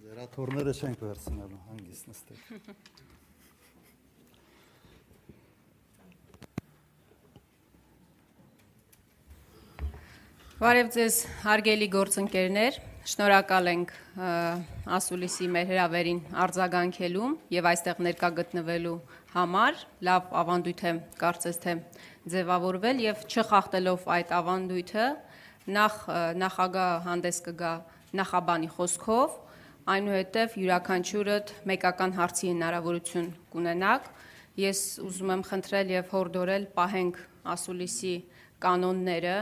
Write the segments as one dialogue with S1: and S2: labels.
S1: Ձեր աթոռները չենք վերցնելու, հանգիստ նստեք։
S2: Բարև ձեզ, հարգելի գործընկերներ, շնորհակալ ենք ասուլիսի մեր հրավերին արձագանքելու եւ այստեղ ներկա գտնվելու համար։ Լավ ավանդույթ է, կարծես թե ձևավորվել եւ չխախտելով այդ ավանդույթը, նախ նախագահ հանդես կգա նախաբանի խոսքով, այնուհետև յուրաքանչյուրդ մեկական հարցի հնարավորություն կունենաք։ Ես ուզում եմ խնդրել եւ հորդորել պահենք ասուլիսի կանոնները,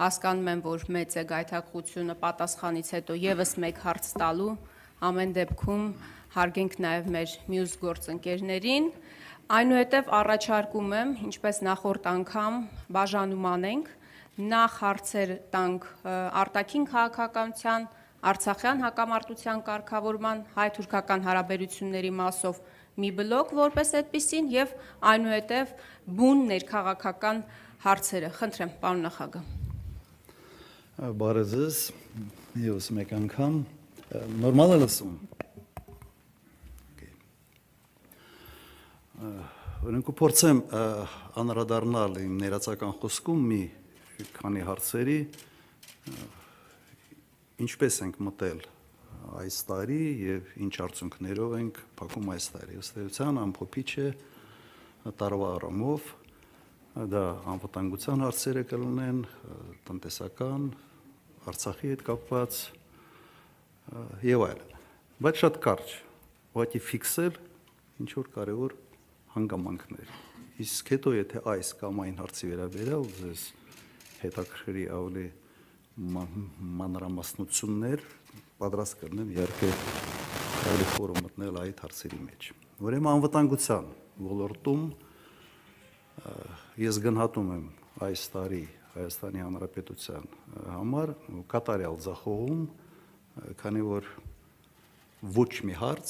S2: հասկանում եմ, որ մեծ է գայթակղությունը պատասխանից հետո եւս մեկ հարց տալու, ամեն դեպքում հարգենք նաեւ մեր մյուս գործընկերներին։ Այնուհետև առաջարկում եմ, ինչպես նախորդ անգամ բաժանում անենք, նախ հարցեր տանք արտաքին քաղաքականության, Արցախյան հակամարտության կարգավորման հայ-թուրքական հարաբերությունների մասով մի բլոկ որպես այդպեսին եւ այնուհետև բուն ներքաղաքական հարցերը։ Խնդրեմ, պարոն նախագահ։
S1: Բարև ձեզ։ Եվս մեկ անգամ նորմալ է լսում։ Օրենք կփորձեմ ը, անդրադառնալ իմ ներածական խոսքում մի քանի հարցերի ինչպես ենք մտել այս տարի եւ ինչ արդյունքներով ենք փակում այս տարի։ Ըստ էության ամփոփիչ է տարվա առումով դա անվտանգության հարցերը կլինեն, տնտեսական, Արցախի հետ կապված եւ այլն։ Բայց շատ կարճ, ուղղակի ֆիքսել ինչ որ կարևոր հանգամանքներ։ Իսկ հետո եթե այս կամ այն հարցի վերաբերյալ ձեզ հետաքրքրի ավելի մանրամասնություններ պատրաստ կլինեմ իհարկե ավելի խորը մտնել այդ հարցերի մեջ։ Ուրեմն անվտանգության ոլորտում ես գնահատում եմ այս տարի Հայաստանի Հանրապետության համար կատարյալ ձախողում, քանի որ ոչ մի հարց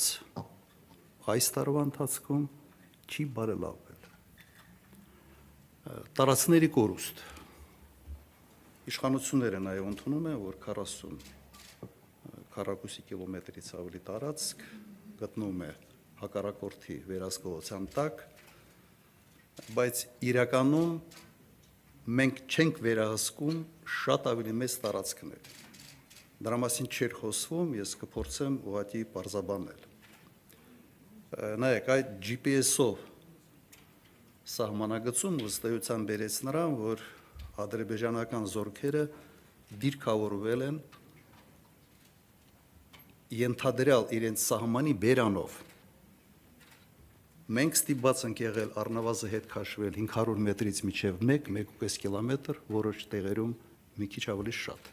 S1: այս տարվա ընթացքում չի բարելավվել։ Տարածքների կորուստ իշխանությունները նաև ընդունում են, որ 40 քառակուսի կիլոմետրից ավելի տարածք գտնվում է հակառակորդի վերահսկողության տակ, բայց իրականում մենք չենք վերահսկում շատ ավելի մեծ տարածքներ։ Դրա մասին չէր խոսվում, ես կփորձեմ ուղղակի բարձաբանել։ Նայեք, այդ GPS-ով սահմանագծում վստահության բերեց նրան, որ ադրբեջանական զորքերը դիրքավորվել են ենթադրյալ իրենց սահմանի բերանով։ Մենք ստիպված ենք եղել առնվազն հետ քաշվել 500 մետրից մինչև 1, 1.5 կիլոմետր, որոշ տեղերում մի քիչ ավելի շատ։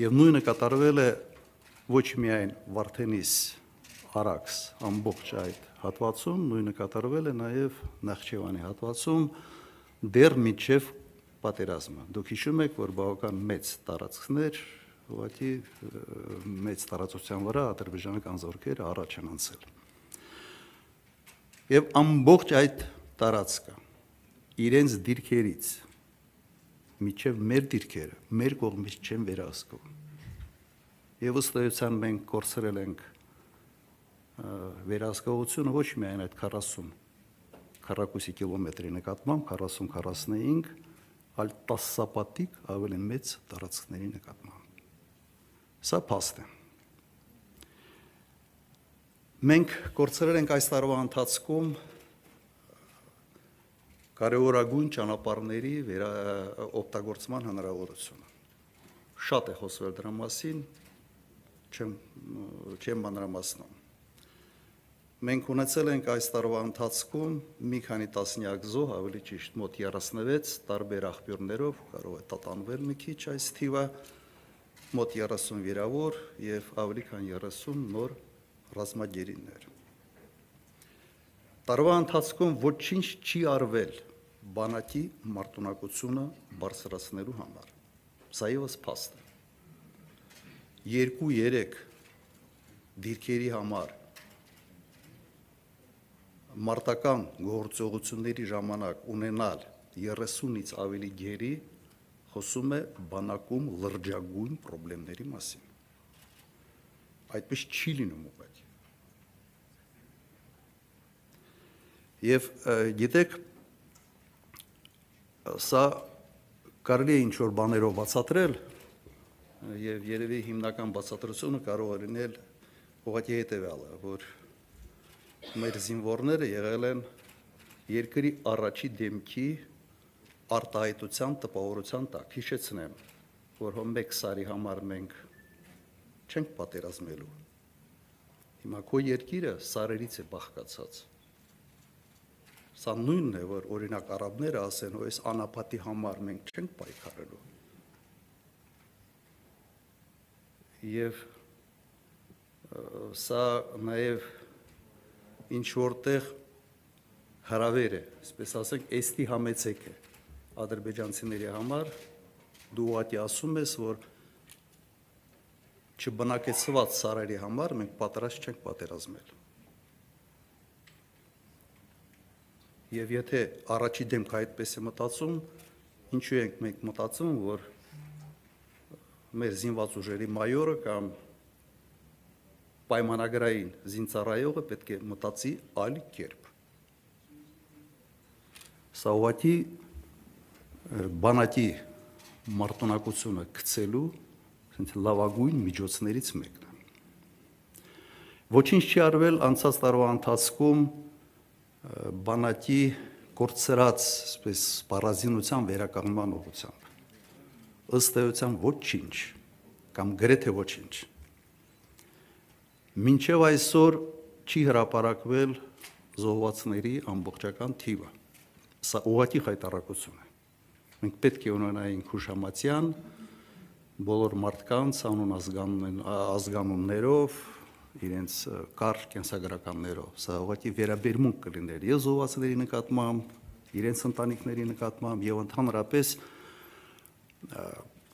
S1: Եվ նույնը կատարվել է ոչ միայն Վարդենիս Արաքս ամբողջ այդ հատվածում, նույնը կատարվել է նաև Նախճեվանի հատվածում դեռ միջև պատերազմը։ Դուք հիշում եք, որ բավական մեծ տարածքներ, ուղղակի մեծ տարածության վրա ադրբեջանական զորքերը առաջ են անցել։ Եվ ամբողջ այդ տարածքը իրենց դիրքերից միջև մեր դիրքերը մեր կողմից չեն վերահսկում։ Եվ ըստ էության մենք կորցրել ենք վերահսկողությունը ոչ միայն այդ 40 քառակուսի կիլոմետրի նկատմամբ 40-45, այլ 10 սապատիկ ավելի մեծ տարածքների նկատմամբ։ Սա փաստ է։ Մենք կորցրել ենք այս տարվա ընթացքում կարևորագույն ճանապարհների օգտագործման հնարավորությունը։ Շատ է խոսվել դրա մասին, չեմ չեմ մանրամասնում։ Մենք ունեցել ենք այս տարվա ընթացքում մի քանի տասնյակ զոհ, ավելի ճիշտ մոտ 36 տարբեր աղբյուրներով, կարող է տատանվել մի քիչ այս թիվը, մոտ 30 վիրավոր եւ ավելի քան 30 նոր ռազմագերիներ։ Տարվա ընթացքում ոչինչ չի արվել բանակի մարտունակությունը բարձրացնելու համար։ Սա եւս փաստ է։ 2-3 դիրքերի համար մարտական գործողությունների ժամանակ ունենալ 30-ից ավելի գերի խոսում է բանակում լրջագույն խնդիրների մասին։ Այդպես չի լինում ուղղակի։ Եվ գիտեք սա կարելի է ինչ որ բաներով բացատրել եւ երևի հիմնական բացատրությունը կարող է լինել ուղղակի հետեւյալը, որ մեր զինվորները եղել են երկրի առաջի դեմքի արտահայտության տպավորության տակ։ Հիշեցնեմ, որ հո մեկ սարի համար մենք չենք պատերազմելու։ Հիմա քո երկիրը սարերից է բաղկացած։ Սա նույնն է, որ օրինակ արաբները ասեն, որ այս անապատի համար մենք չենք պայքարելու։ Եվ սա նաև ինչ որտեղ հրավեր է, այսպես ասենք, էստի համեցեք է ադրբեջանցիների համար դու ուղղակի ասում ես, որ չբնակեցված սարերի համար մենք պատրաստ չենք պատերազմել։ Եվ եթե առաջի դեմքը այդպես է մտածում, ինչու ենք մենք մտածում, որ մեր զինված ուժերի մայորը կամ պայմանագրային զինծառայողը պետք է մտածի այլ կերպ։ Սա ուղղակի բանակի մարտունակությունը գցելու ասենք լավագույն միջոցներից մեկն է։ Ոչինչ չի արվել անցած տարվա ընթացքում բանակի կորցրած, այսպես պարազինության վերականգնման ուղղությամբ։ Ըստ էության ոչինչ կամ գրեթե ոչինչ։ Մինչև այսօր չի հրապարակվել զոհվածների ամբողջական թիվը։ Սա ուղղակի խայտարակություն է։ Մենք պետք է ունենայինք հուշամատյան բոլոր մարդկանց անուն ազգանուն ազգանուններով, իրենց ը, կարճ կենսագրականներով։ Սա ուղղակի վերաբերմունք կլիներ եւ զոհվածների նկատմամբ, իրենց ընտանիքների նկատմամբ եւ ընդհանրապես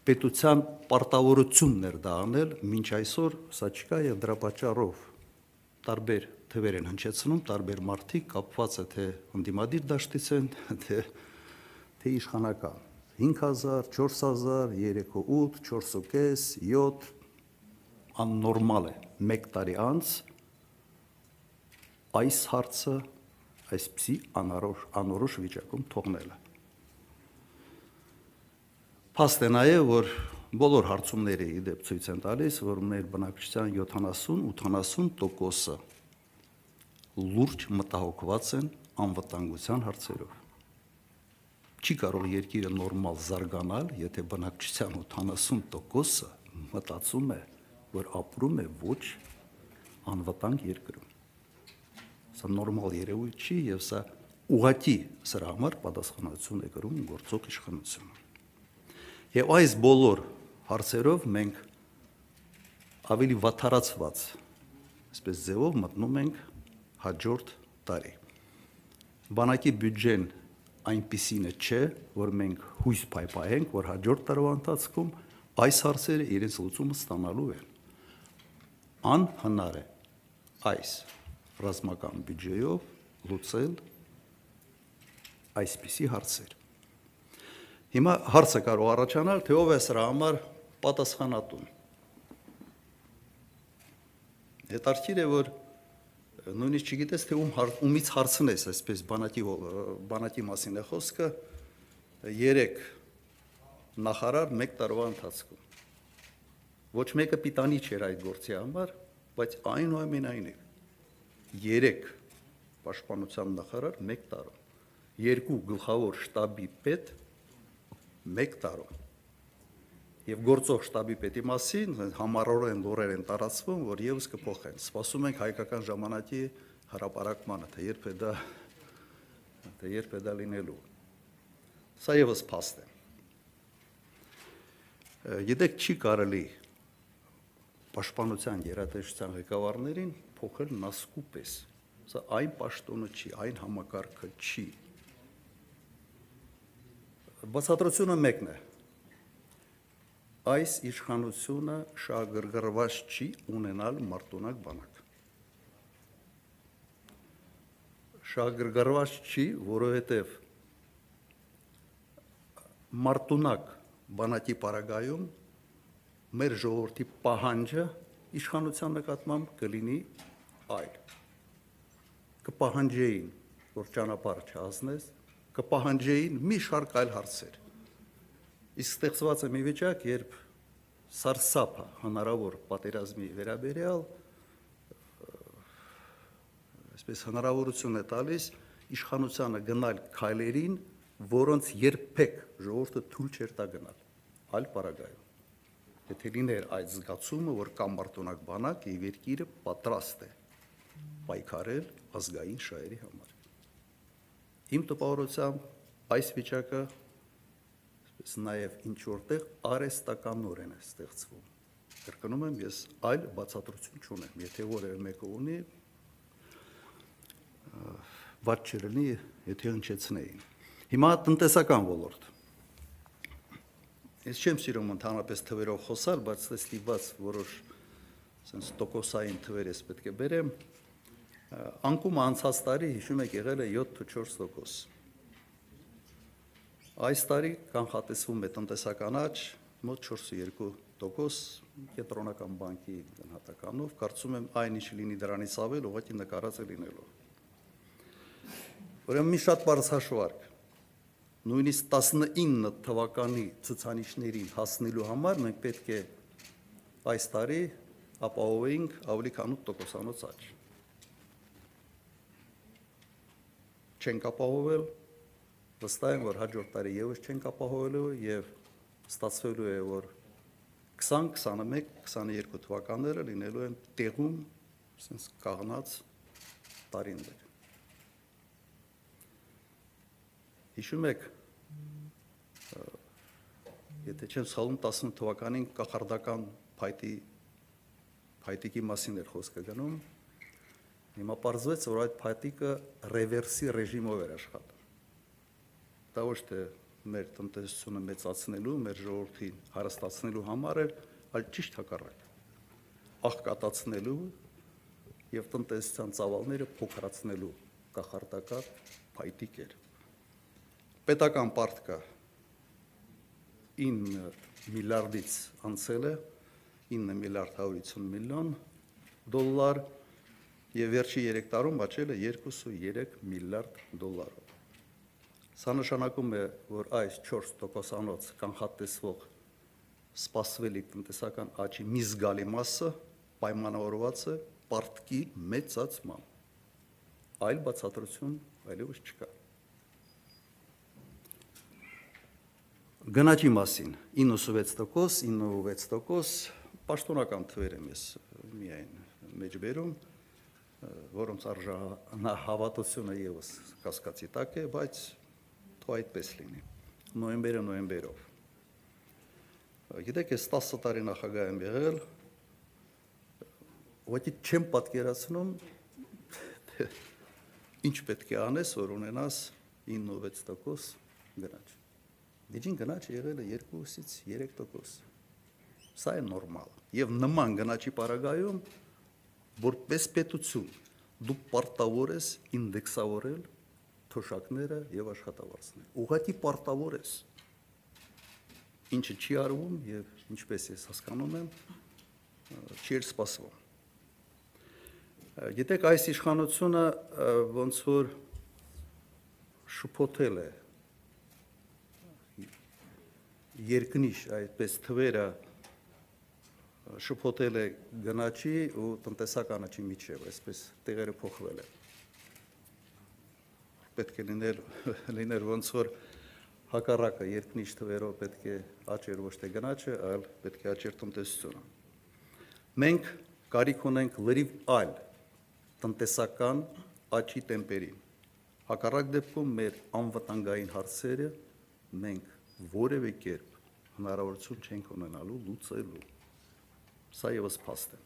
S1: պետության պարտավորությունն էր դա անել, մինչ այսօր սա չկա եւ դրա պատճառով տարբեր թվեր են հնչեցնում, տարբեր մարդիկ կապված է թե ընդդիմադիր դաշտից են, թե թե իշխանական 5000, 4000, 38, 4.5, 7 աննորմալ է 1 տարի անց այս հարցը այսպիսի անորոշ անորոշ վիճակում թողնելը։ Փաստ է նաև, որ բոլոր հարցումները ի դեպ ցույց են տալիս, որ մեր բնակչության 70-80%-ը լուրջ մտահոգված են անվտանգության հարցերով։ Չի կարող երկիրը նորմալ զարգանալ, եթե բնակչության 80%-ը մտածում է, որ ապրում է ոչ անվտանգ երկրում։ Սա նորմալ երևույթ չի եւ սա ուղղակի սրա համար պատասխանատվություն է կրում գործող իշխանությունը։ Եվ այս բոլոր հարցերով մենք ավելի վատթարացված, այսպես ձևով մտնում ենք հաջորդ տարի։ Բանակի բյուջեն այնպիսին է չէ, որ մենք հույս փայփայենք, որ հաջորդ տարվա ընթացքում այս հարցերը իրենց լուծումը ստանալու են։ Անհնար է այս ռազմական բյուջեով լուծել այսպիսի հարցեր։ Հիմա հարցը կարող առաջանալ, թե ով է սրա համար պատասխանատուն։ Հետարքիր է, որ նույնիսկ չգիտես, թե ում հար, ումից հարցնես, այսպես բանակի բանակի մասին է խոսքը, 3 նախարար 1 տարվա ընթացքում։ Ոչ մեկը պիտանի չէր այդ գործի համար, բայց այնուամենայնիվ 3 պաշտպանության նախարար 1 տարում, երկու գլխավոր շտաբի պետ 1 տարում։ Եվ գործող շտաբի պետի մասին համառորեն լուրեր են տարածվում, որ եւս կփոխեն։ Սպասում ենք հայկական ժամանակի հրապարակմանը, թե երբ է դա թե երբ է դա լինելու։ Սա եւս փաստ է։ Գիտեք, չի կարելի պաշտպանության երատեսչության ղեկավարներին փոխել նասկու պես։ Սա այն պաշտոնը չի, այն համակարգը չի։ Բացատրությունը մեկն է. Այս իշխանությունը շահագրգռված չի ունենալ մարտունակ բանակ։ Շահագրգռված չի, որովհետև մարտունակ բանակի պարագայում մեր ժողովրդի պահանջը իշխանության նկատմամբ կլինի այլ։ Կպահանջեին, որ ճանապարհ չհասնես, կպահանջեին մի շարք այլ հարցեր։ Իսկ ստեղծված է մի վիճակ, երբ սարսափը հնարավոր պատերազմի վերաբերյալ այսպես հնարավորություն է տալիս իշխանությանը գնալ քայլերին, որոնց երբեք ժողովուրդը թույլ չէր տա գնալ այլ պարագայում։ Եթե լիներ այդ զգացումը, որ կամ մարտոնակ բանակ եւ երկիրը պատրաստ է պայքարել ազգային շահերի համար։ Իմ տպավորությամբ այս վիճակը այսպես նաև ինչ որտեղ արեստականորեն է ստեղծվում։ Կրկնում եմ, ես այլ բացատրություն չունեմ։ Եթե որևէ մեկը ունի, ված չլինի, եթե հնչեցնեին։ Հիմա տնտեսական ոլորտ։ Ես չեմ սիրում ընդհանրապես թվերով խոսալ, բայց դες ստիպված որոշ sense տոկոսային թվեր ես պետք է բերեմ։ Անկումը անցած տարի հիշում եք եղել է 7-4%։ Այս տարի կանխատեսվում է տնտեսական աճ մոտ 4.2% կենտրոնական բանկի գնահատականով, կարծում եմ այն ինչ լինի դրանից ավել, ուղղակի նկարած է լինելու։ Ուրեմն մի շատ բարձ հաշվարկ նույնիսկ 19 թվականի ցուցանիշներին հասնելու համար մենք պետք է այս տարի ապահովեինք ավելի քան 8%-անոց աճ։ Չենք ապահովել, վստահ եմ, որ հաջորդ տարի եւս չենք ապահովելու եւ ստացվելու է, որ 20, 21, 22 թվականները լինելու են տեղում, ասես կաղնած տարիներ։ Հիշում եք, եթե չեմ սխալվում 18 թվականին կախարդական փայտի փայտիկի մասին էր խոսքը գնում։ Հիմա պարզվեց, որ այդ փայտիկը ռևերսի ռեժիմով էր աշխատում։ Դա ոչ թե մեր տնտեսությունը մեծացնելու, մեր ժողովրդին հարստացնելու համար էր, այլ ճիշտ հակառակ։ Աղքատացնելու եւ տնտեսության ծավալները փոքրացնելու կախարդական փայտիկ էր։ Պետական պարտքը 9 միլիարդից անցել է 9 միլիարդ 150 միլիոն դոլար եւ վերջի 3 տարում աճել է 2.3 միլիարդ դոլարով։ Սա նշանակում է, որ այս 4%-անոց կանխատեսվող սպասվելիք տնտեսական աճի մի զգալի մասը պայմանավորված է պարտքի մեծացմամբ։ Այլ բացատրություն այլևս չկա։ Գնաճի մասին. 96%, 96% պաշտոնական թվեր եմ ես միայն մեջբերում, որոնց արժանահավատությունը եւս կասկածի տակ է, բայց թող այդպես լինի։ Նոյեմբերը նոյեմբերով։ Գիտեք, ես 10 տարի նախագահ եմ եղել, ոչի չեմ պատկերացնում ինչ պետք է անես, որ ունենաս 9-6% գնաճ։ Միջին գնաճը եղել է 2-ից 3%։ Սա է նորմալ։ Եվ նման գնաճի պարագայում որպես պետություն դու պարտավոր ես ինդեքսավորել թոշակները եւ աշխատավարձները։ Ուղղակի պարտավոր ես։ Ինչը չի արվում եւ ինչպես ես հասկանում եմ, չի սպասվում։ Գիտեք, այս իշխանությունը ոնց որ շփոթել է երկնիշ այդպես թվերը շփոթել է գնաճի ու տնտեսական աճի միջև, այսպես տեղերը փոխվել են։ Պետք է լինել լիներ ոնց որ հակառակը երկնիշ թվերով պետք է աճեր ոչ թե գնաճը, այլ պետք է աճեր տնտեսությունը։ Մենք կարիք ունենք լրիվ այլ տնտեսական աճի տեմպերին։ Հակառակ դեպքում մեր անվտանգային հարցերը մենք որևէ կերպ հնարավորություն չենք ունենալու լուծելու։ Սա եւս փաստ է։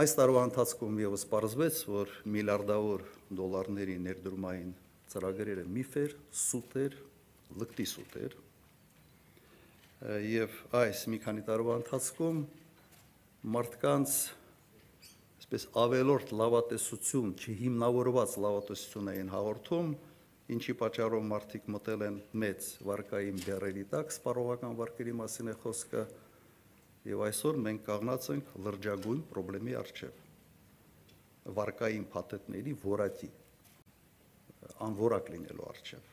S1: Այս տարվա ընթացքում եւս պարզվեց, որ միլիարդավոր դոլարների ներդրումային ծրագրերը միֆ էր, սուտ էր, լկտի սուտ էր։ Եվ այս մի քանի տարվա ընթացքում մարդկանց այսպես ավելորդ լավատեսություն, չհիմնավորված լավատեսություն էին հաղորդում, ինչի պատճառով մարդիկ մտել են մեծ վարկային բեռերի տակ, սպառողական վարկերի մասին է խոսքը, Եվ այսօր մենք կանգնած ենք լրջագույն խնդրի առջև։ Վարկային փաթեթների որակի անորակ լինելու առջև։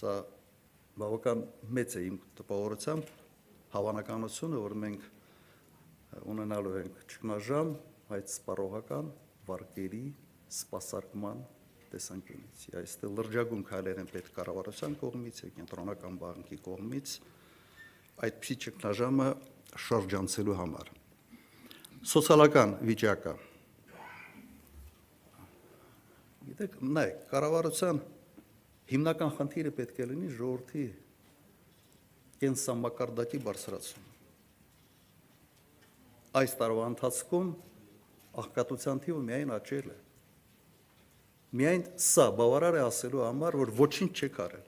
S1: Սա բավական մեծ է իմ տպավորությամբ հավանականությունը, որ մենք ունենալու ենք ճգնաժամ այդ սպառողական վարկերի սպասարկման տեսանկյունից։ Այստեղ լրջագույն քայլեր են պետք կառավարության կողմից, կենտրոնական բանկի կողմից այդպիսի ճգնաժամը շրջանցելու համար։ Սոցիալական վիճակը Գիտեք, նայ, կառավարության հիմնական խնդիրը պետք է լինի ժողովրդի կենսամակարդակի բարձրացում։ Այս տարվա ընթացքում աղքատության թիվը միայն աճել է։ Միայն սա բավարար է ասելու համար, որ ոչինչ չեք արել։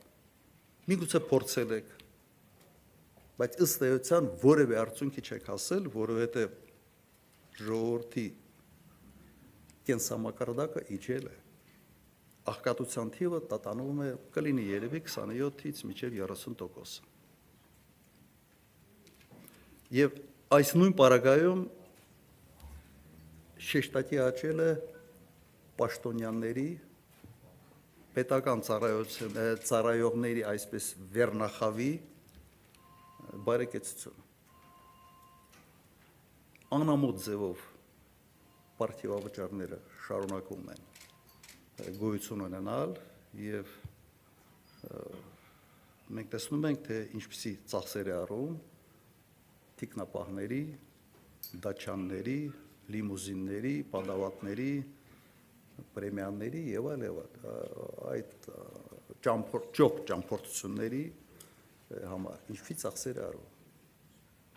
S1: Միգուցե փորձել եք, բայց ըստ էության որևէ արդյունքի չեք հասել, որովհետև ժողովրդի կենսամակարդակը իջել է աղքատության թիվը տատանվում է կլինի երևի 27-ից մինչև 30%։ Եվ այս նույն պարագայում շեշտակի աճել է պաշտոնյաների պետական ծառայողների այսպես վերնախավի բարեկեցություն անամոթ ձևով պարտիվավճարները շարունակվում են գոյություն ունենալ եւ մենք տեսնում ենք թե ինչպիսի ծախսեր է առում տիկնապահների, դաչանների, լիմուզինների, պատավատների, պրեմիաների եւ այլ եւ այդ ճամփորդ ճոփ ճամփորդությունների համար։ Ինչի՞ ծախսեր արում։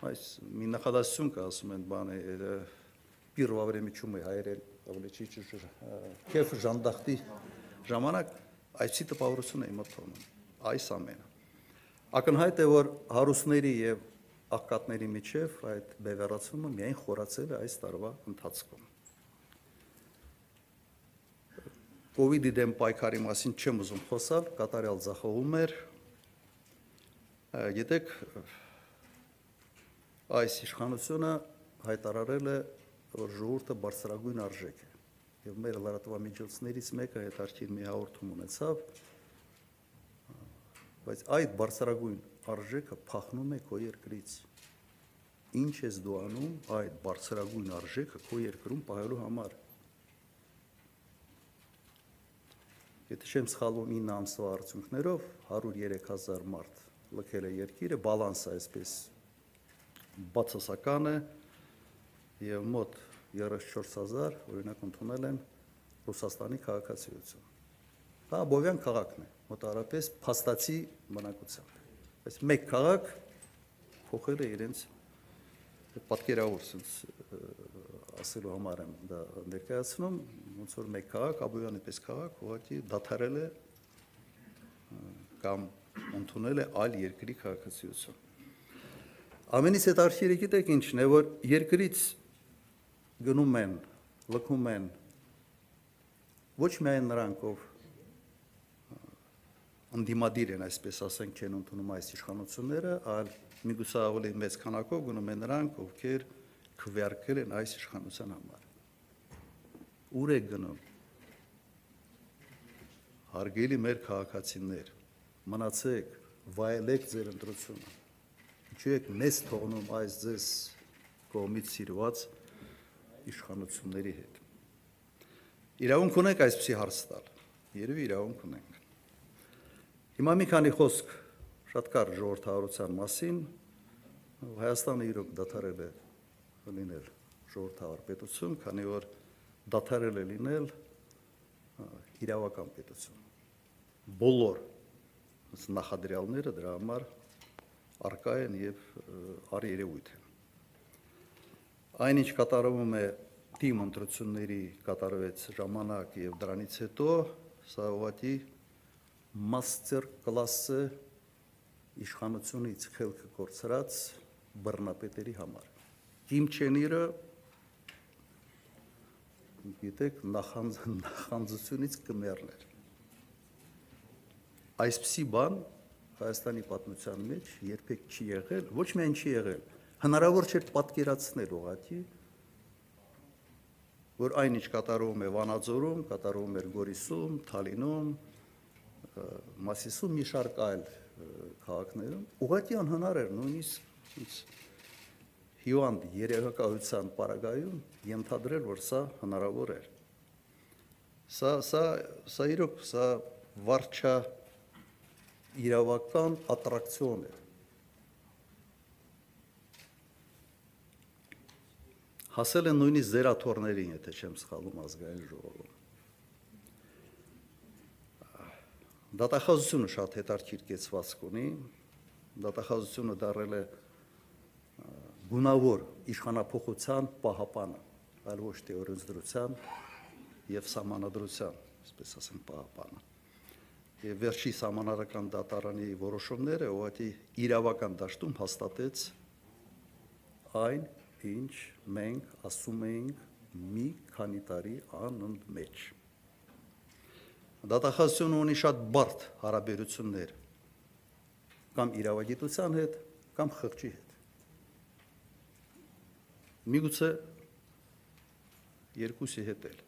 S1: Այս մի նախադասություն կա, ասում են, բանը первое время чумы հայերեն ավլեչիչ քեֆ ժանդախտի ժամանակ այսի տպավորությունը իմ մտքում այս ամենը ակնհայտ է որ հարուսների եւ աղքատների միջև այդ բևեռացումը միայն խորացել է այս տարվա ընթացքում կ ូវ իդի դեմ պայքարի մասին չեմ ուզում խոսալ կատարյալ զախողում էր Գիտեք, այս իշխանությունը հայտարարել է որ ժողովուրդը բարձրագույն արժեք է։ Եվ մեր լրատվամիջոցներից մեկը հետարքին մի հաղորդում ունեցավ, բայց այդ բարձրագույն արժեքը փախնում է քո երկրից։ Ինչ ես դու անում այդ բարձրագույն արժեքը քո երկրում պահելու համար։ Եթե չեմ սխալվում 9 ամսվա արդյունքներով 103000 մարդ լքել է երկիրը, բալանսը այսպես բացասական է, եւ մոտ 34000 օրինակ ընդունել են Ռուսաստանի քաղաքացիություն։ Դա Բովյան քաղաքն է, մոտարապես փաստացի բնակությամբ։ Բայց մեկ քաղաք փոխել է իրենց պատկերավոր sense ասելու համար եմ դա ներկայացնում, ոնց որ մեկ քաղաք, Աբովյանի պես քաղաք ուղղակի դադարել է կամ ընդունել է այլ երկրի քաղաքացիություն։ Ամենից հետարքիրը գիտեք ինչն է, որ երկրից գնում են, լքում են ոչ միայն նրանք, ով անդիմադիր են, այսպես ասենք, չեն ընդունում այս իշխանությունները, այլ միգուցե ավելի մեծ քանակով գնում են նրանք, ովքեր քվեարկել են այս իշխանության համար։ Ուր է գնում։ Հարգելի մեր քաղաքացիներ, մնացեք, վայելեք ձեր ընտրությունը։ Ինչու եք մեզ թողնում այս ձեզ կողմից սիրված իշխանությունների հետ։ Իրավունք ունենք այսպեսի հարց տալ։ Երևի իրավունք ունենք։ Հիմա մի քանի խոսք շատ կար ժողովրդավարության մասին։ Հայաստանը իրոք դադարել է լինել ժողովրդավար պետություն, քանի որ դադարել է լինել իրավական պետություն։ Բոլոր նախադրյալները դրա համար արկա են եւ արիերևույթ են։ Այնինչ կատարվում է թիմ ընտրությունների կատարվեց ժամանակ եւ դրանից հետո սա ուղղակի մաստեր կլասը իշխանությունից խելքը կորցրած բռնապետերի համար։ Կիմ Չենիրը գիտեք նախանձ նախանձությունից կմեռներ։ Այսպիսի բան Հայաստանի պատմության մեջ երբեք չի եղել, ոչ միայն չի եղել, Հնարավոր չէր պատկերացնել ուղղակի, որ այնինչ կատարվում է Վանաձորում, կատարվում էր Գորիսում, Թալինում, Մասիսում մի շարք այլ քաղաքներում, ուղղակի անհնար էր նույնիսկ ինձ հիվանդ երեխակայության պարագայում ենթադրել, որ սա հնարավոր էր։ Սա սա սա իրոք սա վարչա իրավական ատրակցիոն է։ Հասել են նույնիսկ զերաթորներին, եթե չեմ սխալվում ազգային ժողովում։ Դատախազությունը շատ հետարքիր կեցվածք ունի։ Դատախազությունը դարել է գունավոր իշխանապողության պահապանը, այլ ոչ թե օրենսդրության եւ սահմանադրության, այսպես ասեմ, պահապանը։ Եվ վերջի սահմանադրական դատարանի որոշումները ուղղակի իրավական դաշտում հաստատեց այն, ինչ մենք ասում էինք մի քանի տարի անընդմեջ։ Դատախազությունը ունի շատ բարդ հարաբերություններ կամ իրավագիտության հետ, կամ խղճի հետ։ Միգուցե երկուսի հետ էլ։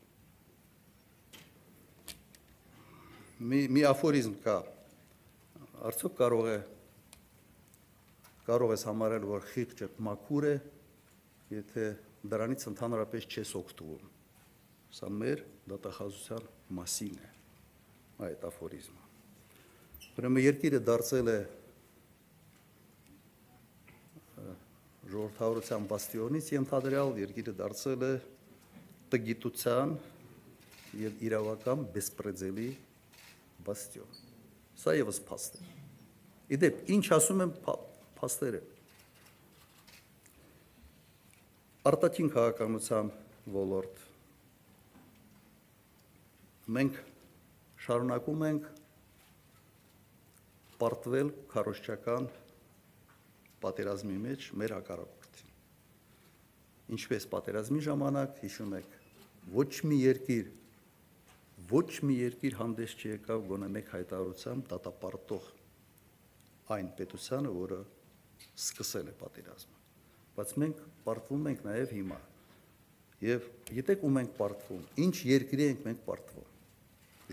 S1: Մի մի աֆորիզմ կա։ Արդյոք կարող է կարող ես համարել, որ խիղճը մաքուր է, եթե դրանից ընդհանրապես չես օգտվում։ Սա մեր դատախազության մասին է այդ աֆորիզմը։ Ուրեմն երկիրը դարձել է ժողովրդավարության բաստիոնից ենթադրյալ երկիրը դարձել է տգիտության եւ իրավական բեսպրեդելի բաստիոն։ Սա եւս փաստ է։ Իդեպ, ինչ ասում եմ փա- փաստերը։ Արտաքին քաղաքականության ոլորտ մենք շարունակում ենք պարտվել քարոշչական պատերազմի մեջ մեր հակառակորդին։ Ինչպես պատերազմի ժամանակ հիշում եք, ոչ մի երկիր ոչ մի երկիր հանդես չեկավ գոնե մեկ հայտարարությամբ դատապարտող այն պետությանը, որը սկսել է պատերազմը։ Բայց մենք պարտվում ենք նաև հիմա։ Եվ գիտեք ում ենք պարտվում, ինչ երկրի ենք մենք պարտվում։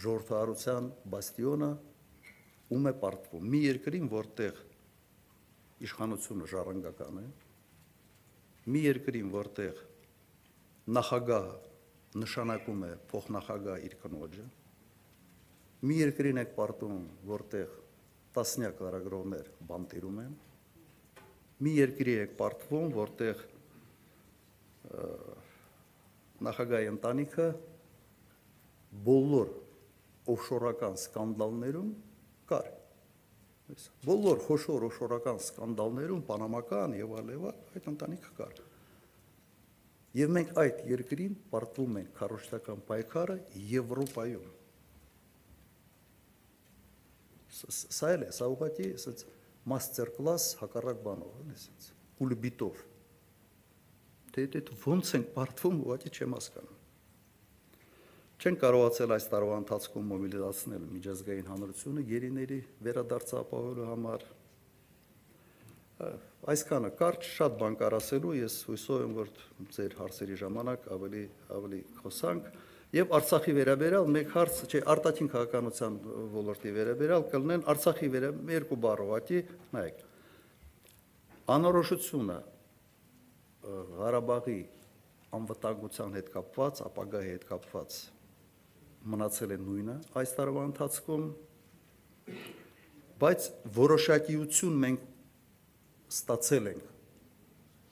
S1: Ժողովրդարության բաստիոնը ում է պարտվում։ Մի երկրին, որտեղ իշխանությունը ժառանգական է, մի երկրին, որտեղ նախագահը նշանակում է փոխնախագահ իր կնոջը, մի երկրին եք պարտում, որտեղ տասնյակ լրագրողներ բանտիրում են, մի երկրի եք պարտվում, որտեղ նախագահի ընտանիքը բոլոր օֆշորական սկանդալներում կար։ բոլոր խոշոր օֆշորական սկանդալներում, պանամական եւ այլ եւ այլ, այդ ընտանիքը կար։ Եվ մենք այդ երկրին պարտվում ենք քարոշտական պայքարը Եվրոպայում։ Սա էլ է, սա ուղղակի ասած մաստեր կլաս հակառակ բանով, էլի ասած կուլբիտով։ Դե դե դու ո՞նց ենք պարտվում, ուղղակի չեմ հասկանում։ Չեն կարողացել այս տարվա ընթացքում մոբիլիզացնել միջազգային հանրությունը գերիների վերադարձը ապահովելու համար։ Ա, Այսքանը կարճ շատ բան կար ասելու, ես հույսով եմ, որ ձեր հարցերի ժամանակ ավելի ավելի խոսանք եւ Արցախի վերաբերյալ մեկ հարց, չէ, արտաքին քաղաքականության ոլորտի վերաբերյալ կլնեն Արցախի վերաբերյալ երկու բառովատի, նայեք։ Անորոշությունը Ղարաբաղի անվտանգության հետ կապված, ապագայի հետ կապված մնացել է նույնը այս տարվա ընթացքում, բայց որոշակիություն մենք ստացել ենք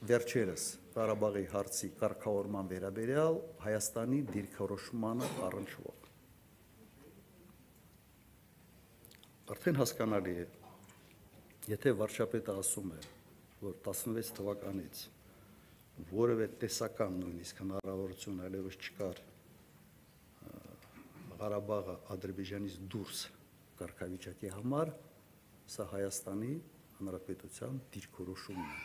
S1: վերջերս Ղարաբաղի հարցի կարգավորման վերաբերյալ Հայաստանի դիրքորոշմանը առնչվող։ Արդեն հասկանալի է, եթե վարչապետը ասում է, որ 16 թվականից որևէ տեսական նույնիսկ հնարավորություն այլևս չկար Ղարաբաղը Ադրբեջանից դուրս կարգավիճակի համար, սա Հայաստանի Հանրապետության դիրքորոշումն է։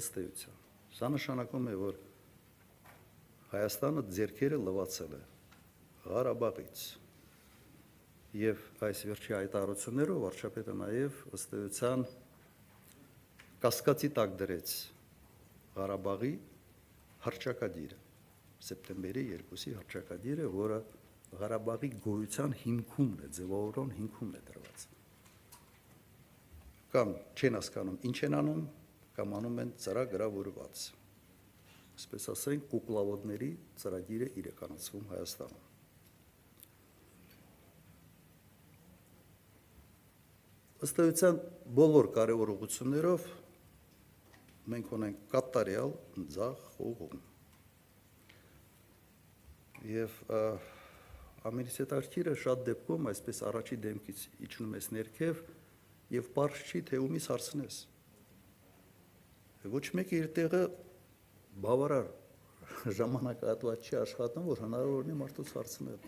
S1: Ըստ էության։ Սա նշանակում է, որ Հայաստանը ձերքերը լվացել է Ղարաբաղից։ Եվ այս վերջի հայտարարություններով վարչապետը նաև ըստ էության կասկածի տակ դրեց Ղարաբաղի հռչակագիրը սեպտեմբերի 2-ի հռչակագիրը, որը Ղարաբաղի գոյության հիմքումն է, ձևավորման հիմքումն է դրված։ Կամ չեն հասկանում ինչ են անում, կամ անում են ծրագրավորված։ Այսպես ասենք, կուկլավոդների ծրագիրը իրականացվում Հայաստանում։ Ըստ էության բոլոր կարևոր ուղղություններով մենք ունենք կատարյալ ձախ ուղում։ Եվ ամենից հետաքրքիրը շատ դեպքում այսպես առաջի դեմքից իջնում ես ներքև եւ པարզ չի թե ումից հարցնես։ Ոչ մեկը իր տեղը բավարար ժամանակահատված չի աշխատում, որ հնարավոր լինի մարդուց հարցնել։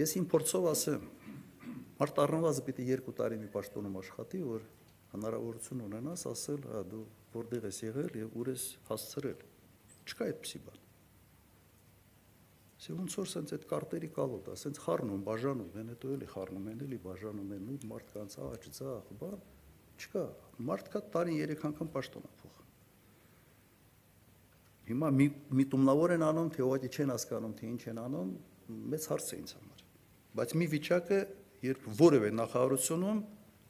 S1: Ես իմ փորձով ասեմ, Մարդ առնվազն պիտի 2 տարի մի պաշտոնում աշխատի, որ հնարավորություն ունենաս ասել, հա դու որտեղ ես եղել եւ ուր ես հասցրել։ Չկա այդպեսի բան։ Սա ոնց որ սենց այդ կարտերի կալոտ, ասենց խառնում, բաժանում, են հետո էլի խառնում են, էլի բաժանում են, նույն մարդկանց աճ, ցախ, բան չկա։ Մարդկա տարին 3 անգամ պաշտոն է փոխում։ Հիմա մի միտումնավոր են անում, թե ուղղակի չեն հասկանում, թե ինչ են անում, մեծ հարց է ինձ համար։ Բայց մի վիճակը երբ որևէ նախարարությունում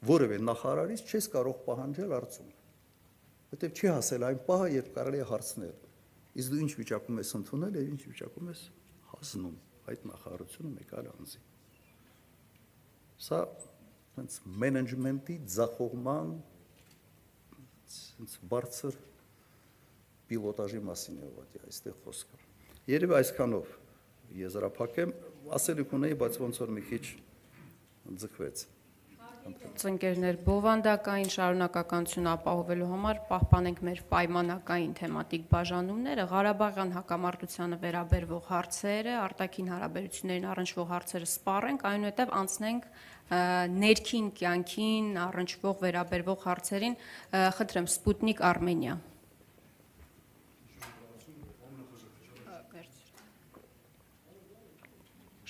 S1: որևէ նախարարից չես կարող պահանջել արդյունք։ Որտեվ չի հասել այն պահը, երբ կարելի է հարցնել։ Իսկ դու ինչ վիճակում ես ընդունել եւ ինչ վիճակում ես հասնում այդ նախարարությունը մեկ այլ անձի։ Սա հենց մենեջմենտի ձախողման հենց բարձր պիլոտաժի մասին է ուղղակի այստեղ խոսքը։ Երևի այսքանով եզրափակեմ, ասելիք ունեի, բայց ոնց որ մի քիչ ձգվեց։
S2: Ծնկերներ բովանդակային շարունակականություն ապահովելու համար պահպանենք մեր պայմանական թեմատիկ բաժանումները, Ղարաբաղյան հակամարտությանը վերաբերվող հարցերը, արտաքին հարաբերություններին առնչվող հարցերը սպառենք, այնուհետև անցնենք ներքին կյանքին առնչվող վերաբերվող հարցերին, խնդրեմ Սպուտնիկ Արմենիա։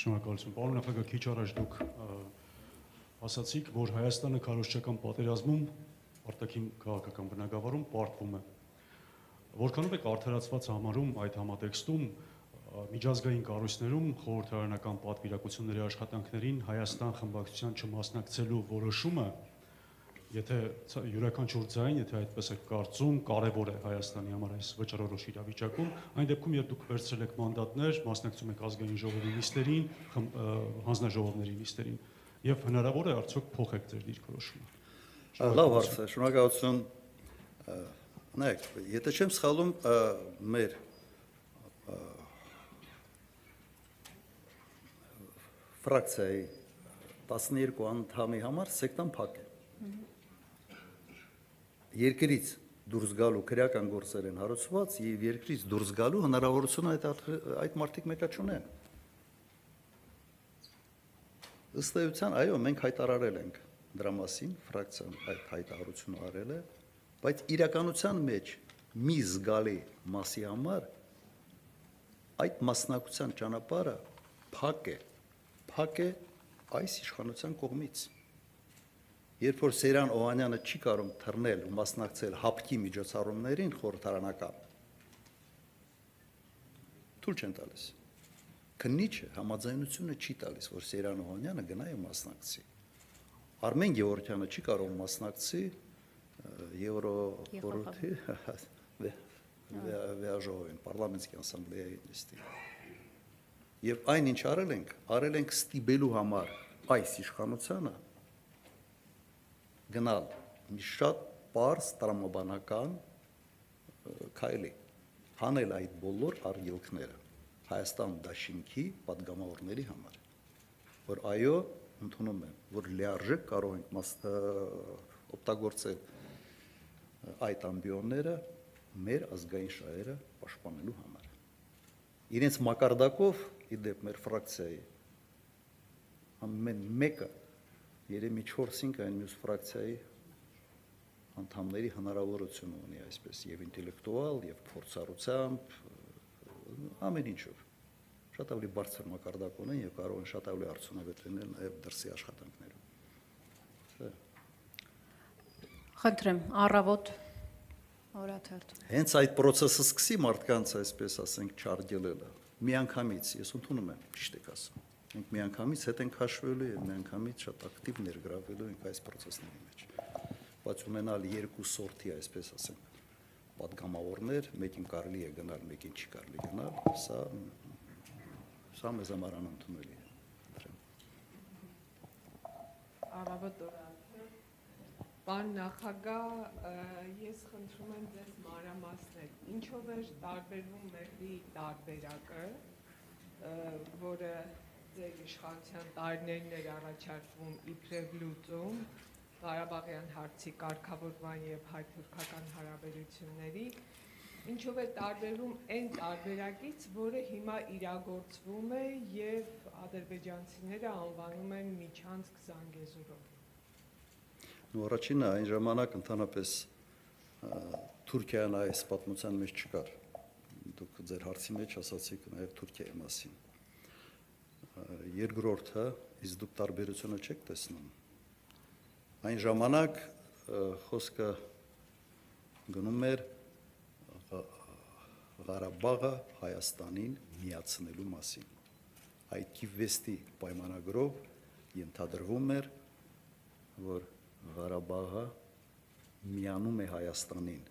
S3: Շնորհակալություն։ Պարոն նախագահ, քիչ առաջ դուք ասացիք, որ Հայաստանը քարոշչական պատերազմում արտաքին քաղաքական բնակավարում պարտվում է։ Որքանով եք արդարացված համարում այդ համատեքստում միջազգային կառույցներում խորհրդարանական պատվիրակությունների աշխատանքներին Հայաստան խմբակցության չմասնակցելու որոշումը, եթե յուրաքանչյուր ձայն, եթե այդպես եք կարծում, կարևոր է Հայաստանի համար այս վճռորոշ իրավիճակում, այն դեպքում, երբ դուք վերցրել եք մանդատներ, մասնակցում եք ազգային ժողովի նիստերին, հանձնաժողովների նիստերին, եւ հնարավոր է արդյոք փոխեք ձեր դիրքորոշումը։
S1: Լավ հարց է, շնորհակալություն։ Նայեք, եթե չեմ սխալում, մեր ֆրակցիայի 12 անդամի համար սեկտան փակ է։ Երկրից դուրս գալու քրեական գործեր են հարուցված եւ երկրից դուրս գալու հնարավորությունը այդ այդ մարդիկ մեկա չունեն։ Ըստ էության, այո, մենք հայտարարել ենք դրա մասին, ֆրակցիան այդ հայտարարությունը արել է, բայց իրականության մեջ մի զգալի մասի համար այդ մասնակցության ճանապարհը փակ է, փակ է այս իշխանության կողմից։ Երբ որ Սերան Օհանյանը չի կարող թռնել ու մասնակցել հապկի միջոցառումներին խորհրդարանական, թույլ չեն տալիս քննիչը համաձայնությունը չի տալիս, որ Սերան Օհանյանը գնա եւ մասնակցի։ Արմեն Գևորգյանը չի կարող մասնակցի Եվրո խորհրդի վեաժողովին, պարլամենտի ասամբլեայի նիստին։ Եվ այն ինչ արել ենք, արել ենք ստիպելու համար այս իշխանությանը գնալ մի շատ པարս տրամաբանական քայլի հանել այդ բոլոր արգելքները Հայաստան դաշինքի падգամավորների համար որ այո ընդունում եմ որ լիարժեք կարող ենք մաս օգտագործել այդ ամբիոնները մեր ազգային շահերը պաշտպանելու համար իրենց մակարդակով իդեպ մեր ֆրակցիայի ամեն մեկը երեմի 4-5 այն մյուս ֆրակցիայի անդամների հնարավորություն ունի այսպես եւ ինտելեկտուալ, եւ փորձառությամբ, ամեն ինչով շատ ավելի բարձր մակարդակ ունեն եւ կարող են շատ ավելի արդյունավետ լինել նաեւ դրսի աշխատանքներում։
S2: Խնդրեմ, առավոտ օրաթերթ։
S1: Հենց այդ process-ը սկսի մարդկանց, այսպես ասենք, չարգելելը։ Միանգամից ես ընդունում եմ, ճիշտ եք ասում։ Մենք միանգամից հետ ենք հաշվելու եւ միանգամից շատ ակտիվ ներգրավելու ենք այս process-ների մեջ։ Բայց ունենալ երկու սորտի, այսպես ասենք, падգամավորներ, մեկին կարելի է գնալ, մեկին չի կարելի գնալ, սա սա մեզ համար անընդունելի է։
S4: Առավոտ օրը։ Պարոն նախագահ, ես խնդրում եմ ձեզ մանրամասնել, ինչով է տարբերվում մեղրի տարբերակը, որը ձեր իշխանության տարիներն էր առաջարկվում իբրև լուծում Ղարաբաղյան հարցի կարգավորման եւ հայ-թուրքական հարաբերությունների, ինչով է տարբերվում այն տարբերակից, որը հիմա իրագործվում է եւ ադրբեջանցիները անվանում են միջանցք Զանգեզուրով։
S1: Ու առաջինը այն ժամանակ ընդհանրապես Թուրքիան այս պատմության մեջ չկար։ Դուք ձեր հարցի մեջ ասացիք նաև Թուրքիայի մասին։ Երկրորդը, իսկ դուք տարբերությունը չեք տեսնում։ Այն ժամանակ խոսքը գնում էր Ղարաբաղը Հայաստանին միացնելու մասին։ Այդ Կիվեստի պայմանագրով ենթադրվում էր, որ Ղարաբաղը միանում է Հայաստանին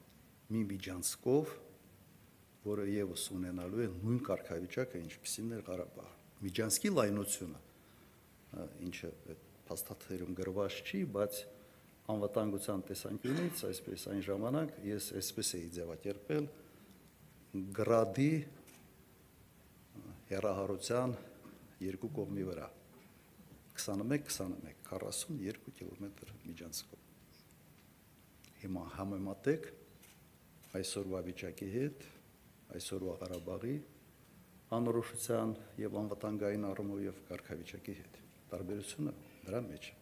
S1: մի միջանցքով, որը եւս ունենալու է նույն կարգավիճակը, ինչպիսին էր Ղարաբաղը։ Միջանցքի լայնությունը, ինչը փաստաթերում գրված չի, բայց անվտանգության տեսանկյունից, այսպես այն ժամանակ ես այսպես էի ձևակերպել գրադի հերահարության երկու կողմի վրա. 21-21 42 կիլոմետր միջանցքով հիմա համեմատեք այսօրվա վիճակի հետ այսօրվա Ղարաբաղի անորոշության եւ անվտանգային առումով եւ կարգավիճակի հետ տարբերությունը դրա մեջ է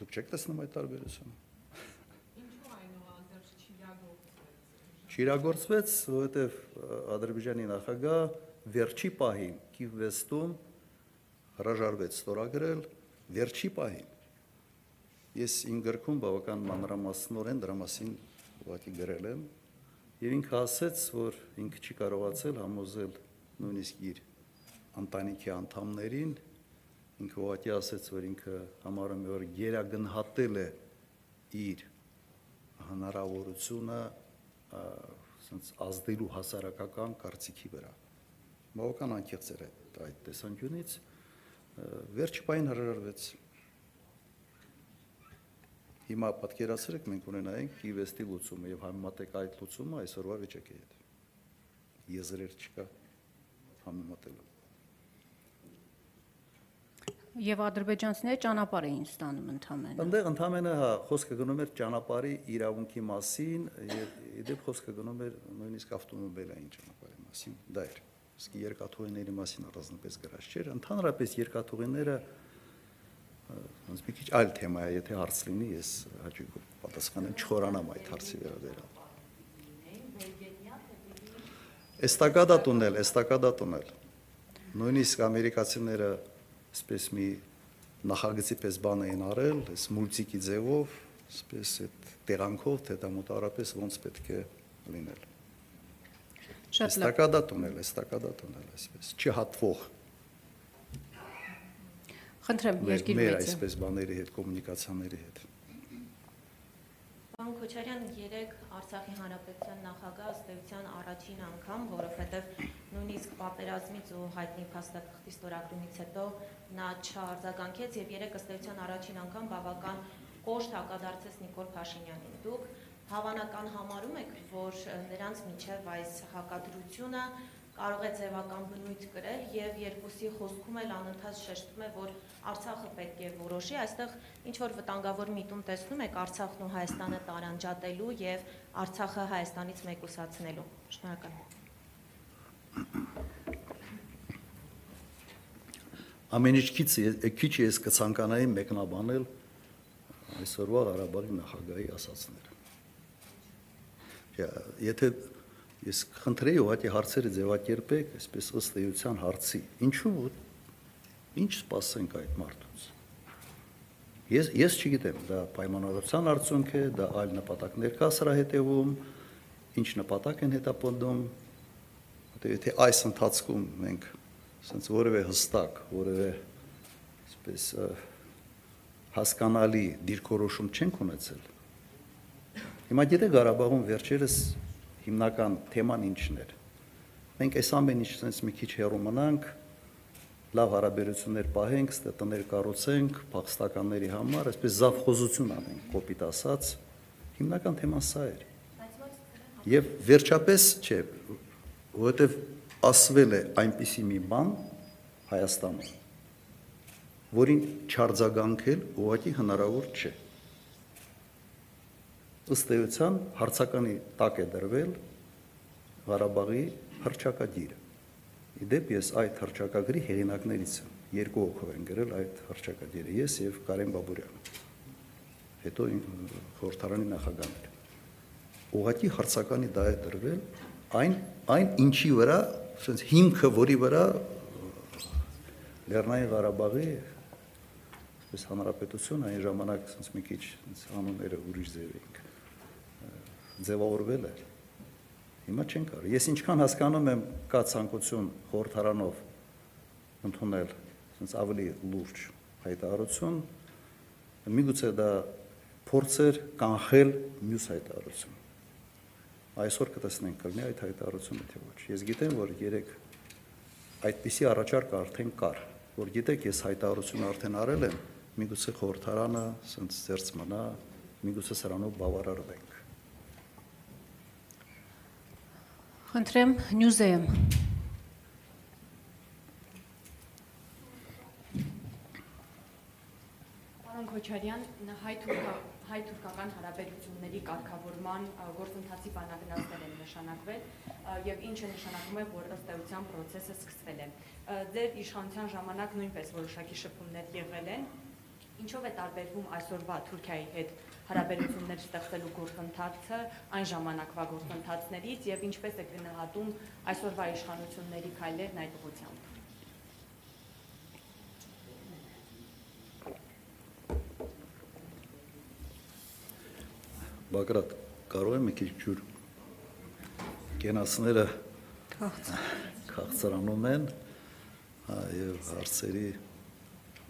S1: դուք չեք տեսնում այդ տարբերությունը
S4: Ինչու այնուհանդերձ չիրագործվեց։
S1: որովհետև Ադրբեջանի նախագահ վերջի պահին Կիվվեստում հրաժարվեց ստորագրել վերջի պահին։ Ես իմ գրքում բավական մանրամասնորեն դրա մասին ուղղակի գրել եմ եւ ինքը ասաց, որ ինքը չի կարողացել համոզել նույնիսկ իր ընտանիքի անդամներին ինքը ուղղակի ասաց, որ ինքը համարում է որ գերագնահատել է իր հնարավորությունը ասենց ազդելու հասարակական կարծիքի վրա։ Բավական անկեղծ էր այդ այդ տեսանկյունից վերջի պայն հրաժարվեց։ Հիմա պատկերացրեք մենք ունենայինք Կիվեստի լուծումը եւ համեմատեք այդ լուծումը այսօրվա վիճակի հետ։ Եզրեր չկա համեմատելու։
S2: Եվ ադրբեջանցիները ճանապարհ էին ստանում ընդամենը։
S1: Այնտեղ ընդամենը հա խոսքը գնում էր ճանապարհի իրավունքի մասին եւ իդեպ խոսքը գնում էր նույնիսկ ավտոմոբիլային ճանապարհի մասին։ Դա էր։ Իսկ երկաթուղիների մասին առանձնապես գրած չէր։ Ընդհանրապես երկաթուղիները ոնց մի քիչ այլ թեմա է, եթե հարց լինի, ես հաճույքով պատասխանեմ, չխորանամ այդ հարցի վերաբերյալ։ Էստակադա տունել, էստակադա տունել։ Նույնիսկ ամերիկացիները այսպես մի նախագծի պես բան էին արել, այս մուլտիկի ձևով, այսպես այդ տեղանքով, թե դա մոտարապես ոնց պետք է լինել։
S2: Շատ լավ։
S1: Էստակադա տունել, էստակադա տունել, այսպես չհատվող
S2: Խնդրեմ,
S1: մեր
S2: երկիր
S1: մեր
S2: մեծը։
S1: այսպես բաների հետ, կոմունիկացիաների հետ։
S5: Պարոն Քոչարյան, երեք Արցախի Հանրապետության նախագահ ըստ էության առաջին անգամ, որովհետև նույնիսկ պատերազմից ու հայտնի փաստաթղթի ստորագրումից հետո նա չարձագանքեց եւ երեք ըստ էության առաջին անգամ բավական կոշտ հակադարձեց Նիկոլ Փաշինյանին։ Դուք հավանական համարում եք, որ նրանց միջև այս հակադրությունը կարող է ձևական բնույթ կրել եւ երկուսի խոսքում էլ անընդհատ շեշտում է, որ Արցախը պետք է որոշի, այստեղ ինչ որ վտանգավոր միտում տեսնում եք Արցախն ու Հայաստանը տարանջատելու եւ Արցախը Հայաստանից մեկուսացնելու։ Շնորհակալ
S1: Ամենից քիչ քիչ ես կցանկանայի մեկնաբանել այսօրվա Ղարաբաղի նախագահի ասացները։ Եթե Ես խնդրեի ուղղակի հարցերը ձևակերպեք, այսպես ըստ էության հարցի։ Ինչու ինչ սпасենք այդ մարդուց։ Ես ես չգիտեմ, դա պայմանավորության արդյունք է, դա այլ նպատակներ կա սրա հետևում, ինչ նպատակ են հետապնդում։ Որտե եթե այս ընթացքում մենք ասենց որևէ հստակ, որևէ այսպես հասկանալի դիրքորոշում չենք ունեցել։ Հիմա դիտեք Ղարաբաղում վերջերս հիմնական թեման ինչն էր։ Մենք այս ամեն ինչ sense մի քիչ հեռու մնանք, լավ հարաբերություններ պահենք, ստե տներ կառուցենք փախստականների համար, այսպես զավխոզություն անենք, կոպիտ ասած, հիմնական թեման սա էր։ Եվ վերջապես չէ, որովհետև ասվել է այնպիսի մի բան Հայաստանում, որին չարձագանքել ուղղակի հնարավոր չէ։ Ըստ էության հարցականի տակ է դրվել Ղարաբաղի հրճակագիրը։ Իդեպ ես այդ հրճակագրի հեղինակներից եմ։ Երկու հոգով են գրել այդ հրճակագիրը՝ ես եւ Կարեն Բաբուրյանը։ Հետո խորհրդարանի նախագահն էր։ Ուղղակի հարցականի դա է դրվել այն այն ինչի վրա, ասենց հիմքը, որի վրա Լեռնային Ղարաբաղի այսպես հանրապետություն այն ժամանակ ասենց մի քիչ անունները ուրիշ ձև էին ձևավորվել է հիմա չեն կարող ես ինչքան հասկանում եմ կա ցանկություն խորհրդարանով ընդունել ասենց ավելի լուրջ հայտարարություն միգուցե դա փորձեր կանխել մյուս հայտարարություն այսօր կտեսնենք կլինի այդ հայտարարությունը թե ոչ ես գիտեմ որ երեք այդպիսի առաջարկ արդեն կար որ գիտեք ես հայտարարություն արդեն արել եմ միգուցե խորհրդարանը սենց ծերծ մնա միգուցե սրանով բավարարվենք
S2: Խնդրեմ Նյուզեյը։
S6: Պարոն Քոչարյան, հայ-թուրքա հայ-թուրքական հարաբերությունների կարգավորման գործընթացի բանագնացներ են նշանակվել եւ ինչը նշանակում է, որ ըստ էության process-ը սկսվել է։ Ձեր իշխանության ժամանակ նույնպես որոշակի շփումներ եղել են։ Ինչով է տարբերվում այսօրվա Թուրքիայի հետ հարաբերություններ ստեղծելու գործընթացը այն ժամանակվա գործընթացներից եւ ինչպես է գնահատում այսօրվա իշխանությունների քայլերն այդ ուղղությամբ։
S1: Բագրատ, կարող եմ մի քիչ ջուր։ Կենասները քաղցրանում են, հա, եւ հարցերի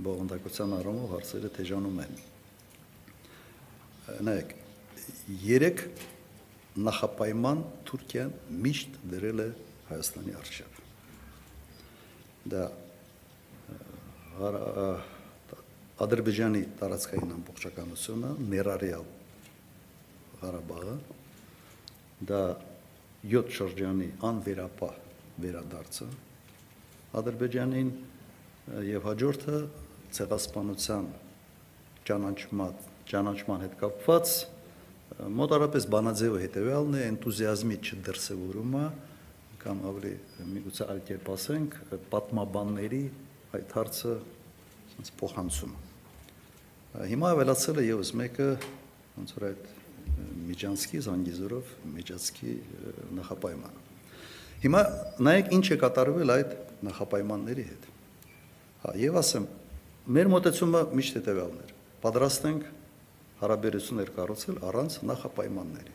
S1: բովանդակության առումով հարցերը թեժանում են։ Նայեք, երեք նախապայման Թուրքիան միշտ դրել է Հայաստանի արժեվ։ Դա Ադրբեջանի տարածքային ամբողջականությունը, ներառյալ Ղարաբաղը դա 7 շրջանի անվերապահ վերադարձը Ադրբեջանին եւ հաջորդը ցեղասպանության ճանաչման ճանաչման հետ կապված մոտարապես բանաձևը հետեւյալն է энտուզիազմի չդրսևորումը կամ ավելի միգուցե այլ կերպ ասենք պատմաբանների այդ հարցը ասես փոխանցումը Ա, Հիմա ավելացել է եւս մեկը ոնց որ այդ Միջանցկի Զանգիզուրով Միջանցկի ը, նախապայմանը։ Հիմա նայեք ինչ է կատարվել այդ նախապայմանների հետ։ Հա, եւ ասեմ, մեր մտածումը միշտ հետեւյալն էր։ Պատրաստ ենք հարաբերություններ կառուցել առանց նախապայմանների։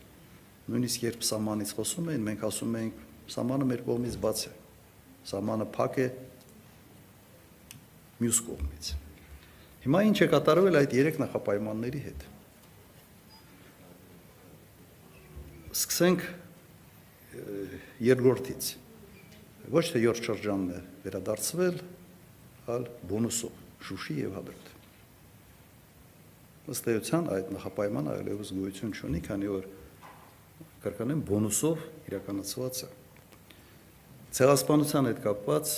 S1: Նույնիսկ երբ սահմանից խոսում էին, մենք ասում էինք, սահմանը մեր կողմից բաց է։ Սահմանը փակ է մյուս կողմից։ Հիմա ինչ է կատարվել այդ երեք նախապայմանների հետ։ Սկսենք երկրորդից։ Ոչ թե 7 շրջանն է վերադարձվել, այլ բոնուսով Շուշի եւ Հադրութ։ Ըստ էության այդ նախապայմանը այլևս գոյություն չունի, քանի որ կրկնեմ բոնուսով իրականացված է։ Ցեղասպանության հետ կապված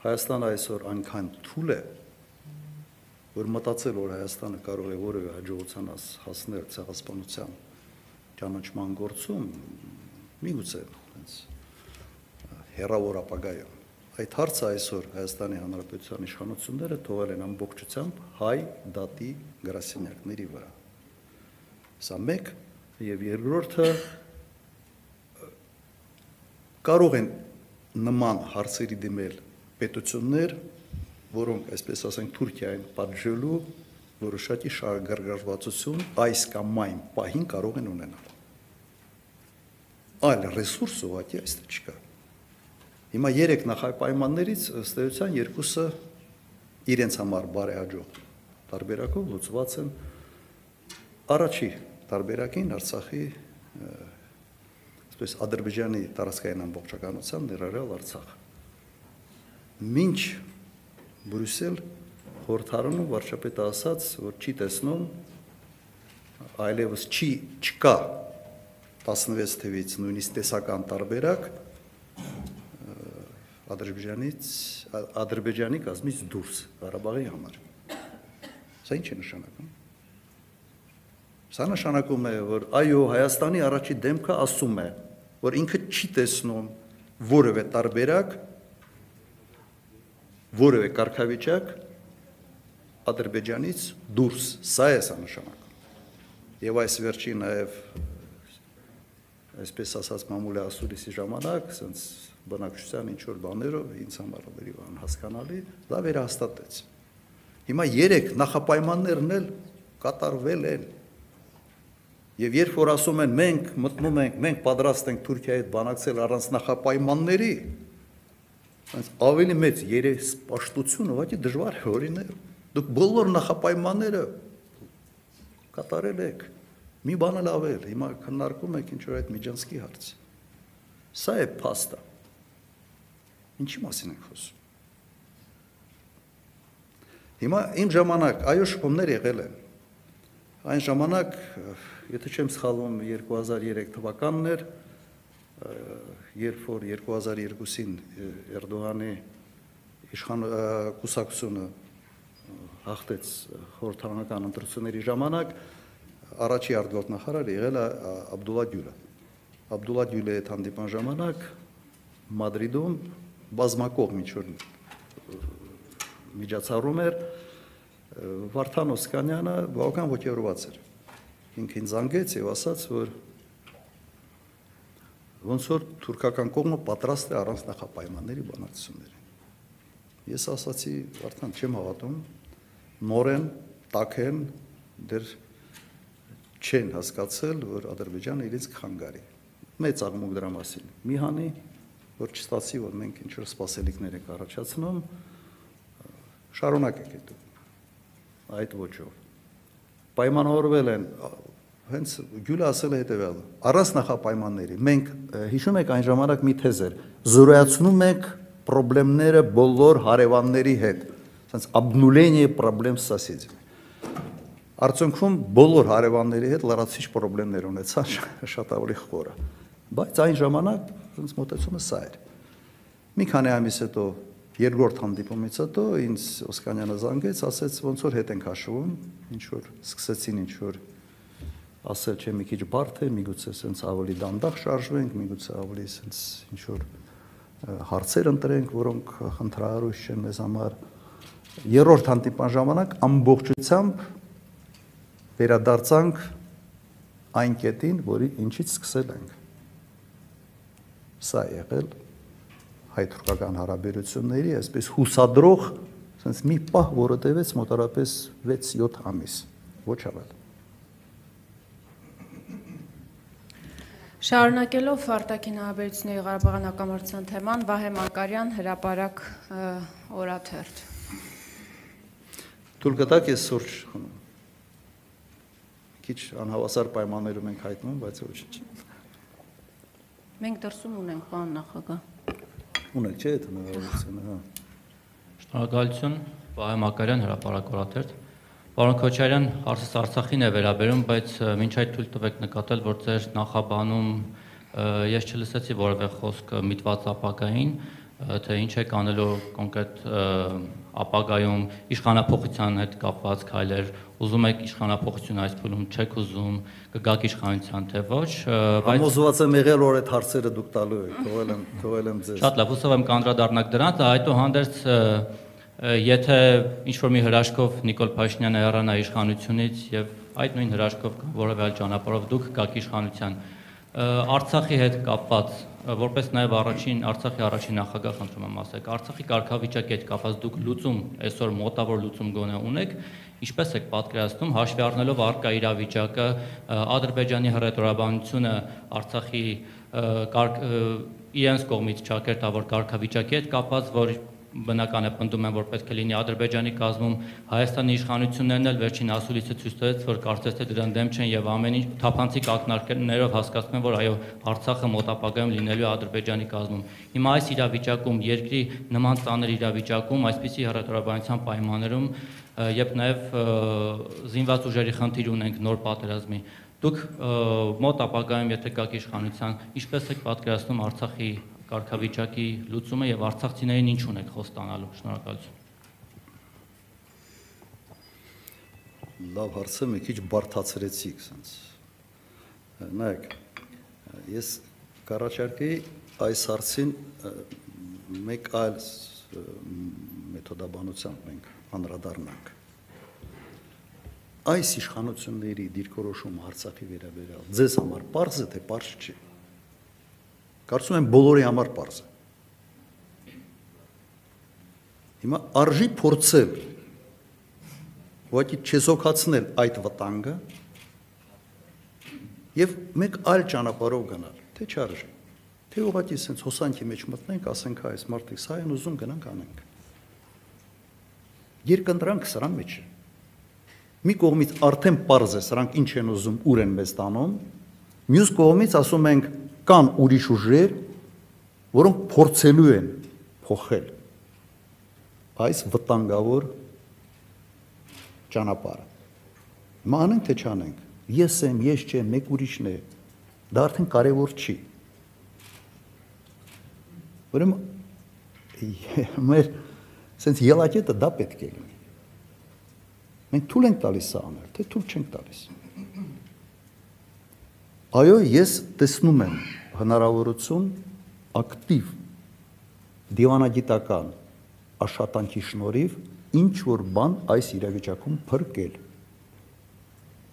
S1: Հայաստանը այսօր այնքան թույլ է, որ մտածել որ Հայաստանը կարող է որևէ հաջողության հաս- հասնել ցեղասպանության ճանաչման գործում միգուցե հենց հերավոր ապագայում այդ հարցը այսօր Հայաստանի Հանրապետության իշխանությունները թողել են ամբողջությամբ հայ դատի գրասենյակների վրա սա մեկ եւ երկրորդը կարող են նման հարցերի դիմել պետություններ, որոնք, այսպես ասենք, Թուրքիային պատժելու որոշակի շահագրգռվածություն այս կամ այն պահին կարող են ունենալ։ Այլ ռեսուրս ուղղակի այստեղ չկա։ Հիմա երեք նախապայմաններից ըստ էության երկուսը իրենց համար բարեհաջող տարբերակով լուծված են առաջի տարբերակին Արցախի այսպես Ադրբեջանի տարածքային ամբողջականության ներառյալ Արցախ։ Մինչ Բրյուսել խորհրդարանում վարչապետը ասաց, որ չի տեսնում այլևս չի չկա 16 թվից նույնիսկ տեսական տարբերակ Ադրբեջանից Ադրբեջանի կազմից դուրս Ղարաբաղի համար։ Սա ինչ է նշանակում։ Սա նշանակում է, որ այո, Հայաստանի առաջի դեմքը ասում է, որ ինքը չի տեսնում որևէ տարբերակ, որևէ կարգավիճակ Ադրբեջանից դուրս։ Սա է սա նշանակում։ Եվ այս վերջի նաև այսպես ասած մամուլի ասուրիսի ժամանակ, ասենց բնակչության ինչ որ բաներով ինձ համար ավելի անհասկանալի, դա վերահաստատեց։ Հիմա 3 նախապայմաններն էլ կատարվել են։ Եւ երբ որ ասում են մենք մտնում ենք, մենք պատրաստ ենք Թուրքիայի հետ բանակցել առանց նախապայմանների, այնց ավելի մեծ երեսպաշտություն ուղղակի դժվար է օրինել։ Դուք բոլոր նախապայմանները կատարել եք։ Մի բան էլ ավել, հիմա քննարկում եք ինչ որ այդ Միջանցկի հարց։ Սա է փաստը։ Ինչի մասին ենք խոսում։ Հիմա իմ ժամանակ այո շփումներ եղել են։ Այն ժամանակ, եթե չեմ սխալվում, 2003 թվականն էր, երբ որ 2002-ին Էրդողանի իշխան կուսակցությունը հաղթեց խորհրդարանական ընտրությունների ժամանակ, առաջի արտգործնախարար եղել է Աբդուլլա Գյուլը։ Աբդուլլա Գյուլի հետ հանդիպան ժամանակ Մադրիդում բազմակողմ ինչ որ միջոցառում էր Վարդան Օսկանյանը բավական ողջերված էր։ Ինքին զանգեց եւ ասաց, որ ոնց որ թուրքական կողմը պատրաստ է առանց նախապայմանների բանակցությունների։ Ես ասացի, Վարդան, չեմ հավատում, նորեն, տակեն դեր չեն հասկացել, որ Ադրբեջանը իրենց կխանգարի։ Մեծ աղմուկ դրա մասին։ Մի հանի որ չստացի, որ մենք ինչ որ սպասելիքներ ենք առաջացնում, շարունակեք այդ այդ ոչով։ Պայմանավորվել են հենց Գյուլը ասել է հետևյալը. առանց նախապայմանների մենք հիշում եք այն ժամանակ մի թեզ էր զորացնում ենք խնդիրները բոլոր հարևանների հետ ասենց обнуление проблем с соседями Արդյունքում բոլոր հարևանների հետ լրացիչ խնդիրներ ունեցա շատ ավելի խորը բայց այն ժամանակ ինձ մտածումը սա էր։ Մի քանի ամիս հետո երկրորդ հանդիպումից հետո ինձ Օսկանյանը զանգեց, ասեց ոնց որ հետ ենք հաշվում, ինչ որ սկսեցին ինչ որ ասել չէ մի քիչ բարդ է, միգուցե սենց ավելի դանդաղ շարժվենք, միգուցե ավելի սենց ինչ որ հարցեր ընտրենք, որոնք խնդրահարույց չեն մեզ համար։ Երրորդ հանդիպան ժամանակ ամբողջությամբ վերադարձանք այն կետին, որի ինչից սկսել ենք սա եղել հայ-թուրքական հարաբերությունների այսպես հուսադրող sense մի պահ, որը տևեց մոտարապես 6-7 ամիս, ոչ ավել։
S2: Շարունակելով արտաքին հարաբերությունների Ղարաբաղյան հակամարտության թեման, Վահե Մակարյան հրապարակ օրաթերթ։
S1: Թույլ կտակ ես սուրճ խմում։ Քիչ անհավասար պայմաններում ենք հայտնում, բայց ոչինչ։
S2: Մենք դրսում ունենք բան նախագահ։
S1: Ունենք, չէ՞, այդ հնարավորությունը, հա։
S7: Շնորհակալություն, Վահե Մակարյան հրապարակորաթերթ։ Պարոն Քոչարյան, հարցս Արցախին է վերաբերում, բայց մինչ այդ թույլ տվեք նկատել, որ ձեր նախաբանում ես չլսեցի որևէ խոսք միտված ապակային, թե ինչ եք անելու կոնկրետ ապագայում իշխանապողության հետ կապված քայլեր, ուզում եք իշխանապողություն այս փուլում չեք ուզում, կգաք իշխանության թե ոչ,
S1: բայց Համոզված եմ եղել, որ այդ հարցերը դուք տալու եք, թողել եմ, թողել եմ ձեզ։
S7: Շատ լավ, հուսով եմ կանդրադառնաք դրանց, այդուհանդերձ եթե ինչ որ մի հրաշքով Նիկոլ Փաշինյանը հեռանա իշխանությունից եւ այդ նույն հրաշքով որևէ այլ ճանապարհով դուք գաք իշխանության Արցախի հետ կապված, որպես նաև առաջին Արցախի առաջին նախագահ խնդրում եմ ասեք, Արցախի կարգավիճակի հետ կապված դուք լուծում այսօր մոտավոր լուծում գոնե ունեք, ինչպես եք պատկերացնում հաշվի առնելով արկա իրավիճակը, Ադրբեջանի հռետորաբանությունը Արցախի կարգ իրենց կողմից ճակերտավոր կարգավիճակի հետ կապված, որ բնական է պնդում են, որ պետք է լինի Ադրբեջանի կազմում Հայաստանի իշխանություններն էլ վերջին ասուլիսը ցույց տվեց, որ կարծես թե դրան դեմ չեն եւ ամեն ինչ թափանցիկ ակնարկներով հասկացնում են, որ այո, Արցախը մոտապագայում լինելու է Ադրբեջանի կազմում։ Հիմա այս իրավիճակում, երկրի նման ծանր իրավիճակում, այսպիսի հռետորաբանության պայմաններում, երբ նաեւ զինված ուժերի խնդիր ունենք նոր պատերազմի, դուք մոտ ապագայում, եթե գաք իշխանության, ինչպես եք պատկերացնում Արցախի կարգավիճակի լուծումը եւ արցախցիներին ինչ ունեք խոստանալու։ Շնորհակալություն։
S1: Լավ հարց է, մի քիչ բարթացրեցիք, ասենց։ Նայեք, ես կառաջարկեի այս հարցին մեկ այլ մեթոդաբանությամբ մենք անդրադառնանք։ Այս իշխանությունների դիրքորոշումը Արցախի վերաբերյալ ձեզ համար པարզ է թե པարզ չի։ Կարծում եմ բոլորի համար པարզ է։ Հիմա արժի փորձել ուղղակի չեզոքացնել այդ վտանգը եւ մեկ այլ ճանապարհով գնալ, թե չարժի։ Թե ուղղակի sense հոսանքի մեջ մտնենք, ասենք այս մարդիկ սա են ուզում գնանք անենք։ Երկընտրանք սրան մեջ է։ Մի կողմից արդեն པարզ է սրանք ինչ են ուզում, ուր են մեզ տանում, մյուս կողմից ասում ենք կան ուրիշ ուժեր, որոնք փորձելու են փոխել այս վտանգավոր ճանապարհը։ Հիմա անենք թե չանենք։ Ես եմ, ես չեմ, մեկ ուրիշն է։ Դա արդեն կարևոր չի։ Ուրեմն մեր sense ելակետը դա պետք է լինի։ Մենք թույլ ենք տալիս սա անել, թե թույլ չենք տալիս։ Այո, ես տեսնում եմ հնարավորություն ակտիվ դիվանագիտական աշխատանքի շնորհիվ ինչ որ բան այս իրավիճակում փրկել։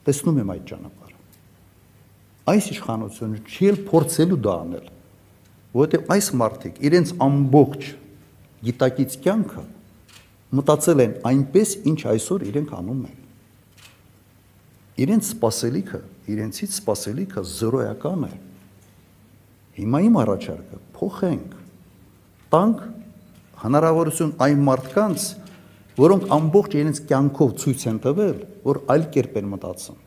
S1: Տեսնում եմ այդ ճանապարհը։ Այս իշխանությունը չի էլ փորձելու դա անել, որովհետև այս մարդիկ իրենց ամբողջ գիտակից կյանքը մտածել են այնպես, ինչ այսօր իրենք անում են։ Իրենց սпасելիքը, իրենցից սпасելիքը զրոյական է։ իրենց Հիմա իմ առաջարկը փոխենք, տանք հնարավորություն այն մարդկանց, որոնք ամբողջ իրենց կյանքով ցույց են տվել, որ այլ կերպ են մտածում։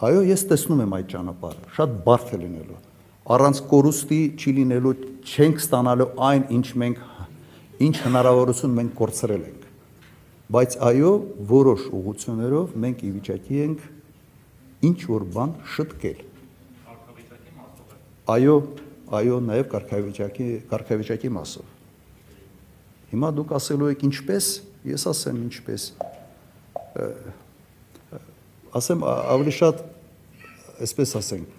S1: Այո, ես տեսնում եմ այդ ճանապարհը, շատ բարդ է լինելու։ Առանց կորուստի չի լինելու, չենք ստանալու այն, ինչ մենք ինչ հնարավորություն մենք կորցրել ենք։ Բայց այո, որոշ ուղություններով մենք ի վիճակի ենք ինչ որ բան շտկել։ Այո, այո, նաև կարգավիճակի կարգավիճակի մասով։ Հիմա դուք ասելու եք ինչպես, ես ասեմ ինչպես։ Ասեմ ավելի շատ այսպես ասենք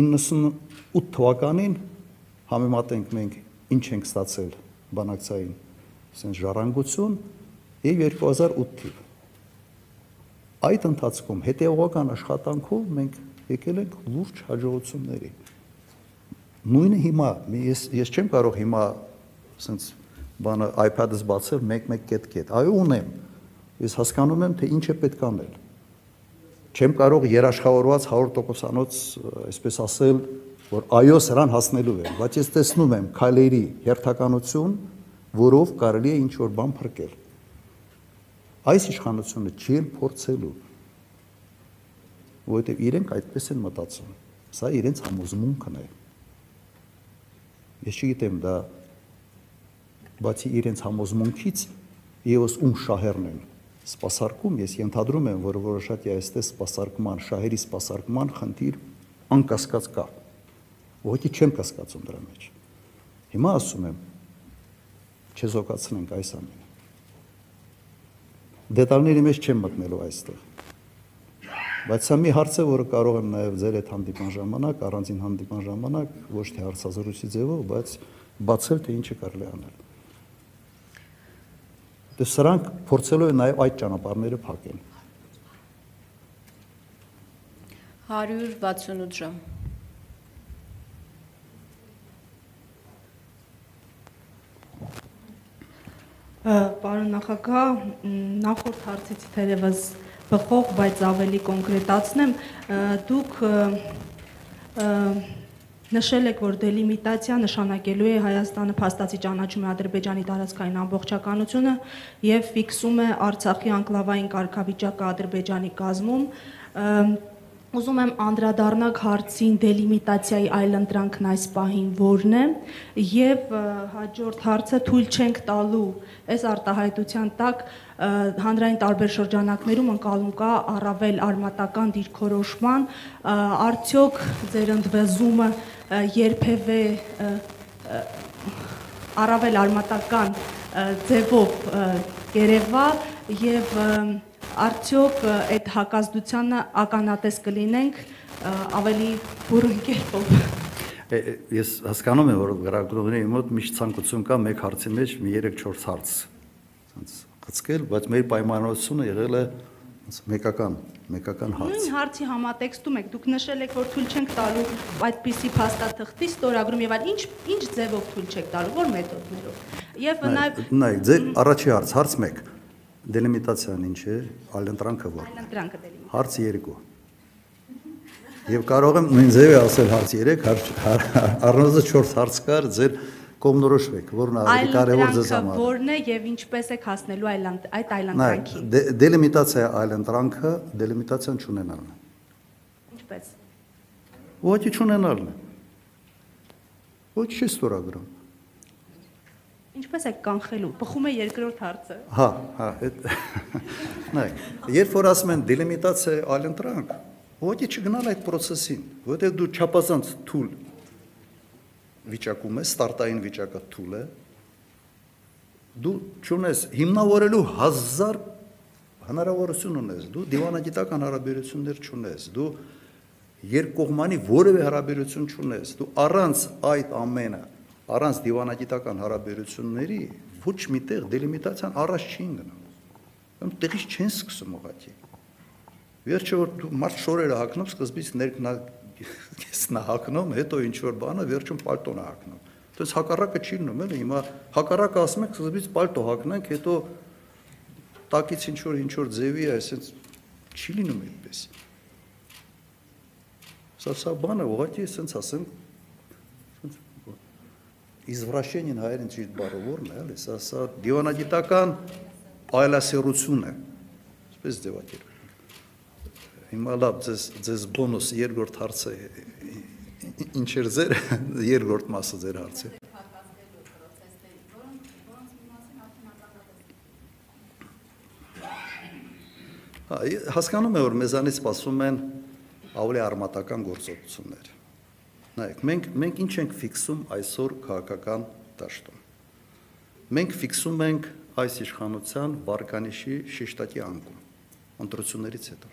S1: 98 թվականին համեմատենք մենք ինչ ենք ստացել բանակցային ասենք ժառանգություն եւ 2008 թիվ։ Այդ ընթացքում հետեւողական աշխատանքով մենք եկել ենք լուրջ հաջողությունների։ Նույնը հիմա ես ես չեմ կարող հիմա ասենց բանը iPad-ս բացել մեկ-մեկ կետ-կետ։ Այո, ունեմ։ Ես հասկանում եմ, թե ինչ է պետք անել։ Չեմ կարող երաշխավորված 100%-անոց, այսպես ասել, որ այո, սրան հասնելու եմ, բայց ես տեսնում եմ քայլերի հերթականություն, որով կարելի է ինչ որ բան փրկել։ Այս իշխանությունը չի փորձելու, որովհետև իրենք այդպես են մտածում։ Սա իրենց համոզմունքն է։ Ես չգիտեմ դա բացի իրենց համոզմունքից եւս ում շահերն են սпасարկում, ես ենթադրում եմ, որ որոշակի այստես սпасարկման, շահերի սпасարկման խնդիր անկասկած կա։ Ոչի չեմ կասկածում դրա մեջ։ Հիմա ասում եմ, չեզոքացնենք այս ամենը։ Դետալների մեջ չեմ մտնելու այստեղ Բայց սա մի հարց է, որը կարող եմ նաև ձեր այդ հանդիպան ժամանակ, առանձին հանդիպան ժամանակ, ոչ թե հարցազրույցի ձևով, բայց բացել թե ինչը կարելի անել։ Դե սրանք փորձելու են նաև այդ ճանապարհները փակել։
S2: 168 ժամ։
S8: Ա, Պարոն նախագահ, նախորդ հարցից թերևս բխող, բայց ավելի կոնկրետացնեմ, դուք նշել եք, որ դելիմիտացիա նշանակելու է Հայաստանը փաստացի ճանաչում է Ադրբեջանի տարածքային ամբողջականությունը եւ ֆիքսում է Արցախի անկլավային կարգավիճակը Ադրբեջանի կազմում։ Ուզում եմ անդրադառնալ հարցին դելիմիտացիայի այլընտրանքն այս պահին որն է եւ հաջորդ հարցը թույլ չենք տալու այս արտահայտության տակ հանրային տարբեր շրջանակներում ընկալում կա առավել արմատական դիրքորոշման արդյոք ձեր ընդվեզումը ը, երբևէ առավել արմատական ձևով ը, կերևա եւ ը, արդյոք այդ հակազդությանը ականատես կլինենք ավելի բուրըն կերպով
S1: Ես հասկանում եմ, որ գրագրողների մոտ միշտ ցանկություն կա մեկ հարցի մեջ մի 3-4 հարց ցած խցկել, բայց մեր պայմանավորությունը եղել է ոնց մեկական, մեկական հարց։
S8: Նույն հարցի համատեքստում եք դուք նշել եք որ թույլ չենք տալու այդպիսի փաստաթղթի ստորագրում եւ այլ ինչ ինչ ձևով թույլ չեք տալու որ մեթոդներով եւ նաեւ
S1: Նայեք, ձեր առաջի հարց, հարց 1։ Դելիմիտացիան ինչ է, այլընտրանքը ո՞ր։
S8: այլընտրանքը դելի
S1: Հարց 2։ Եվ կարող եմ նույն ձևի ասել հարց 3, հարց առնվազն 4 հարց կար, ձեր կողմնորոշվեք, որն է ավելի կարևոր ձեզ
S8: այլընտրանքը
S1: համար։
S8: որն է եւ ինչպես եք հասնելու այդ
S1: Նայեք,
S8: այլընտրանքի
S1: դե- դելիմիտացիա այլընտրանքը դելիմիտացիան չունենալն է։
S8: ինչպես
S1: Ոչի չունենալն է։ Ոչ չի ստորագրում։
S8: ինչպես եք կանխելու բխում է երկրորդ հարցը
S1: Հա, հա, այդ նայեք, երբ որ ասում են դելիմիտացիա այլընտրանք, ոչի չգնալ այդ process-ին, որովհետև դու չափազանց թույլ վիճակում ես, ստարտային վիճակը թույլ է, դու ճունես հիմնավորելու հազար հնարավորություն ունես, դու դիվանագիտական հարաբերություններ չունես, դու երկկողմանի որևէ հարաբերություն չունես, դու առանց այդ ամենը, առանց դիվանագիտական հարաբերությունների ոչ միտեղ դելիմիտացիան առաջ չի գնա։ Ում տեղից չեն սկսում ուղղակի։ Վերջը որ մարդ շորերը հակնում, սկզբից ներքնա ես նա հակնում, հետո ինչ որ բանը վերջում պալտոն է հակնում։ Դες հակառակը չի լինում, էլի հիմա հակառակը ասում եք սկզբից պալտո հակնենք, հետո տակից ինչ որ ինչ որ ձևի է, այսպես չի լինում այդպես։ Սա սա բանը ուղղակի ասենց ասեմ извращение հայերեն ճիշտ բառը ո՞րն է, էլի, սա սա դիվանագիտական այլասերություն է։ Այսպես ձևակերպ։ Հիմա լավ, ձեզ ձեզ բոնուս երկրորդ հարցը ինչ էր ձեր երկրորդ մասը ձեր հարցը։ Հա, ե- հասկանում եմ, որ մեզանից սպասում են ավելի արմատական գործողություններ։ Նայեք, մենք մենք ինչ ենք ֆիքսում այսօր քաղաքական դաշտում։ Մենք ֆիքսում ենք այս իշխանության վարկանիշի շեշտակի անկում ընտրություններից հետո։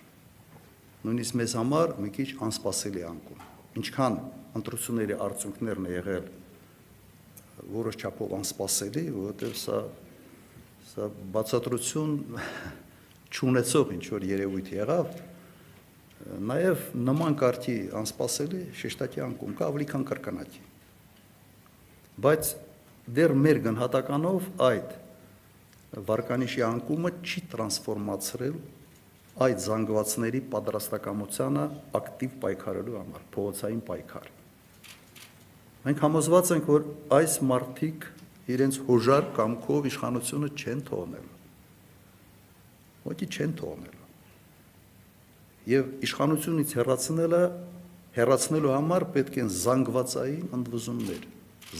S1: Նույնիսկ մեզ համար մի քիչ անսպասելի անկում։ Ինչքան ընտրությունների արդյունքներն է եղել որոշ չափով անսպասելի, որովհետև սա սա բացատրություն չունեցող ինչ որ երևույթ եղավ, նաև նման կարգի անսպասելի շեշտակի անկում կա ավելի քան կրկնակի։ Բայց դեռ մեր գնահատականով այդ վարկանիշի անկումը չի տրանսֆորմացրել այդ զանգվածների պատրաստակամությանը ակտիվ պայքարելու համար, փողոցային պայքար։ Մենք համոզված ենք, որ այս մարտիկ իրենց հոժար կամքով իշխանությունը չեն թողնելու։ Ոչի չեն թողնելու։ Եվ իշխանությունից հեռացնելը հեռացնելու համար պետք են զանգվածային ընդվզումներ,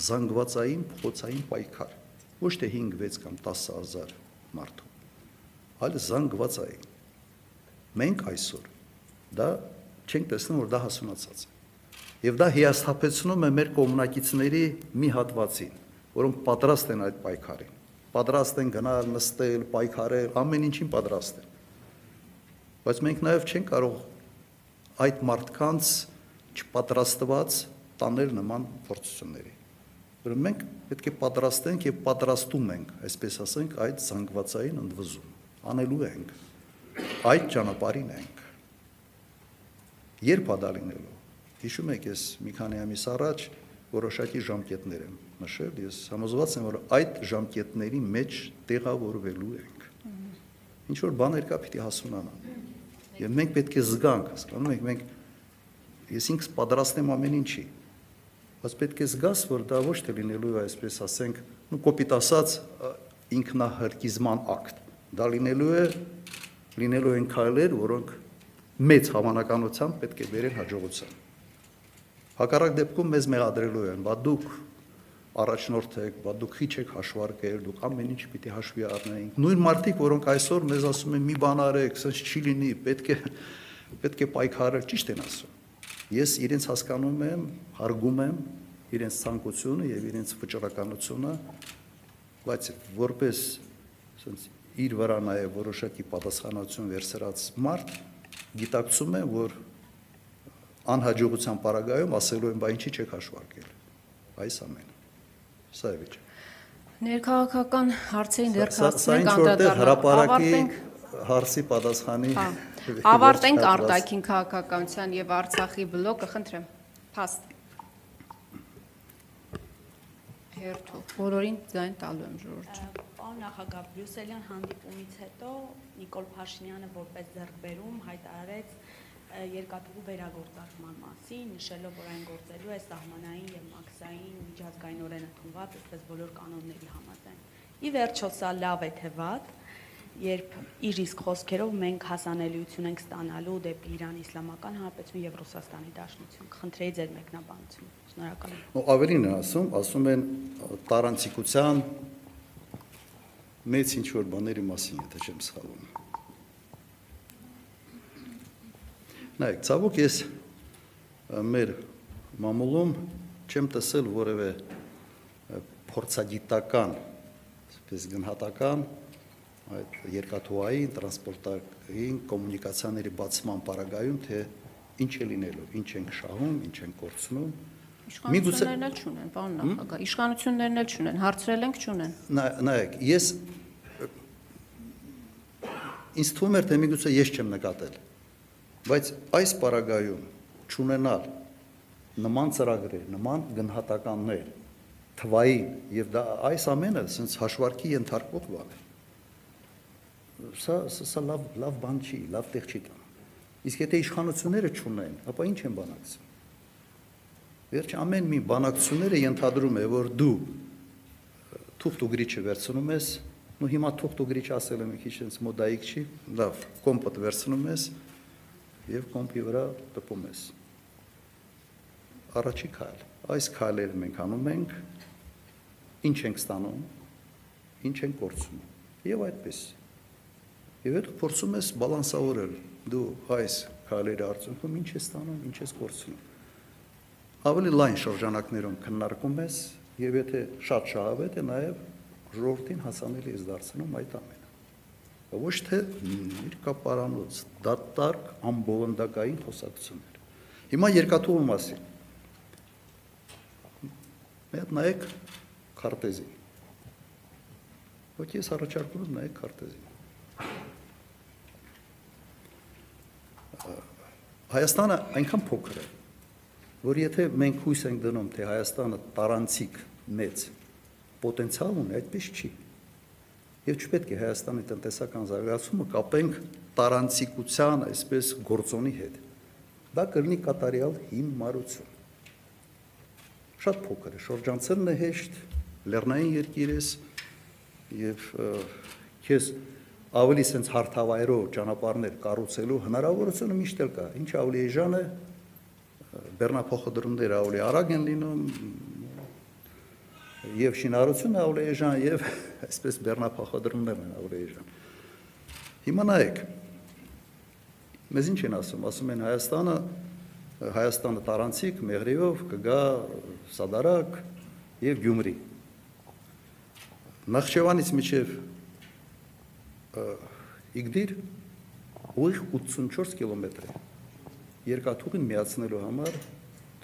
S1: զանգվածային փոխոցային պայքար։ Ոչ թե 5-6 կամ 10000 մարդու, այլ զանգվածային։ Մենք այսօր դա չենք տեսնում, որ դա հասունացած է։ Եվ դա հիասթափեցնում է մեր կոմունակիցների մի հատվածին, որոնք պատրաստ են այդ պայքարին։ Պատրաստ են գնալ, նստել, պայքարել, ամեն ինչին պատրաստ են։ Բայց մենք նաև չենք կարող այդ մարդկանց չպատրաստված տանել նման փորձությունների։ Որը մենք պետք է պատրաստենք եւ պատրաստում ենք, այսպես ասենք, այդ զանգվածային ընդվզում։ Անելու ենք։ Այդ ճանապարհին ենք։ Երբ է դա լինելու։ Հիշում եք, ես մի քանի ամիս առաջ որոշակի ժամկետներ եմ նշել, ես համոզված եմ, որ այդ ժամկետների մեջ տեղավորվելու ենք։ Ինչ որ բաներ կա պիտի հասունանան։ Եվ մենք պետք է զգանք, հասկանում եք, մենք ես ինքս պատրաստ եմ ամեն ինչի։ Բայց պետք է զգաս, որ դա ոչ թե լինելու է, այսպես ասենք, ну կոպիտ ասած ինքնահրկիզման ակտ։ Դա լինելու է լինելու են քայլեր, որոնք մեծ հավանականությամբ պետք է բերեն հաջողության։ Հակառակ դեպքում մեզ մեղադրելու են, բա դուք առաջնորդ եք, բա դուք քիչ եք հաշվարկել, դուք ամեն ինչ պիտի հաշվի առնեինք։ Նույն մարդիկ, որոնք այսօր մեզ ասում են՝ մի բան արեք, սենց չի լինի, պետք է պետք է պայքարել, ճիշտ են ասում։ Ես իրենց հասկանում եմ, հարգում եմ իրենց ցանկությունը եւ իրենց վճռականությունը, բայց որպես սենց իր վրա նաեւ որոշակի պատասխանատվություն վերցրած մարդ գիտակցում եմ, որ անհաջողության պարագայում ասելու են, բա ինչի չեք հաշվարկել։ Այս ամենը։ Սա է վիճակը։
S2: Ներքաղաքական հարցերին դեռ հասցնենք անդրադառնալ։
S1: հրաապարակի
S2: Ավարտենք-
S1: հարցի պատասխանի
S2: Հա։ Ավարտենք արտաքին քաղաքականության եւ Արցախի բլոկը, խնդրեմ։ Փաստ։ Հերթով բոլորին ձայն տալու եմ ժողովրդի։
S9: Պարոն նախագահ, Բրյուսելյան հանդիպումից հետո Նիկոլ Փաշինյանը որպես ձեռքբերում հայտարարեց երկաթուղու վերագործարկման մասին, նշելով, որ այն գործելու է սահմանային եւ մաքսային միջազգային օրենաթունված, այսպես բոլոր կանոնների համաձայն։ Ի վերջո սա լավ է թե վատ, երբ իր իսկ խոսքերով մենք հասանելիություն ենք ստանալու դեպի Իրան Իսլամական Հանրապետություն եւ Ռուսաստանի Դաշնություն։ Խնդրեի ձեր մեկնաբանություն։ Շնորհակալ եմ։
S1: Ու ավելին ասում, ասում են տարանցիկության մեծ ինչ որ բաների մասին, եթե չեմ սխալվում։ Նայեք, ցավոք ես մեր մամուլում չեմ տեսել որևէ փորձագիտական, այսպես գնահատական այդ երկաթուղային, տրանսպորտային կոմունիկացիաների բացման պարագայում, թե ինչ է լինելու, ինչ ենք շահում, ինչ ենք կորցնում։
S2: Իշխանություններն էլ չունեն, պարոն նախագահ, իշխանություններն էլ չունեն, հարցրել ենք չունեն։
S1: Նա- Նայեք, ես ինձ թվում էր, թե միգուցե ես չեմ նկատել։ Բայց այս պարագայում ճանենալ նման ծրագրեր, նման գնահատականներ թվային եւ դա այս ամենը sense հաշվարկի ենթարկվող բան է։ Սա սա, լավ լավ բան չի, լավ տեղ չի տանում։ Իսկ եթե իշխանությունները չունեն, ապա ինչ են բանակցում։ Վերջ ամեն մի բանակցությունները ենթադրում է, որ դու թուղթ ու գրիչը վերցնում ես, նո հիմա թուղթ ու գրիչ ասել եմ մի քիչ այնց մոդայիկ չի, լավ, կոմպոտ վերցնում ես եւ կոմպի վրա տպում ես։ Առաջի քայլ։ Այս քայլերը մենք անում ենք, ինչ ենք ստանում, ինչ ենք կորցնում։ Եվ այդպես։ Եվ հետո փորձում ես բալանսավորել դու այս քայլերի արդյունքում ինչ ես ստանում, ինչ ես կորցնում ավելի լայն շրջանակներում քննարկում ես եւ եթե շատ շահավետ է նաեւ ժողովրդին հասանելի ես դարձնում այդ ամենը ոչ թե իր կապարանոց դատարկ ամբողնդակային խոսակցություններ հիմա երկաթուղու մասին հատ նայեք քարտեզին ոչ ես առաջարկում եմ նայեք քարտեզին Հայաստանը այնքան փոքր է, որ եթե մենք հույս ենք դնում, թե Հայաստանը տարանցիկ մեծ պոտենցիալ ունի, այդպես չի։ Եվ չպետք է Հայաստանի տնտեսական զարգացումը կապենք տարանցիկության այսպես գործոնի հետ։ Դա կլինի կատարյալ հիմարություն։ Շատ փոքր է, շրջանցելն է հեշտ, լեռնային երկիր ես եւ քեզ ավելի sense հարթավայրով ճանապարհներ կառուցելու հնարավորությունը միշտ էլ կա։ Ինչ ավելի էժան է, բեռնափոխադրումները ավելի արագ են լինում եւ շինարարությունը ավելի էժան եւ այսպես բեռնափոխադրումներն են ավելի էժան։ Հիմա նայեք։ Մեզ ինչ են ասում, ասում են Հայաստանը Հայաստանը տարանցիկ Մեղրիով կգա Սադարակ եւ Գյումրի։ Նախճեվանից միջև Իգդիր ուղիղ 84 կիլոմետր է երկաթուղին միացնելու համար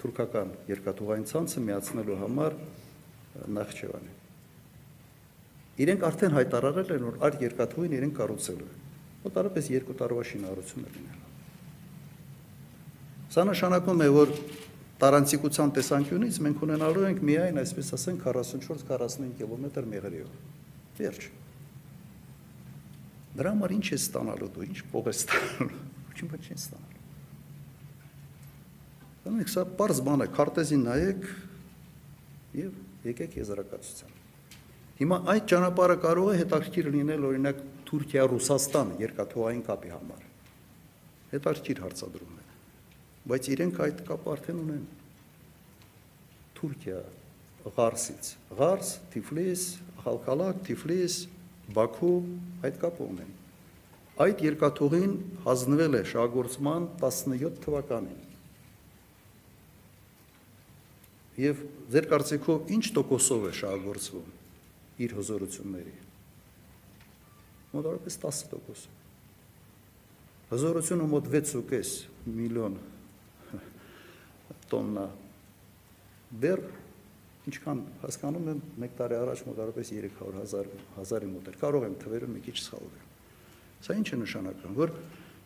S1: թուրքական երկաթուղային ցանցը միացնելու համար Նախճեվանի։ Իրենք արդեն հայտարարել են, որ այդ երկաթուղին իրենք կառուցելու են։ Մոտարապես 2 տարվա շինարարություն է լինելու։ Սա նշանակում է, որ տարանցիկության տեսանկյունից մենք ունենալու ենք միայն, այսպես ասենք, 44-45 կիլոմետր մեղրիով։ Վերջ։ Դրա համար ինչ է ստանալու դու, ինչ փող է ստանալու։ Ոչինչ բան չեն ստանալու։ Ուրեմն սա པարզ բան է, քարտեզին նայեք եւ եկեք եզրակացության։ Հիմա այդ ճանապարհը կարող է հետաքրքիր լինել օրինակ Թուրքիա-Ռուսաստան երկաթուղային կապի համար։ Հետաքրքիր հարցադրում է։ Բայց իրենք այդ կապը արդեն ունեն։ Թուրքիա Ղարսից, Ղարս, Թիֆլիս, Խալքալակ, Թիֆլիս, Բաքու այդ կապը ունեն։ Այդ երկաթուղին հանձնվել է շահգործման 17 թվականին։ Եվ ձեր կարծիքով ինչ տոկոսով է շահգործվում իր հզորությունների։ Մոտավորապես 10%։ Հզորությունը մոտ 6.5 միլիոն տոննա բեր ինչքան հասկանում եմ 1 տարի առաջ մոտավորապես 300.000 հազարի մոտ էր կարող եմ թվերը մի քիչ սխալվել սա ինչ է նշանակում որ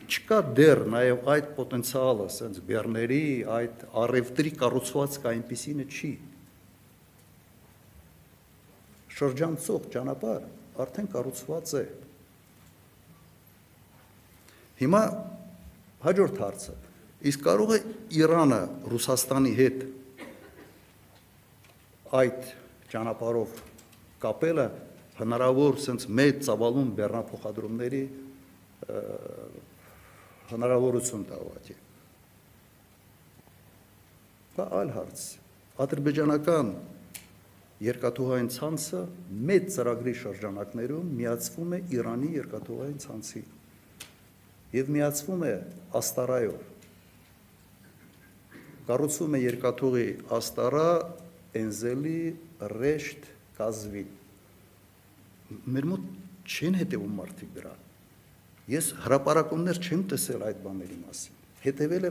S1: չկա դեռ նաև այդ պոտենցիալը ասենց բեռների այդ արևտրի կառուցվածքը այնպեսինը չի շրջանցող ճանապարհ արդեն կառուցված է Հիմա հաջորդ հարցը. Իսկ կարող է Իրանը Ռուսաստանի հետ այդ ճանապարհով կապելը հնարավոր sense մեծ ծավալուն բեռնափոխադրումների հնարավորություն տա ուղղակի։ Դա այլ հարց։ Ադրբեջանական երկաթուղային ցանցը մեծ ծրագրի շրջանակներում միացվում է Իրանի երկաթուղային ցանցի եւ միացվում է Աստարայով կառուցվում է երկաթուղի աստարա Էնզելի ռեշտ կազվի։ Մեր մոտ չեն հետևում մարդիկ դրա։ Ես հրաապարակումներ չեմ տեսել այդ բաների մասին։ Հետևել է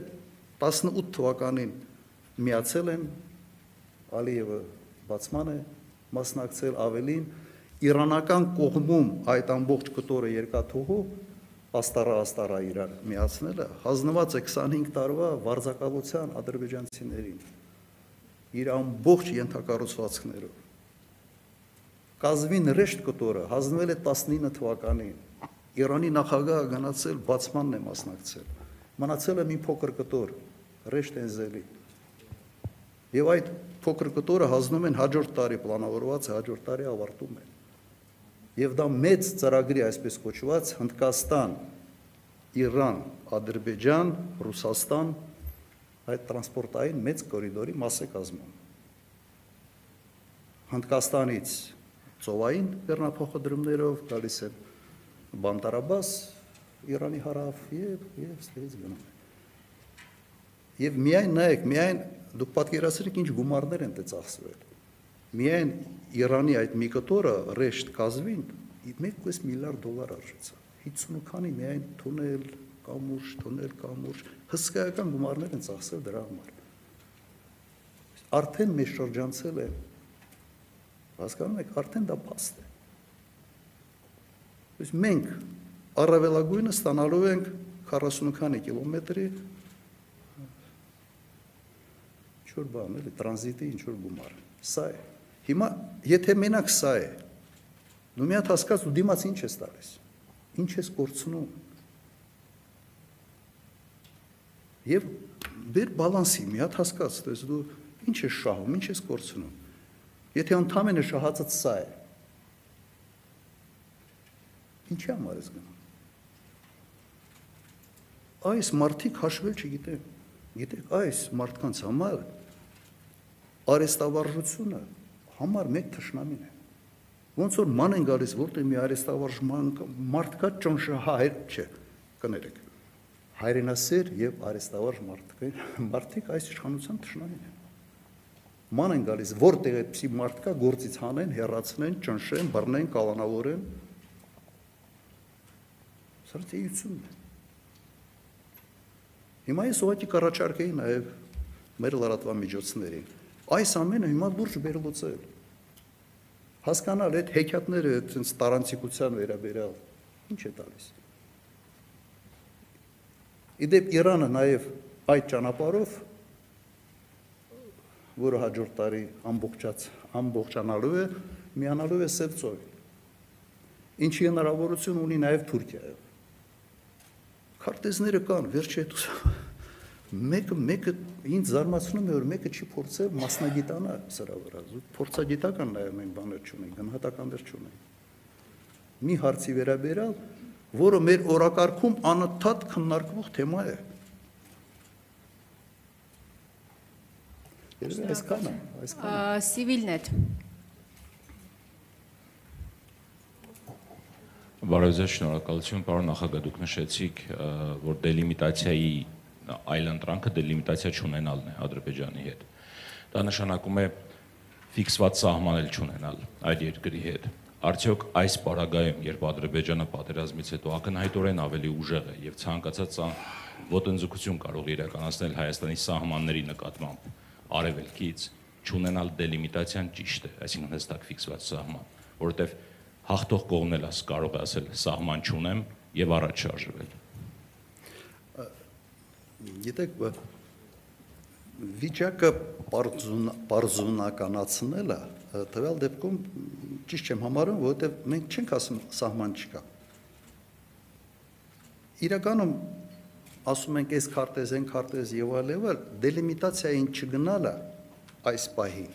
S1: 18 թվականին միացել եմ Ալիևը բացմանը մասնակցել ավելին իրանական կողմում այդ ամբողջ կտորը երկաթուղու աստարա աստարա իրար միացնելը հանձնված է 25 տարվա վարձակալության ադրբեջանցիներին իր ամբողջ ենթակառուցվածքներով Կազվին ռեշտ կտորը հանձնվել է 19 թվականին Իրանի նախագահը գնացել բացմանն է մասնակցել մնացել է մի փոքր կտոր ռեշտ Էնզելի եւ այդ փոքր կտորը հանձնում են հաջորդ տարի պլանավորված հաջորդ տարի ավարտում են եւ դա մեծ ծրագրի այսպես կոչված Հնդկաստան, Իրան, Ադրբեջան, Ռուսաստան այդ տրանսպորտային մեծ կորիդորի մաս է կազմում։ Հնդկաստանից ծովային բեռնափոխադրումներով գալիս են Բանտարաբաս, Իրանի հարավ եւ եւ ստերից գնում Եվ միայն նայեք, միայն դուք պատկերացրեք ինչ գումարներ են դե ծախսվել միայն Իրանի այդ մի կտորը ռեշտ կազվին 1.5 միլիարդ դոլար արժեցավ 50 քանի միայն թունել կամուրջ թունել կամուրջ հսկայական գումարներ են ծախսել դրա համար արդեն մեր շրջանցել է հասկանում եք արդեն դա փաստ է Իսկ մենք առավելագույնը ստանալու ենք 40 քանի կիլոմետրի ինչ որ բան էլի տրանզիտի ինչ որ գումար սա է Հիմա եթե մենակ սա է, դու մի հատ հասկաց ու դիմաց ինչ ես տալիս։ Ինչ ես կորցնում։ Եվ բեր բալանսի մի հատ հասկաց, դες դու ինչ ես շահում, ինչ ես կորցնում։ Եթե ընդամենը շահածդ սա է։ Ինչի համար ես գնում։ Այս մարդիկ հաշվել չգիտեն։ Գիտեք, այս մարդկանց համար արեստավարժությունը համար մեկ թշնամին է։ Ոնց որ ման են գալիս, որտեղ մի արեստավարժ մարդ կա ճոնշը հայր չէ, կներեք։ Հայրենասեր եւ արեստավարժ մարդ կա, մարդիկ այս իշխանության թշնամին են։ Ման են գալիս, որտեղ այդպիսի մարդ կա, գործից հանեն, հերացնեն, ճնշեն, բռնեն, կալանավորեն։ Սա ծեյությունն է։ Հիմա ես ուղղակի կառաջարկեի նաև մեր լրատվամիջոցներին Այս ամենը հիմա լուրջ վերլուծել։ Հասկանալ այդ հեքիաթները այդպես տարանցիկության վերաբերյալ ինչ է տալիս։ Իդեպ Իրանը նաև այդ ճանապարհով որը հաջորդ տարի ամբողջած ամբողջանալու է, միանալու է Սևծովին։ Ինչի հնարավորություն ունի նաև Թուրքիայը։ Քարտեզները կան, վերջի հետ մեկը մեկը ինձ զարմացնում է որ մեկը չի փորձել մասնագիտանա սրա վրա փորձագիտական նաև մենք բաներ չունենք գնահատականներ չունենք մի հարցի վերաբերալ որը մեր օրակարգում անընդհատ քննարկվող թեմա է Երևի այսքանը, այսքանը։
S2: Սիվիլնետ։
S10: Բարև ձեզ, շնորհակալություն, պարոն նախագահ, դուք նշեցիք, որ դելիմիտացիայի այլընտրանքը դելիմիտացիա չունենալն է Ադրբեջանի հետ։ Դա նշանակում է ֆիքսված սահմանել չունենալ այդ երկրի հետ։ Արդյոք այս պարագայում, երբ Ադրբեջանը պատերազմից հետո ակնհայտորեն ավելի ուժեղ է եւ ցանկացած ոտնձգություն կարող իրականացնել Հայաստանի սահմանների նկատմամբ, արևելքից չունենալ դելիմիտացիան ճիշտ է, այսինքն հստակ ֆիքսված սահման, որովհետև հաղթող կողմն էլ աս կարող է ասել սահման չունեմ եւ առաջ շարժվել։
S1: Գիտեք, վիճակը պարզունականացնելը տվյալ դեպքում ճիշտ չեմ համարում, որովհետև մենք չենք ասում սահման չկա։ Իրականում ասում ենք այս քարտեզ, այն քարտեզ եւ այլ եւ այլ, դելիմիտացիային չգնալը այս պահի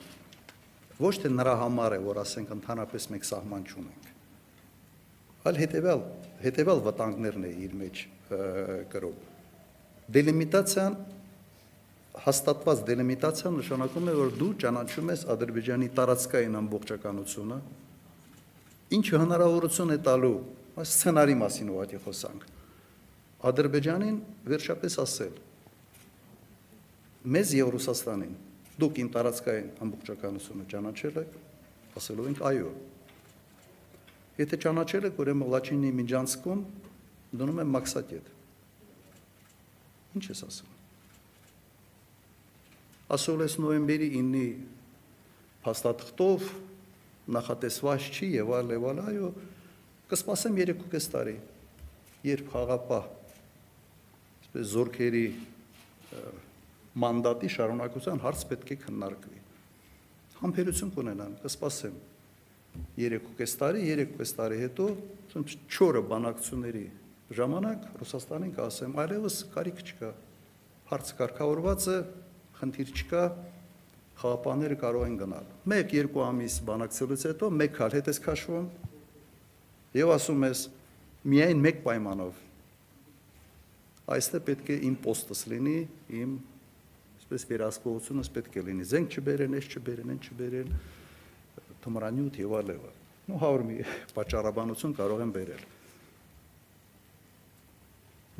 S1: ոչ թե նրա համար է, որ ասենք ընդհանրապես մենք սահման չունենք, այլ հետեւյալ հետեւյալ վտանգներն է իր մեջ կրում։ Դելիմիտացիան հաստատված դելիմիտացիան նշանակում է, որ դու ճանաչում ես Ադրբեջանի տարածքային ամբողջականությունը, ինչը հնարավորություն է տալու, այս սցենարի մասին ուղղակի խոսանք Ադրբեջանին վերջապես ասել. Մեզ եւ Ռուսաստանին դուք իմ տարածքային ամբողջականությունը ճանաչել եք ասելով ենք այո եթե ճանաչել եք ուրեմն Լաչինի Միջանցքում դնում եմ մաքսատետ ինչ ես ասում ասել ես նոյեմբերի 9-ի փաստաթղթով նախատեսված չի եւ այլ եւ այլ այո կսպասեմ 3.5 տարի երբ խաղապահ զորքերի մանդատի շարունակության հարց պետք է քննարկվի։ Համբերություն կունենան, կսպասեմ 3.5 տարի, 3.5 տարի հետո 4 բանակցությունների ժամանակ Ռուսաստանին կասեմ, այլևս կարիք չկա։ Հարց կարգավորված է, խնդիր չկա, խաղապանները կարող են գնալ։ 1-2 ամիս բանակցելուց հետո մեկ քալ հետ ես քաշվում եւ ասում ես միայն մեկ պայմանով այստեղ պետք է իմ պոստս լինի, իմ այսպես վերահսկողությունս պետք է լինի։ Զենք չբերեն, այս չբերեն, այն չբերեն, թմրանյութ եւ այլն։ Ну 100 մի պատճառաբանություն կարող են բերել։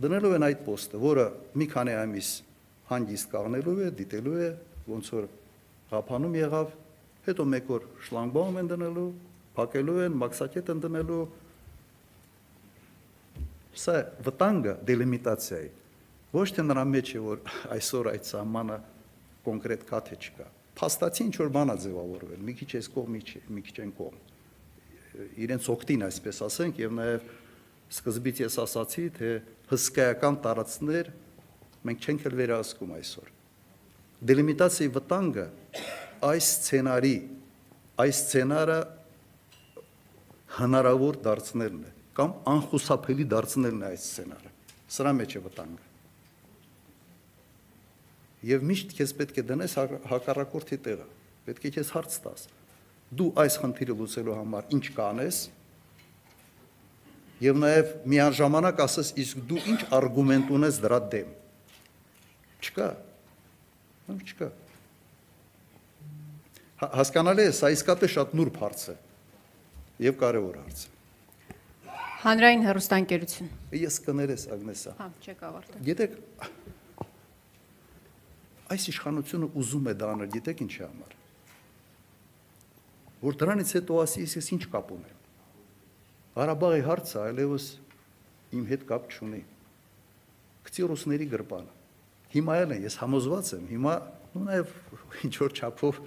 S1: Դնելով են այդ պոստը, որը մի քանի ամիս հանգիստ կաղնելու է, դիտելու է, ոնց որ հապանում եղավ, հետո մեկ օր շլանգբաում են դնելու, փակելու են, մաքսակետ են դնելու, Սա վտանգը դելիմիտացիայի ոչ թե նրա մեջ է որ այսօր այդ սահմանը կոնկրետ կաթ է չկա փաստացի ինչ որ բանա ձևավորվել մի քիչ կողմի չի մի քիչ այն կողմ իրենց օկտին այսպես ասենք եւ նաեւ սկզբից ես ասացի թե հսկայական տարածքներ մենք չենք էլ վերահսկում այսօր դելիմիտացիայի վտանգը այս սցենարի այս սցենարը հնարավոր դարձնելն է կամ անխուսափելի դարձնելն է այս սցենարը։ Սրա մեջ է վտանգը։ Եվ միշտ քեզ պետք է դնես հակառակորդի տեղը։ Պետք է քեզ հարց տաս։ Դու այս խնդիրը լուծելու համար ինչ կանես։ Եվ նաև միաժամանակ ասես, իսկ դու ինչ արգումենտ ունես դրա դեմ։ Չկա։ Չկա։ Հասկանալի է, սա իսկապես շատ նուրբ հարց է եւ կարեւոր հարց է։
S2: Հանրային հերոստանգերություն։
S1: Ես կներես Ագնեսա։
S2: Հա, չեք ավարտել։
S1: Գիտեք, այս իշխանությունը ուզում է դա անել, գիտեք ինչի համար։ Որ դրանից հետո ասի, ես ինչ կապ ունեմ։ Ղարաբաղի հարցը այլևս իմ հետ կապ չունի։ Գցի ռուսների գրպանը։ Հիմա էլ ես համոզված եմ, հիմա ու նաև ինչ որ չափով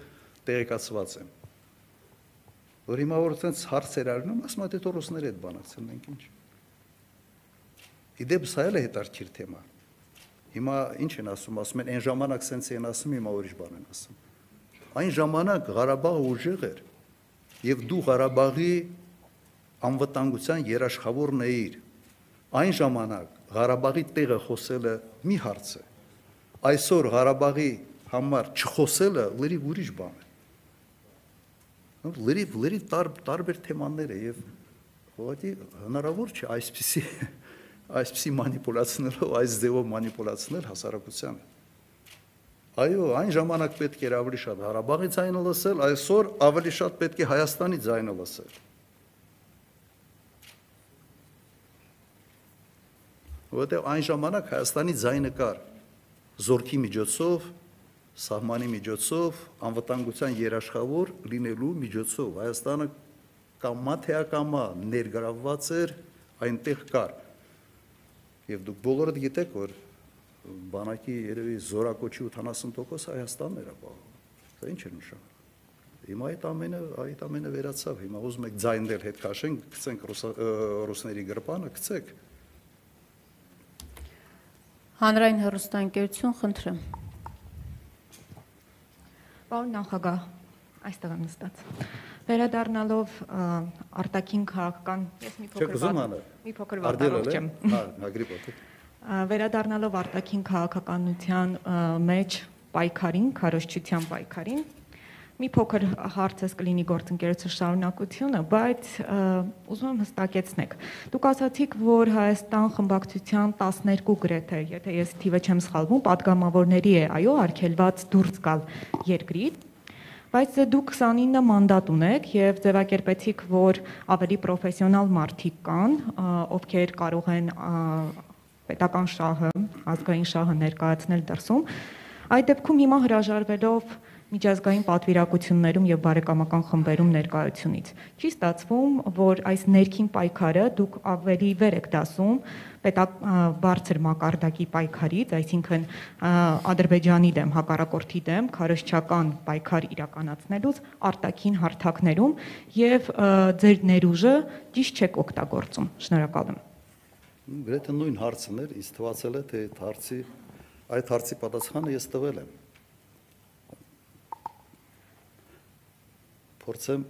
S1: տեղեկացված եմ որ հիմա որ ցենց հարցեր արնում, ասում եմ դե ռուսների հետ բանակցել մենք ինչ։ Իդեպ սա էլ է հետարքիր թեմա։ Հիմա ինչ են ասում, ասում են այն ժամանակ սենց են ասում, հիմա ուրիշ բան են ասում։ Այն ժամանակ Ղարաբաղը ուժեղ էր եւ դու Ղարաբաղի անվտանգության երաշխավորն էիր։ Այն ժամանակ Ղարաբաղի տեղը խոսելը մի հարց է։ Այսօր Ղարաբաղի համար չխոսելը լրիվ ուրիշ բան է։ Լրիվ լրիվ տար, տարբեր թեմաներ է եւ ուղղակի հնարավոր չէ այսպիսի այսպիսի մանիպուլացիաներով այս ձևով մանիպուլացնել հասարակությանը։ Այո, այն ժամանակ պետք էր ավելի շատ Ղարաբաղի ձայնը լսել, այսօր ավելի շատ պետք է Հայաստանի ձայնը լսել։ Որտեղ այն ժամանակ Հայաստանի ձայնը կար. Զորքի միջոցով, սահմանի միջոցով, անվտանգության երաշխավոր լինելու միջոցով Հայաստանը կամա թե ակամա ներգրավված էր այնտեղ կար։ Եվ դուք բոլորդ գիտեք, որ բանակի երևի զորակոչի 80% Հայաստանն էր ապահովում։ Դա ինչ է նշանակում։ Հիմա այդ ամենը այդ ամենը վերացավ։ Հիմա ուզում եք ձայնել հետ քաշենք, գցենք ռուսների գրպանը, գցեք։
S2: Հանրային հեռուստաընկերություն, խնդրեմ։
S11: Պարոն նախագահ, այստեղ եմ նստած։ Վերադառնալով արտաքին քաղաքական, ես մի փոքր մի փոքր վատառող չեմ։
S1: Հա, ագրիպ օթի։
S11: Վերադառնալով արտաքին քաղաքականության մեջ պայքարին, քարոշչության պայքարին, մի փոքր հարցս կլինի գործընկերության շարունակությունը, բայց ուզում եմ հստակեցնեք։ Դուք ասացիք, որ Հայաստան խմբակցության 12 գրեթե, եթե ես թիվը չեմ սխալվում, падգամավորների է, այո, արգելված դուրս գալ երկրից բայց դուք 29 մանդատ ունեք եւ ձևակերպեցիք, որ ավելի պրոֆեսիոնալ մարդիկ կան, ովքեր կարող են պետական շահը, ազգային շահը ներկայացնել դրսում։ Այդ դեպքում հիմա հրաժարվելով միջազգային պատվիրակություններում եւ բարեկամական խմբերում ներկայությունից։ Չի ստացվում, որ այս ներքին պայքարը դուք ավելի վեր եք դասում պետակ բարձր մակարդակի պայքարից, այսինքն Ադրբեջանի դեմ, հակառակորդի դեմ քարոշչական պայքար իրականացնելուց արտաքին հարթակներում եւ ձեր ներուժը ճիշտ չեք օգտագործում։ Շնորհակալ եմ։
S1: Գրեթե նույն հարցն էր, ինձ թվացել է, թե այդ հարցի այդ հարցի պատասխանը ես տվել եմ։ փորձեմ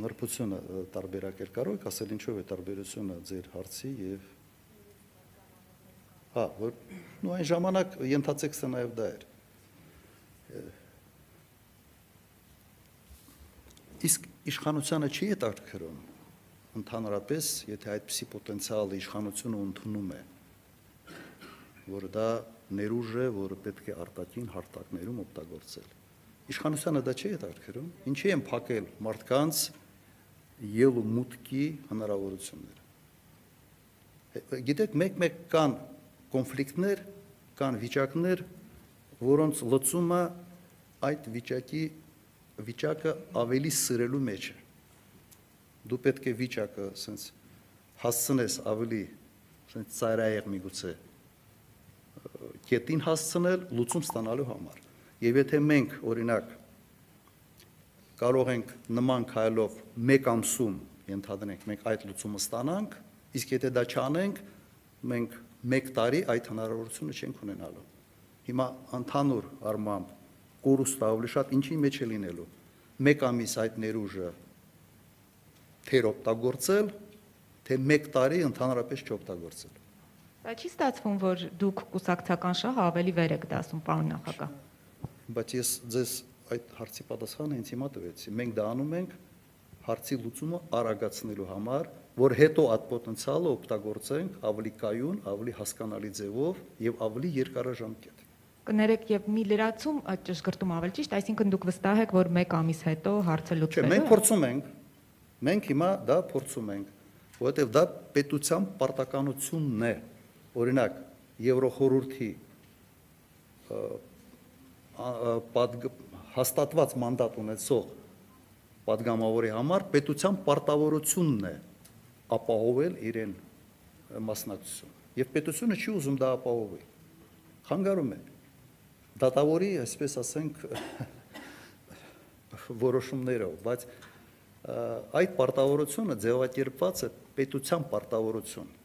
S1: նրբությունը տարբերակել կարող եք ասել ինչով է տարբերությունը ձեր հարցի եւ հա որ նու այն ժամանակ ենթացեք սա նաեւ դա էր իսկ իշխանությանը չի հետաքրքրում ընդհանրապես եթե այդպիսի պոտենցիալ իշխանությունը ընդունում է որ դա ներուժ է, որը պետք է արտաքին հարթակներում օգտագործել Իշխանությանը դա չի հետաքրքրում, ինչի են փակել մարդկանց ելու մուտքի հնարավորությունները։ Գիտեք, մեկ-մեկ կան կոնֆլիկտներ, կան վիճակներ, որոնց լուծումը այդ վիճակի վիճակը ավելի սրելու մեջ է։ Դու պետք է վիճակը ասենց հասցնես ավելի ասենց ծայրահեղ միգուցե կետին հասցնել լուծում ստանալու համար։ Եվ եթե մենք օրինակ կարող ենք նման քայլով 1 ամսում ենթադրենք մենք այդ լուծումը ստանանք, իսկ եթե դա չանենք, մենք 1 տարի այդ հնարավորությունը չենք ունենալու։ Հիմա ընդհանուր առմամբ կորուստը ավելի շատ ինչի մեջ է լինելու։ 1 ամիս այդ ներուժը թեր օգտագործել, թե 1 տարի ընդհանրապես չօգտագործել։
S11: Բայց չի ստացվում, որ դուք կուսակցական շահ ավելի վեր եք դասում, պարոն նախագահ
S1: բայց ես ձեզ այդ հարցի պատասխանը ինձ հիմա տվեցի։ Մենք դա անում ենք հարցի լուծումը արագացնելու համար, որ հետո այդ պոտենցիալը օգտագործենք ավելի կայուն, ավելի հասկանալի ձևով եւ ավելի երկարաժամկետ։
S11: Կներեք եւ մի լրացում ճշգրտում ավել ճիշտ, այսինքն դուք վստահ եք, որ 1 ամիս հետո հարցը լուծվելու է։
S1: Չէ, մենք փորձում ենք։ Մենք հիմա դա փորձում ենք, որովհետեւ դա պետության պարտականությունն է։ Օրինակ, Եվրոխորհրդի հաստատված մանդատ ունեցող падգամավորի համար պետության պարտավորությունն է ապահովել իրեն մասնակցություն։ Եվ պետությունը չի ուզում դա ապահովել։ Խանգարում է։ Դատավորի, այսպես ասենք, որոշումներով, բայց այդ պարտավորությունը ձևակերպված է պետության պարտավորություն։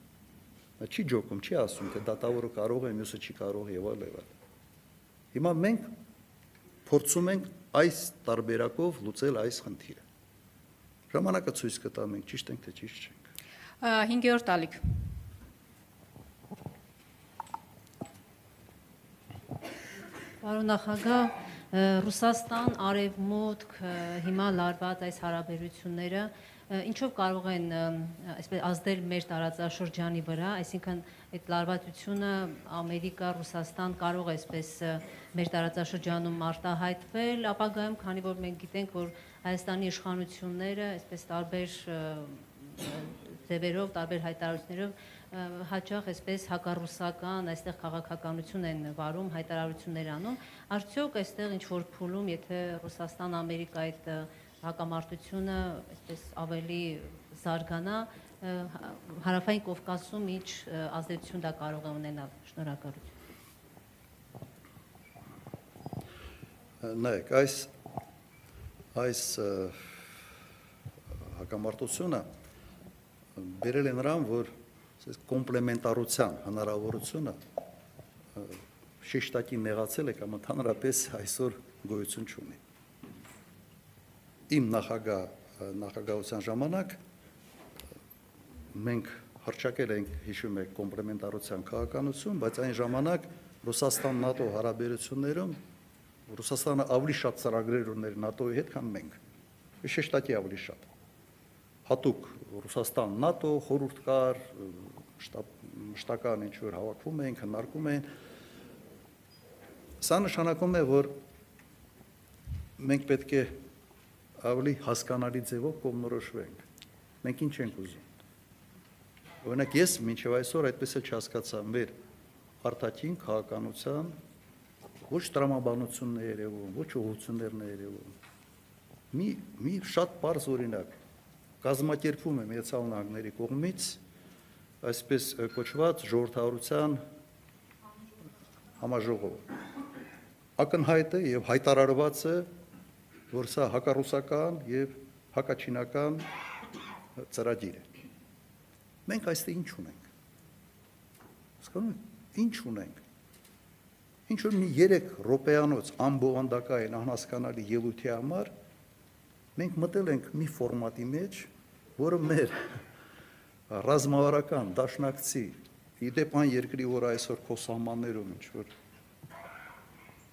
S1: Չի ջոկում, չի ասում, թե դատավորը կարող է, մյուսը չի կարող եւ այլ եւ այլ։ Հիմա մենք փորձում ենք այս տարբերակով լուծել այս խնդիրը։ Ժամանակը ցույց կտա մենք ճիշտ ենք թե ճիշտ չենք։
S2: 5-րդ ալիք։
S12: Պարոն նախագահ, Ռուսաստան, Արևմուտք, հիմա լարված այս հարաբերությունները ինչով կարող են այսպես ազդել մեր տարածաշրջանի վրա, այսինքն այդ լարվածությունը Ամերիկա, Ռուսաստան կարող է այսպես մեր տարածաշրջանում արտահայտվել ապագայում, քանի որ մենք գիտենք, որ Հայաստանի իշխանությունները այսպես տարբեր ձևերով, տարբեր հայտարարություններով հաճախ այսպես հակառուսական, այստեղ քաղաքականություն են վարում, հայտարարություններ անում, արդյոք այստեղ ինչ որ փուլում, եթե Ռուսաստան-Ամերիկա այդ ը, հակամարտությունը այսպես ավելի զարգանա, հարավային Կովկասում ինչ ազդեցություն դա կարող է ունենալ։ Շնորհակալություն։
S1: Նայեք, այս այս հակամարտությունը բերել է նրան, որ ասես կոմպլեմենտարության հնարավորությունը շեշտակի նեղացել է կամ ընդհանրապես այսօր գոյություն չունի։ Իմ նախագահ նախագահության ժամանակ մենք հրճակել ենք, հիշում եք, կոմպլեմենտարության քաղաքականություն, բայց այն ժամանակ Ռուսաստան-ՆԱՏՕ հարաբերություններում Ռուսաստանը ավելի շատ ծրագրեր ուներ ՆԱՏՕ-ի հետ, քան մենք։ Շեշտակի ավելի շատ հատուկ Ռուսաստան ՆԱՏՕ խորհուրդ կար մշտական ինչ որ հավաքվում էին, քննարկում էին։ Սա նշանակում է, որ մենք պետք է ավելի հասկանալի ձևով կողմնորոշվենք։ Մենք ինչ ենք ուզում։ Օրինակ ես մինչև այսօր այդպես էլ չհասկացա մեր արտաքին քաղաքականության ոչ տրամաբանությունն է երևում, ոչ ուղղություններն երևում։ Մի մի շատ པարզ օրինակ կազմակերպվում է Միացյալ Նահանգների կողմից այսպես կոչված ժողովրդավարության համաժողով։ Ակնհայտ է եւ հայտարարված է, որ սա հակառուսական եւ հակաչինական ծրագիր է։ Մենք այստեղ ինչ ունենք։ Հասկանում եք, ինչ ունենք։ Ինչ որ մի 3 րոպեանոց ամբողանդակային անհասկանալի ելույթի համար մենք մտել ենք մի ֆորմատի մեջ, որը մեր ռազմավարական դաշնակցի իդեպ այն երկրի, որ այսօր քո սահմաններում ինչ որ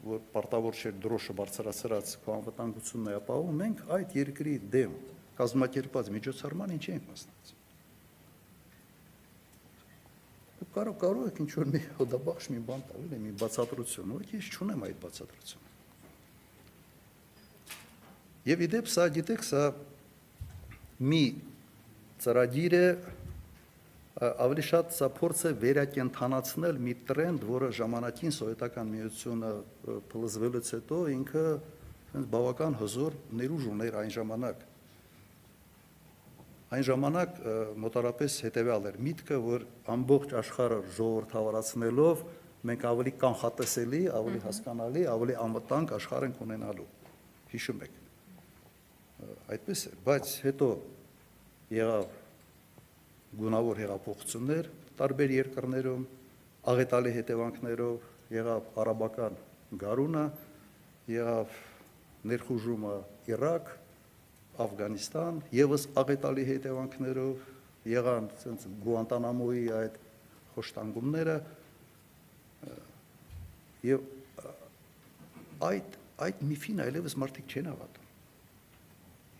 S1: որ պարտավոր չէ դրոշը բարձրացրած քո անվտանգությունն է ապահովում, մենք այդ երկրի դեմ կազմակերպած միջոցառման ինչի ենք մասնակցում։ Դուք կարող կարող եք ինչ որ մի հոդաբախշ մի բան տալ, էլի մի բացատրություն, որ ես չունեմ այդ բացատրությունը։ Եվ իդեպ սա գիտեք, սա մի ծրագիր է ավելի շատ սա փորձ է վերակենդանացնել մի տրենդ, որը ժամանակին սովետական միությունը փլզվելուց հետո ինքը բավական հզոր ներուժ ուներ այն ժամանակ։ Այն ժամանակ մոտարապես հետևյալ էր միտքը, որ ամբողջ աշխարհը ժողովրդավարացնելով մենք ավելի կանխատեսելի, ավելի հասկանալի, ավելի անվտանգ աշխարհ ենք ունենալու։ Հիշում եք։ Այդպես է, բայց հետո եղավ գունավոր հեղափոխություններ տարբեր երկրներում, աղետալի հետևանքներով եղավ արաբական գարունը, եղավ ներխուժումը Իրաք, Աֆղանիստան, եւս աղետալի հետևանքներով եղան ցենց Գուանտանամոյի այդ խոշտանգումները եւ այդ այդ միֆին այլևս մարդիկ չեն հավատում։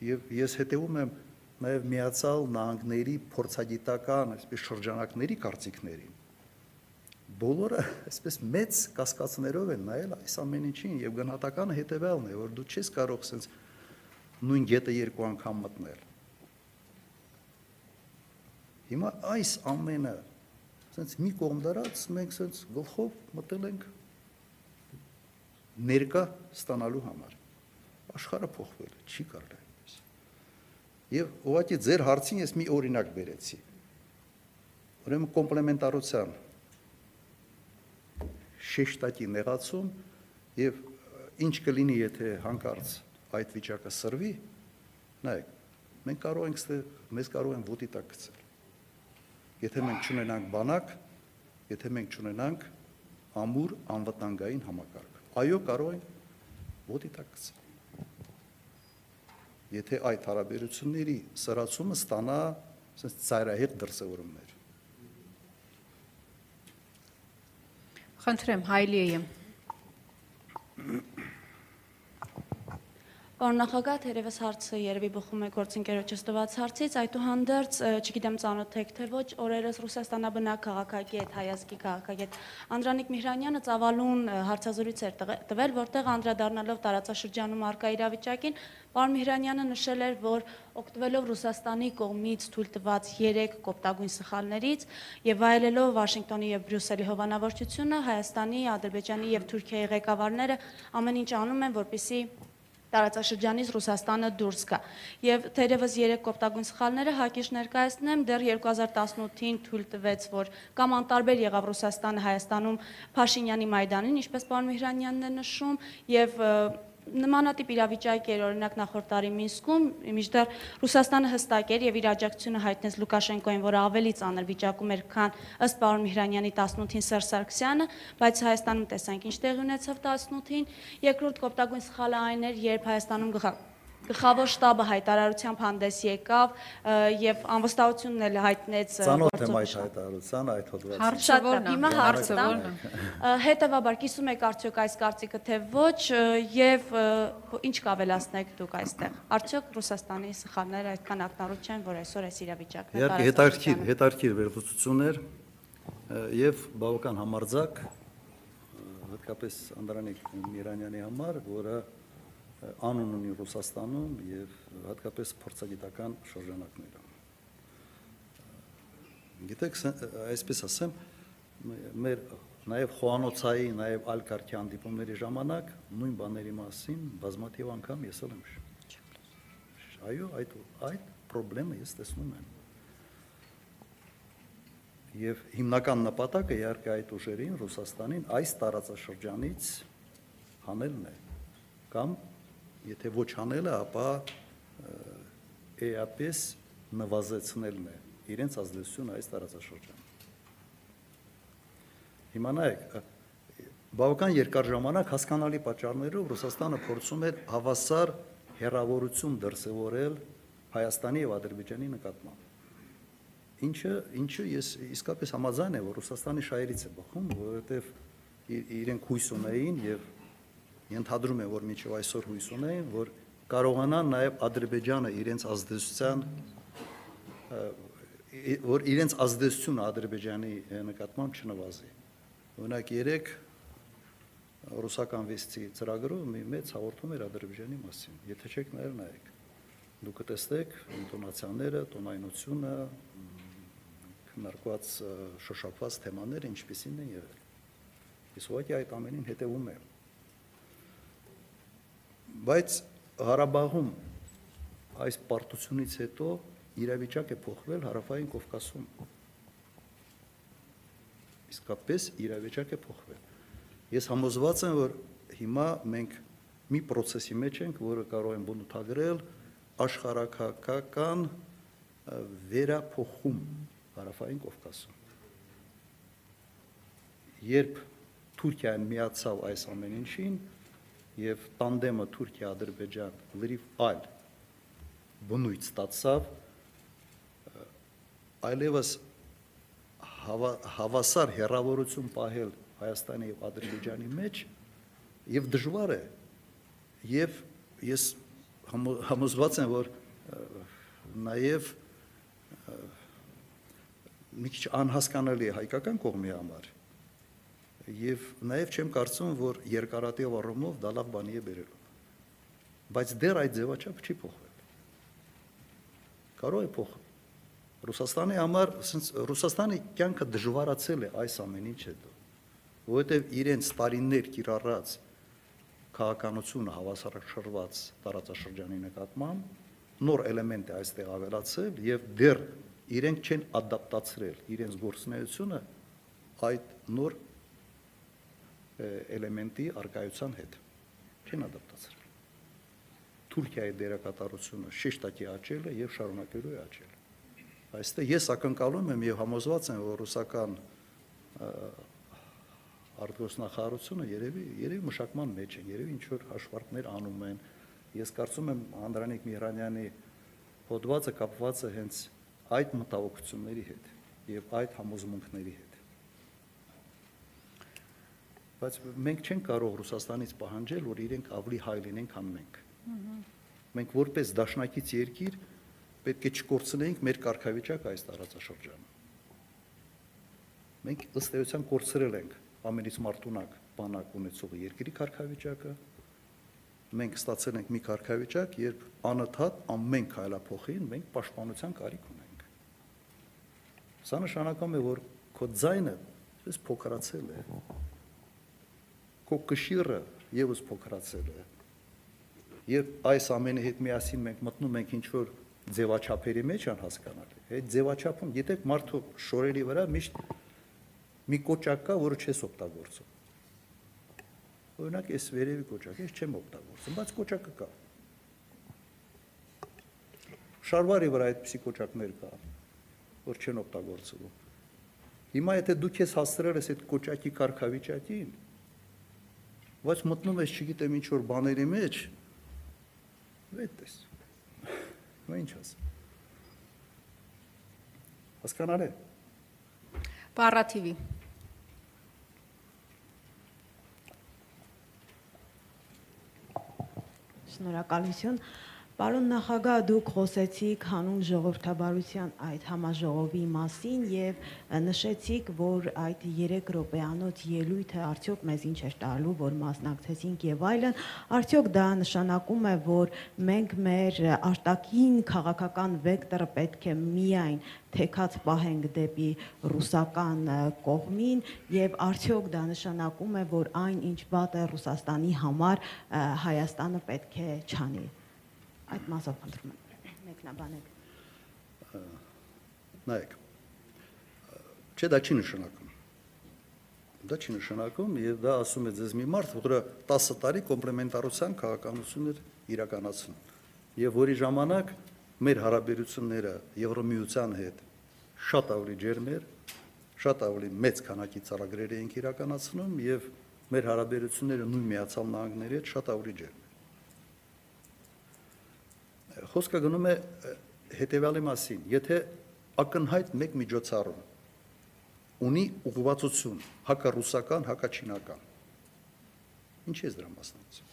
S1: Եվ ես հետևում եմ նաև միացալ նահանգների փորձագիտական այսպես շրջանակների կարծիքներին բոլորը այսպես մեծ կասկածներով են նայել այս ամեն ինչին եւ գնահատականը հետեւյալն է որ դու չես կարող sense նույն գետը երկու անգամ մտնել հիմա այս ամենը sense մի կողմ դարած մենք sense գլխով մտել ենք ներկա ստանալու համար աշխարհը փոխվել է չի կարելի Եվ ուղղակի ձեր հարցին ես մի օրինակ բերեցի։ Ուրեմն կոմպլեմենտարության շեշտակի նեղացում եւ ինչ կլինի, եթե հանկարծ այդ վիճակը սրվի, նայեք, մենք կարող ենք ստե մեզ կարող են ոտի տակ գցել։ եթե մենք չունենանք բանակ, եթե մենք չունենանք ամուր անվտանգային համակարգ։ Այո, կարող են ոդի տակ գցել։ Եթե այդ հարաբերությունների սրացումը ստանա ասես ծայրահեղ դրսևորումներ։
S2: Խնդրեմ, Հայլիեյը։
S9: Պարոն նախագահ, թերևս հարցը երևի բխում է գործընկերոջս տված հարցից, այդուհանդերձ չգիտեմ ծանոթ եք թե ոչ, օրերս Ռուսաստանաբնակ քաղաքագետ, հայազգի քաղաքագետ Անդրանիկ Միհրանյանը ծավալուն հարցազրույց էր տվել, որտեղ անդրադառնալով տարածաշրջանում արկա իրավիճակին, պարոն Միհրանյանը նշել էր, որ օգտվելով Ռուսաստանի կողմից թույլ տված 3 կոպտագույն սխալներից եւ վայելելով Վաշինգտոնի եւ Բրյուսելի հովանավորչությունը, Հայաստանի, Ադրբեջանի եւ Թուրքիայի ղեկավարները ամեն ինչ անում են, որպեսզի տարածաշրջանից Ռուսաստանը դուրս գա։ Եվ թերևս երեք կոպտագույն սխալները հակիշ ներկայացնեմ, դեռ 2018-ին թույլ տվեց, որ կամ անտարբեր եղավ Ռուսաստանը Հայաստանում Փաշինյանի Մայդանին, ինչպես պարոն Միհրանյանն է նշում, եւ ը, նմանատիպ իրավիճակ էր օրինակ նախորդ տարի Մինսկում, մինչդեռ Ռուսաստանը հստակ էր եւ իր աջակցությունը հայտնեց Լուկաշենկոին, որը ավելի ծանր վիճակում էր, քան ըստ պարոն Միհրանյանի 18-ին Սերժ Սարգսյանը, բայց Հայաստանում տեսանք ինչ տեղի ունեցավ 18-ին։ Երկրորդ կոպտագույն սխալը այն էր, երբ Հայաստանում գխա Գլխավոր շտաբը հայտարարությամբ հանդես եկավ եւ անվստահությունն էլ հայտնեց ը,
S1: Ծանոթ եմ այդ հայտարարությանը, այդ հոդվածը։
S2: Հարցը որն է։
S9: հիմա
S2: Հարցը որն է։
S9: Հետևաբար կիսում եք արդյոք այս կարծիքը թե ոչ եւ ինչ կավելացնեք դուք այստեղ։ Արդյոք Ռուսաստանի սխալները այդքան ակնառու չեն, որ այսօր այս իրավիճակն է
S1: Իհարկե հետաքրքիր, հետաքրքիր վերլուծություններ եւ բավական համարձակ հատկապես Անդրանիկ Միրանյանի համար, որը ը, անուն ունի Ռուսաստանում եւ հատկապես փորձագիտական շրջանակներում։ Գիտեք, այսպես ասեմ, մեր նաև խոհանոցայի, նաև այլ կարգի հանդիպումների ժամանակ նույն բաների մասին բազմաթիվ անգամ ես էլ եմ Այո, այդ այդ խնդրեմը ես տեսնում եմ։ Եվ հիմնական նպատակը իհարկե այդ ուժերին Ռուսաստանին այս տարածաշրջանից հանելն է կամ եթե ոչ հանելը, ապա էապես նվազեցնելն է իրենց ազդեցությունը այս տարածաշրջանում։ Հիմա նայեք, բավական երկար ժամանակ հասկանալի պատճառներով Ռուսաստանը փորձում էր հավասար հերավորություն դրսևորել Հայաստանի եւ Ադրբեջանի նկատմամբ։ Ինչը ինչը ես իսկապես համաձայն եմ, որ Ռուսաստանի շահերից է բխում, որովհետև իր- իրենք հույս ունեին եւ ենթադրում եմ, որ միջև այսօր հույս ունեին, որ կարողանան նաեւ Ադրբեջանը իրենց ազդեցության որ իրենց ազդեցությունը Ադրբեջանի նկատմամբ չնվազի։ Օրինակ 3 ռուսական վեստի ծրագրով մի մեծ հաղորդում էր Ադրբեջանի մասին։ Եթե չեք նայել, նայեք։ Դուք կտեսնեք ինտոնացիաները, տոնայնությունը, քննարկված շոշափված թեմաները ինչպեսին են եղել։ Ես ուղղակի այդ ամենին հետևում եմ։ Բայց Ղարաբաղում այս պարտությունից հետո իրավիճակ է փոխվել Հարավային Կովկասում։ Իսկապես իրավիճակ է փոխվել։ Ես համոզված եմ, որ հիմա մենք մի process-ի մեջ ենք, որը կարող են բնութագրել աշխարհակական վերափոխում Հարավային Կովկասում։ Երբ Թուրքիան միացավ այս ամեն ինչին եւ տանդեմը Թուրքիա-Ադրբեջան լրիվ այլ բնույթ ստացավ, այլևս հավա- հավասար հերավորություն պահել Հայաստանի եւ Ադրբեջանի մեջ եւ դժվար է եւ ես համո- համոզված եմ որ նաեւ մի քիչ անհասկանալի է հայկական կողմի համար եւ նաեւ չեմ կարծում որ երկարատև առումով դա լավ բանի է բերելու բայց դեռ այդ ձևաչափը չի փոխվել կարող է փոխվել Ռուսաստանի համար ասենց Ռուսաստանի կյանքը դժվարացել է այս ամեն ինչ հետո որովհետև իրենց տարիներ կիրառած քաղաքանությունը հավասարակշռված տարածաշրջանի նկատմամբ նոր էլեմենտ է այստեղ ավելացել եւ դեռ իրենք չեն ադապտացրել իրենց գործունեությունը այդ նոր էլեմենտի արկայության հետ չեն ադապտացրել Թուրքիայի դերակատարությունը շեշտակի աճել է եւ շարունակելու է աճել Այստեղ ես ակնկալում եմ եւ համոզված եմ, որ ռուսական արտգործնախարարությունը երևի երևի մշակման մեջ է, երևի ինչ որ հաշվարկներ անում են։ Ես կարծում եմ Անդրանիկ Միրանյանի հոդվածը կապված է հենց այդ մտահոգությունների հետ եւ այդ համոզմունքների հետ։ Բայց մենք չենք կարող Ռուսաստանից պահանջել, որ իրենք ավելի հայ լինեն, քան մենք։ Մենք որպես դաշնակից երկիր պետք է չկորցնեինք մեր կարգավիճակը այս տարածաշրջանում։ Մենք ըստ էության կորցրել ենք ամենից մարտունակ բանակ ունեցող երկրի կարգավիճակը։ Մենք ստացել ենք մի կարգավիճակ, երբ անընդհատ ամեն քայլափոխին մենք պաշտպանության կարիք ունենք։ Սա նշանակում է, որ քո ձայնը ես փոքրացել է։ Քո կշիռը եւս փոքրացել է։ Երբ այս ամենի հետ միասին մենք մտնում ենք ինչ որ ձևաչափերի մեջ անհասկանալի։ Այդ ձևաչափում, գիտեք, մարդու շորերի վրա միշտ մի կոճակ կա, որը չես օգտագործում։ Օրինակ, այս վերևի կոճակը ես չեմ օգտագործում, բայց կոճակը կա։ Շարվարի վրա այդպիսի կոճակներ կա, որ չեն օգտագործվում։ Հիմա եթե դու քեզ հաստրել ես այդ կոճակի կարգավիճակին, բայց մտնում ես, չգիտեմ, ինչ որ բաների մեջ, այդպես։ Ու ինչ ասեմ։ Հասկանալի։
S2: Պարատիվի։
S13: Շնորհակալություն։ Պարոն նախագահ, դուք խոսեցիք հանուն ժողովրդավարության այդ համաժողովի մասին եւ նշեցիք, որ այդ 3 րոպեանոց ելույթը արդյոք մեզ ինչ էր տալու, որ մասնակցեցինք եւ այլն, արդյոք դա նշանակում է, որ մենք մեր արտաքին քաղաքական վեկտորը պետք է միայն թեկած պահենք դեպի ռուսական կողմին եւ արդյոք դա նշանակում է, որ այն ինչ վատ է Ռուսաստանի համար Հայաստանը պետք է չանի այդ մասով խնդրում եմ մեկնաբանեք
S1: նայեք չէ դա չի նշանակում դա չի նշանակում եւ դա ասում է ձեզ մի մարդ որը 10 տարի կոմպլեմենտարության քաղաքականություն էր իրականացնում եւ որի ժամանակ մեր հարաբերությունները Եվրոմիության հետ շատ ավելի ջերմ էր շատ ավելի մեծ քանակի ծրագրեր էինք իրականացնում եւ մեր հարաբերությունները նույն միացյալ նահանգների հետ շատ ավելի ջերմ խոսքը գնում է հետևյալի մասին. Եթե ակնհայտ մեկ միջոցառում ունի ուղղվածություն հակառուսական, հակաչինական, ինչ է դրա մասնակցում։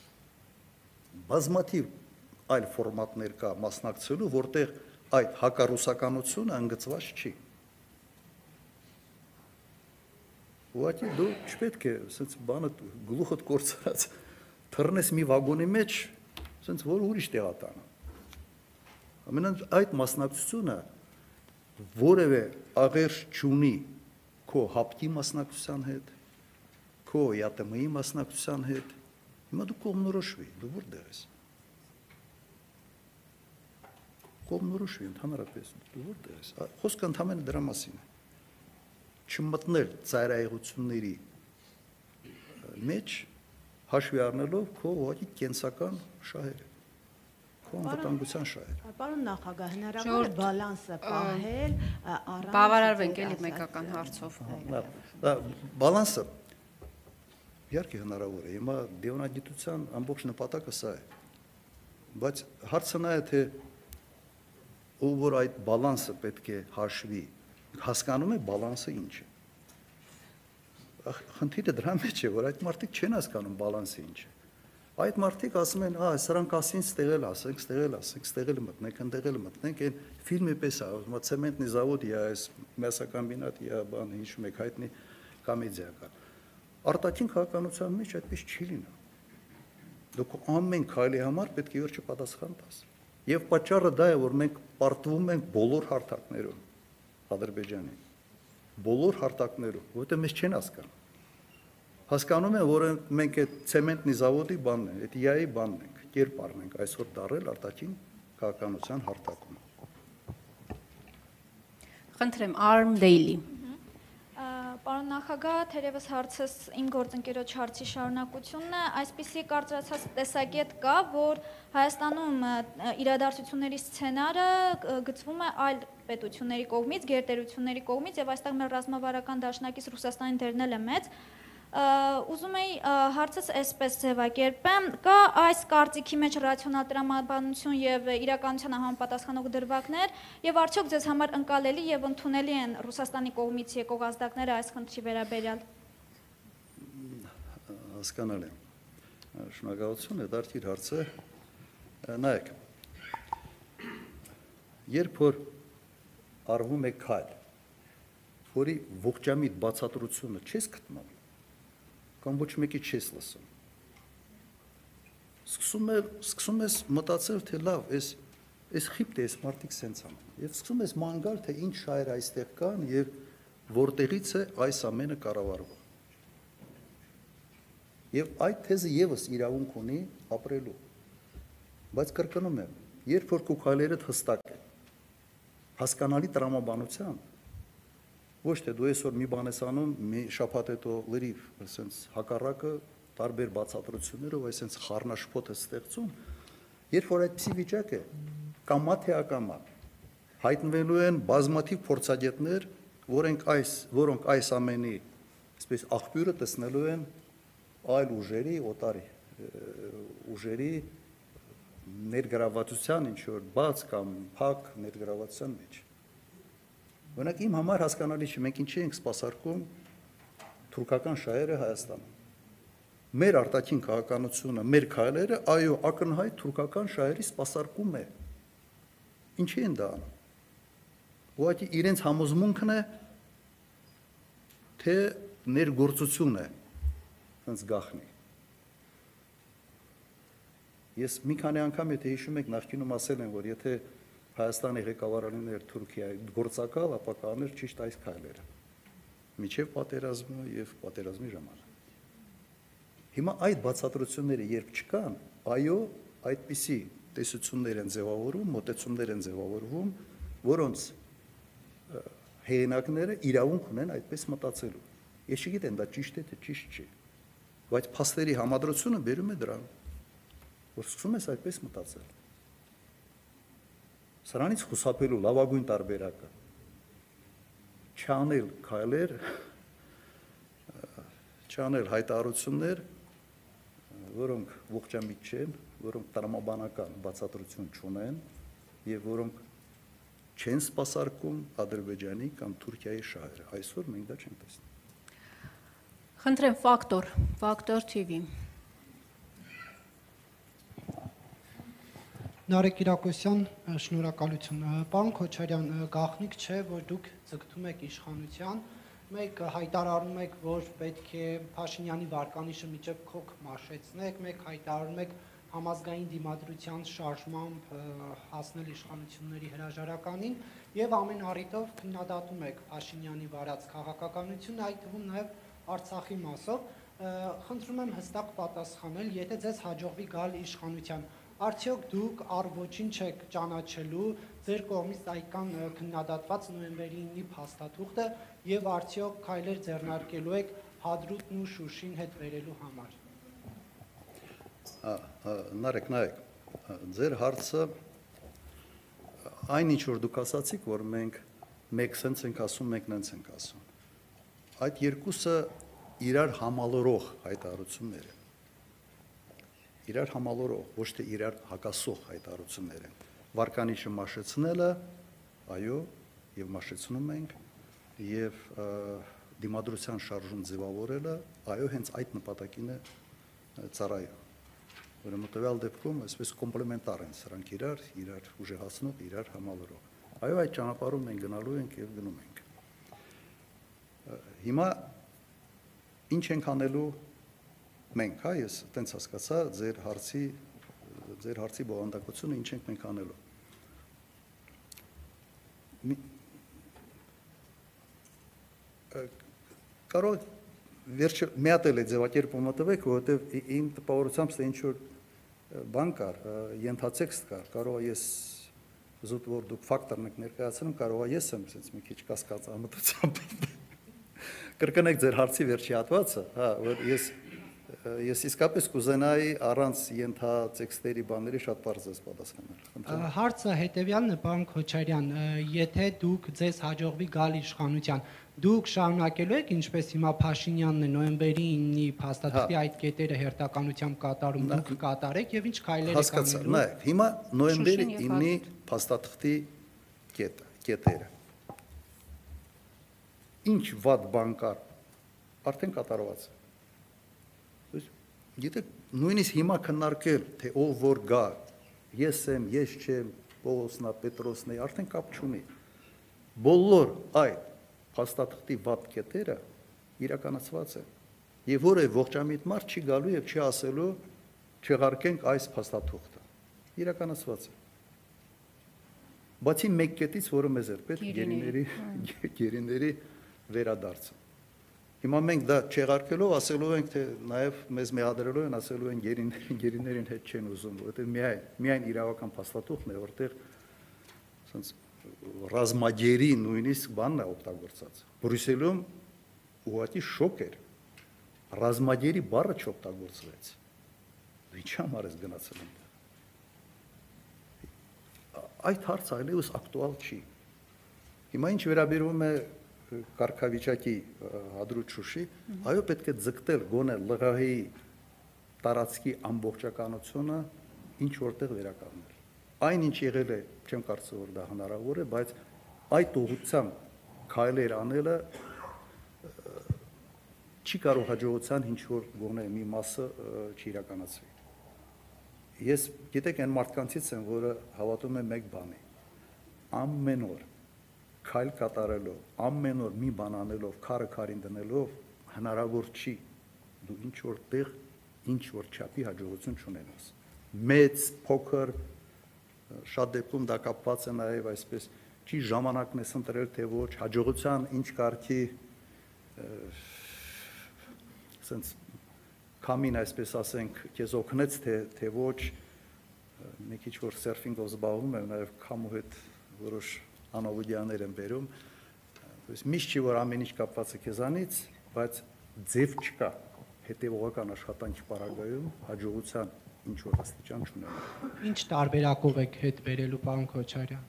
S1: Բազմաթիվ այլ ֆորմատներ կա մասնակցելու, որտեղ այդ հակառուսականությունը ընդգծված չի։ Ուղղակի դու չպետք է ասենց բանը գլուխդ կորցրած թռնես մի վագոնի մեջ, ասենց որ ուրիշ տեղատանը Ամենայն այդ մասնակցությունը որևէ աղերս չունի քո հապտի մասնակցության հետ, քո ԵԱՏՄ-ի մասնակցության հետ։ Հիմա դու կողմնորոշվի, դու որտեղ ես։ Կողմնորոշվի ընդհանրապես, դու որտեղ ես։ Խոսքը ընդհանրապես դրա մասին է։ Չմտնել ծայրահեղությունների մեջ հաշվի առնելով քո ուղղակի կենսական շահերը քո անվտանգության շահեր։
S13: Պարոն նախագահ, հնարավոր է բալանսը պահել
S2: առանց Բավարարվենք էլի մեկական հարցով։
S1: Դա բալանսը իհարկե հնարավոր է։ Հիմա դիոնագիտության ամբողջ նպատակը սա է։ Բայց հարցը նա է թե ով որ այդ բալանսը պետք է հաշվի, հասկանում է բալանսը ինչ է։ Խնդիրը դրա մեջ է, որ այդ մարդիկ չեն հասկանում բալանսը ինչ է։ Այդ մարդիկ ասում են, «Ահա, սրանք ասին ստեղել, ասենք, ստեղել, ասենք, ստեղել մտնենք, ընդեղել մտնենք, այն ֆիլմի պես է, ոսմա ցեմենտնի завод я այս мясокомбинат я բան հիշում եք հայտնի կոմեդիա կա։ Արտաքին քաղաքականության մեջ այդպես չի լինում։ Դուք ամեն քայլի համար պետք է վերջը պատասխան տաս։ Եվ պատճառը դա է, որ մենք պարտվում ենք բոլոր հարթակներում Ադրբեջանի։ Բոլոր հարթակներում, որովհետև մեզ չեն հասկանում հասկանում են, որ մենք այդ ցեմենտնի завоդի բանն ենք, այդ ԻԱ-ի բանն ենք, կերպարն ենք այսօր դարել արտաքին քաղաքանության հարտակում։
S2: Խնդրեմ Arm Daily
S14: Պարոն նախագահ, թերևս հարցս իմ գործընկերոջ հարցի շարունակությունն է, այսպիսի կարծրացած տեսակետ կա, որ Հայաստանում իրադարձությունների սցենարը գծվում է այլ պետությունների կողմից, գերտերությունների կողմից եւ այստեղ մեր ռազմավարական դաշնակից Ռուսաստանի դերն էլ է մեծ, ուզում էի հարցս այսպես ձևակերպեմ կա այս կարծիքի մեջ ռացիոնալ տրամաբանություն եւ իրականությանը համապատասխանող դրվագներ եւ արդյոք ձեզ համար ընկալելի եւ ընդունելի են Ռուսաստանի կողմից եկող ազդակները այս խնդրի վերաբերյալ
S1: հասկանալի շնորհակալություն է դարձիր հարցը նայեք երբ որ արվում է քայլ որի ողջամիտ բացատրությունը չես գտնում կամ ոչ մեկի չես լսում։ Սկսում է սկսում ես մտածել, թե լավ, այս այս խիպտ է, այս մարդիկ սենց անում։ Եվ սկսում ես մանգալ, թե ինչ շայր այստեղ կան եւ որտեղից է այս ամենը կառավարվում։ Եվ այդ թեզը եւս իրավունք ունի ապրելու։ Բայց կրկնում եմ, երբ որ քո քայլերը հստակ են, հասկանալի տրամաբանությամբ ոչ թե դու այսօր մի բան ես անում, մի շփաթ հետո լրիվ, ասենց հակառակը տարբեր բացատրություններով այսենց խառնաշփոթ է ստեղծում, երբ որ այդպիսի վիճակ է, կամա թե ակամա հայտնվելու են բազմաթիվ փորձագետներ, որոնք այս, որոնք այս ամենի, այսպես աղբյուրը տեսնելու են այլ ուժերի, օտարի ուժերի ներգրավվածության ինչ որ բաց կամ փակ ներգրավվածության մեջ Օրինակ իմ համար հասկանալի չէ, մենք ինչի ենք սпасարկում թուրքական շահերը Հայաստանում։ Մեր արտաքին քաղաքականությունը, մեր քայլերը, այո, ակնհայտ թուրքական շահերի սпасարկում է։ Ինչի են դա անում։ Ուղղակի իրենց համոզմունքն է թե ներգործություն է հենց գախնի։ Ես մի քանի անգամ եթե հիշում եք, նախկինում ասել եմ, որ եթե Հայաստանի ղեկավարներ Թուրքիայի գործակալ, ապա կաներ ճիշտ այս քայլերը։ Միջև պատերազմը եւ պատերազմի ժամանակ։ Հիմա այդ բացատրությունները երբ չկան, այո, այդպիսի տեսություններ են ձևավորում, մոտեցումներ են ձևավորվում, որոնց հեղինակները իրավունք ունեն այդպես մտածելու։ Ես չգիտեմ դա ճիշտ է թե ճիշտ չի, բայց փաստերի համադրությունը բերում է դրան, որ սկսում ես այդպես մտածել սրանից խուսափելու լավագույն տարբերակը. Չանել քայլեր, չանել հայտարարություններ, որոնք ողջամիտ չեն, որոնք տրամաբանական բացատրություն չունեն եւ որոնք չեն սпасարկում Ադրբեջանի կամ Թուրքիայի շահերը։ Այսօր մենք դա չենք տեսնում։
S2: Խնդրեմ ֆակտոր, ֆակտոր TV-ն
S15: Նարեկ Կիրակոսյան, շնորհակալություն։ Պարոն Քոչարյան, գաղտնիք չէ, որ դուք ձգտում եք իշխանության, մեկ հայտարարում եք, որ պետք է Փաշինյանի վարկանիշը միջև քոք մաշեցնեք, մեկ հայտարարում եք համազգային դիմադրության շարժմամբ հասնել իշխանությունների հրաժարականին եւ ամեն առիթով քննադատում եք Փաշինյանի վարած քաղաքականությունը, այդ թվում նաեւ Արցախի մասով։ Խնդրում եմ հստակ պատասխանել, եթե ձեզ հաջողվի գալ իշխանության, Արդյոք դուք առ ոչինչ եք ճանաչելու ձեր կողմից այկան քննադատված նոյեմբերի 9-ի փաստաթուղթը եւ արդյոք քայլեր ձեռնարկելու եք Հադրութն ու Շուշին հետ վերելու համար։
S1: Նարեկ, նայեք, ձեր հարցը այն ինչ որ դուք ասացիք, որ մենք մեկ սենց ենք ասում, մեկ նենց ենք ասում։ Այդ երկուսը իրար համալորող հայտարարություններ են իրար համալորող, ոչ թե իրար հակասող հայտարարություններ են։ Վարկանիշը մաշեցնելը, այո, եւ մաշեցնում ենք, եւ դիմադրության շարժում ձևավորելը, այո, հենց այդ նպատակին է ծառայում։ Ուրեմն տվյալ դեպքում այսպես կոմպլեմենտար են սրանք իրար, իրար ուժեղացնող, իրար համալրող։ Այո, այդ ճանապարհում մենք գնալու ենք եւ գնում ենք։ Հիմա ինչ ենք անելու մենք, հա, ես տենց հասկացա ձեր հարցի ձեր հարցի բովանդակությունը ինչ ենք մենք անելու։ Կարող վերջը մի հատ էլ է ձևակերպումը տվեք, որովհետև իմ տպավորությամբ ստե ինչ որ բան կար, ենթացեքստ կար, կարող ես զուտ որ դուք ֆակտորն եք ներկայացնում, կարող ես եմ ասենց մի քիչ կասկած ամտությամբ կրկնեք ձեր հարցի վերջի հատվածը, հա, որ ես ես իսկապես կուզենայի առանց ենթատեքստերի բաների շատ բարձ ես պատասխանել։
S15: Հարցը հետեւյալն է, պարոն Քոչարյան, եթե դուք ձեզ հաջողվի գալ իշխանության, դուք շարունակելու եք ինչպես հիմա Փաշինյանն է նոյեմբերի 9-ի փաստաթղթի
S1: Հա։
S15: այդ կետերը հերթականությամբ կատարում, դուք կատարեք եւ ինչ քայլեր եք
S1: Հասկացա,
S15: անելու։
S1: նայ, հիմա նոյեմբերի
S2: Շուշին եւ
S1: 9-ի փաստաթղթի կետը, կետերը։ Ինչ վատ բան կար, արդեն կատարված է։ Գիտեք, նույնիսկ հիմա քննարկել, թե ով որ գա, ես եմ, ես չեմ, Պողոսնա, Պետրոսն է, արդեն կապ չունի։ Բոլոր այդ փաստաթղթի վատ կետերը իրականացված են։ Եվ որևէ ողջամիտ մարդ չի գալու եւ չի ասելու չեղարկենք այս փաստաթուղթը։ Իրականացված է։ Բացի մեկ կետից, որը մեզ էր պետք
S2: Գերիների,
S1: գերիների գերիների վերադարձը։ Հիմա մենք դա չեղարկելով ասելու ենք, թե նաև մեզ մեղադրելով են ասելու են գերիներին, գերիներին հետ չեն ուզում, որովհետև միայն միայն իրավական փաստաթուղթն է, որտեղ ասենց ռազմագերի նույնիսկ բանն է օգտագործած։ Բրյուսելում ուղղակի շոկ էր։ Ռազմագերի բառը չօգտագործվեց։ Դու ի՞նչ համար ես գնացել այնտեղ։ Այդ հարցը այլևս ակտուալ չի։ Հիմա ինչ վերաբերում է կարգավիճակի հադրուտ շուշի, այո պետք է ձգտել գոնե ԼՂՀ-ի տարածքի ամբողջականությունը ինչ որտեղ վերականգնել։ Այն ինչ եղել է, չեմ կարծում որ դա հնարավոր է, բայց այդ ուղղությամբ քայլեր անելը չի կարող հաջողության ինչ որ գոնե մի մասը չիրականացվի։ Ես գիտեք այն մարդկանցից եմ, որը հավատում է մեկ բանի։ Ամեն օր քայլ կատարելով, ամեն օր մի բան անելով, քարը քարին դնելով հնարավոր չի դու ինչ որ տեղ ինչ որ չափի հաջողություն չունենաս։ Մեծ, փոքր շատ դեպքում դա կապված է նաև այսպես չի ժամանակն ես ընտրել թե ոչ հաջողության ինչ կարգի ասենց կամին այսպես ասենք քեզ օգնեց թե թե ոչ մի քիչ որ սերֆինգով զբաղվում եմ նաև կամու հետ որոշ անովուդյաներ եմ վերում, Իս միշտ չի որ ամեն ինչ կապված է քեզանից, բայց ձև չկա հետևողական աշխատանքի պարագայում հաջողության ինչ որ աստիճան չունենա։
S15: Ինչ տարբերակով եք հետ վերելու պարոն Քոչարյան։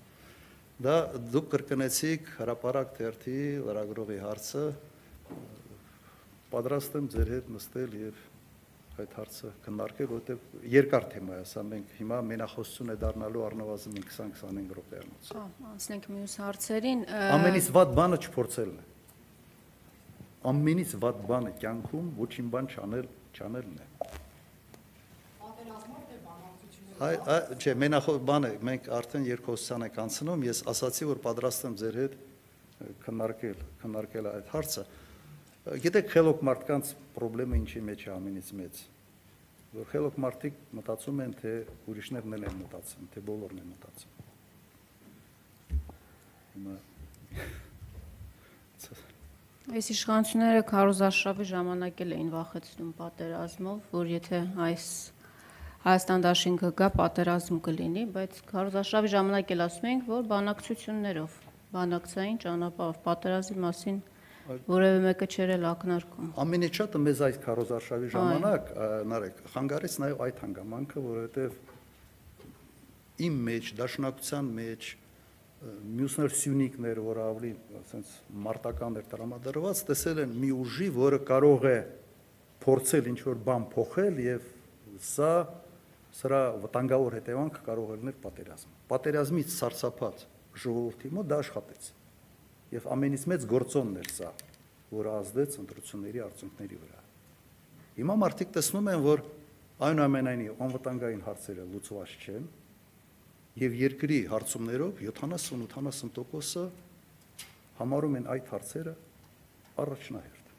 S1: Դա դուք կրկնեցիք հրաապարակ թերթի լրագրողի հարցը։ Պատրաստ եմ ձեր հետ նստել եւ այդ հարցը քննարկել, որովհետեւ երկար թեմա է, սա մենք հիմա մենախոսություն է դառնալու առնվազն 20-25 րոպեանոց։
S2: Հա, անցնենք մյուս հարցերին։
S1: Ամենից վատ բանը չփորձելն է։ Ամենից վատ բանը կյանքում ոչինչ բան չանել, չանելն է։ Այ չէ, մենախոս բանը մենք արդեն երկխոսության ենք անցնում, ես ասացի, որ պատրաստ եմ ձեր հետ քննարկել, քննարկել այդ հարցը։ Գիտեք, խելոք մարդկանց խնդրեմը ինչի մեջ է ամենից մեծ։ Որ խելոք մարդիկ մտածում են, թե ուրիշներն էլ են մտածում, թե բոլորն են մտածում։
S2: Այս իշխանությունները քարոզարշավի ժամանակ էլ էին վախեցնում պատերազմով, որ եթե այս Հայաստան դաշինքը գա պատերազմ կլինի, բայց քարոզարշավի ժամանակ էլ ասում ենք, որ բանակցություններով, բանակցային ճանապարհով պատերազմի մասին որևէ մեկը չէր էլ ակնարկում։
S1: Ամենից շատը մեզ այդ քարոզարշավի ժամանակ նարեկ խանգարեց նաև այդ հանգամանքը, որովհետև իմ մեջ, դաշնակցության մեջ մյուսներ սյունիկներ, որ ավելի ասենց մարտական էր տրամադրված, տեսել են մի ուժի, որը կարող է փորձել ինչ որ բան փոխել եւ սա սրա վտանգավոր հետևանքը կարող է լինել պատերազմ։ Պատերազմից սարսափած ժողովրդի մոտ դա աշխատեց։ Եվ ամենից մեծ գործոնն էր սա, որը ազդեց ընտրությունների արդյունքների վրա։ Հիմա մարդիկ տեսնում են, որ այնուամենայնիվ անվտանգային հարցերը լուծված չեն, եւ երկրի հարցումներով 70-80%-ը համարում են այդ հարցերը առաջնահերթ։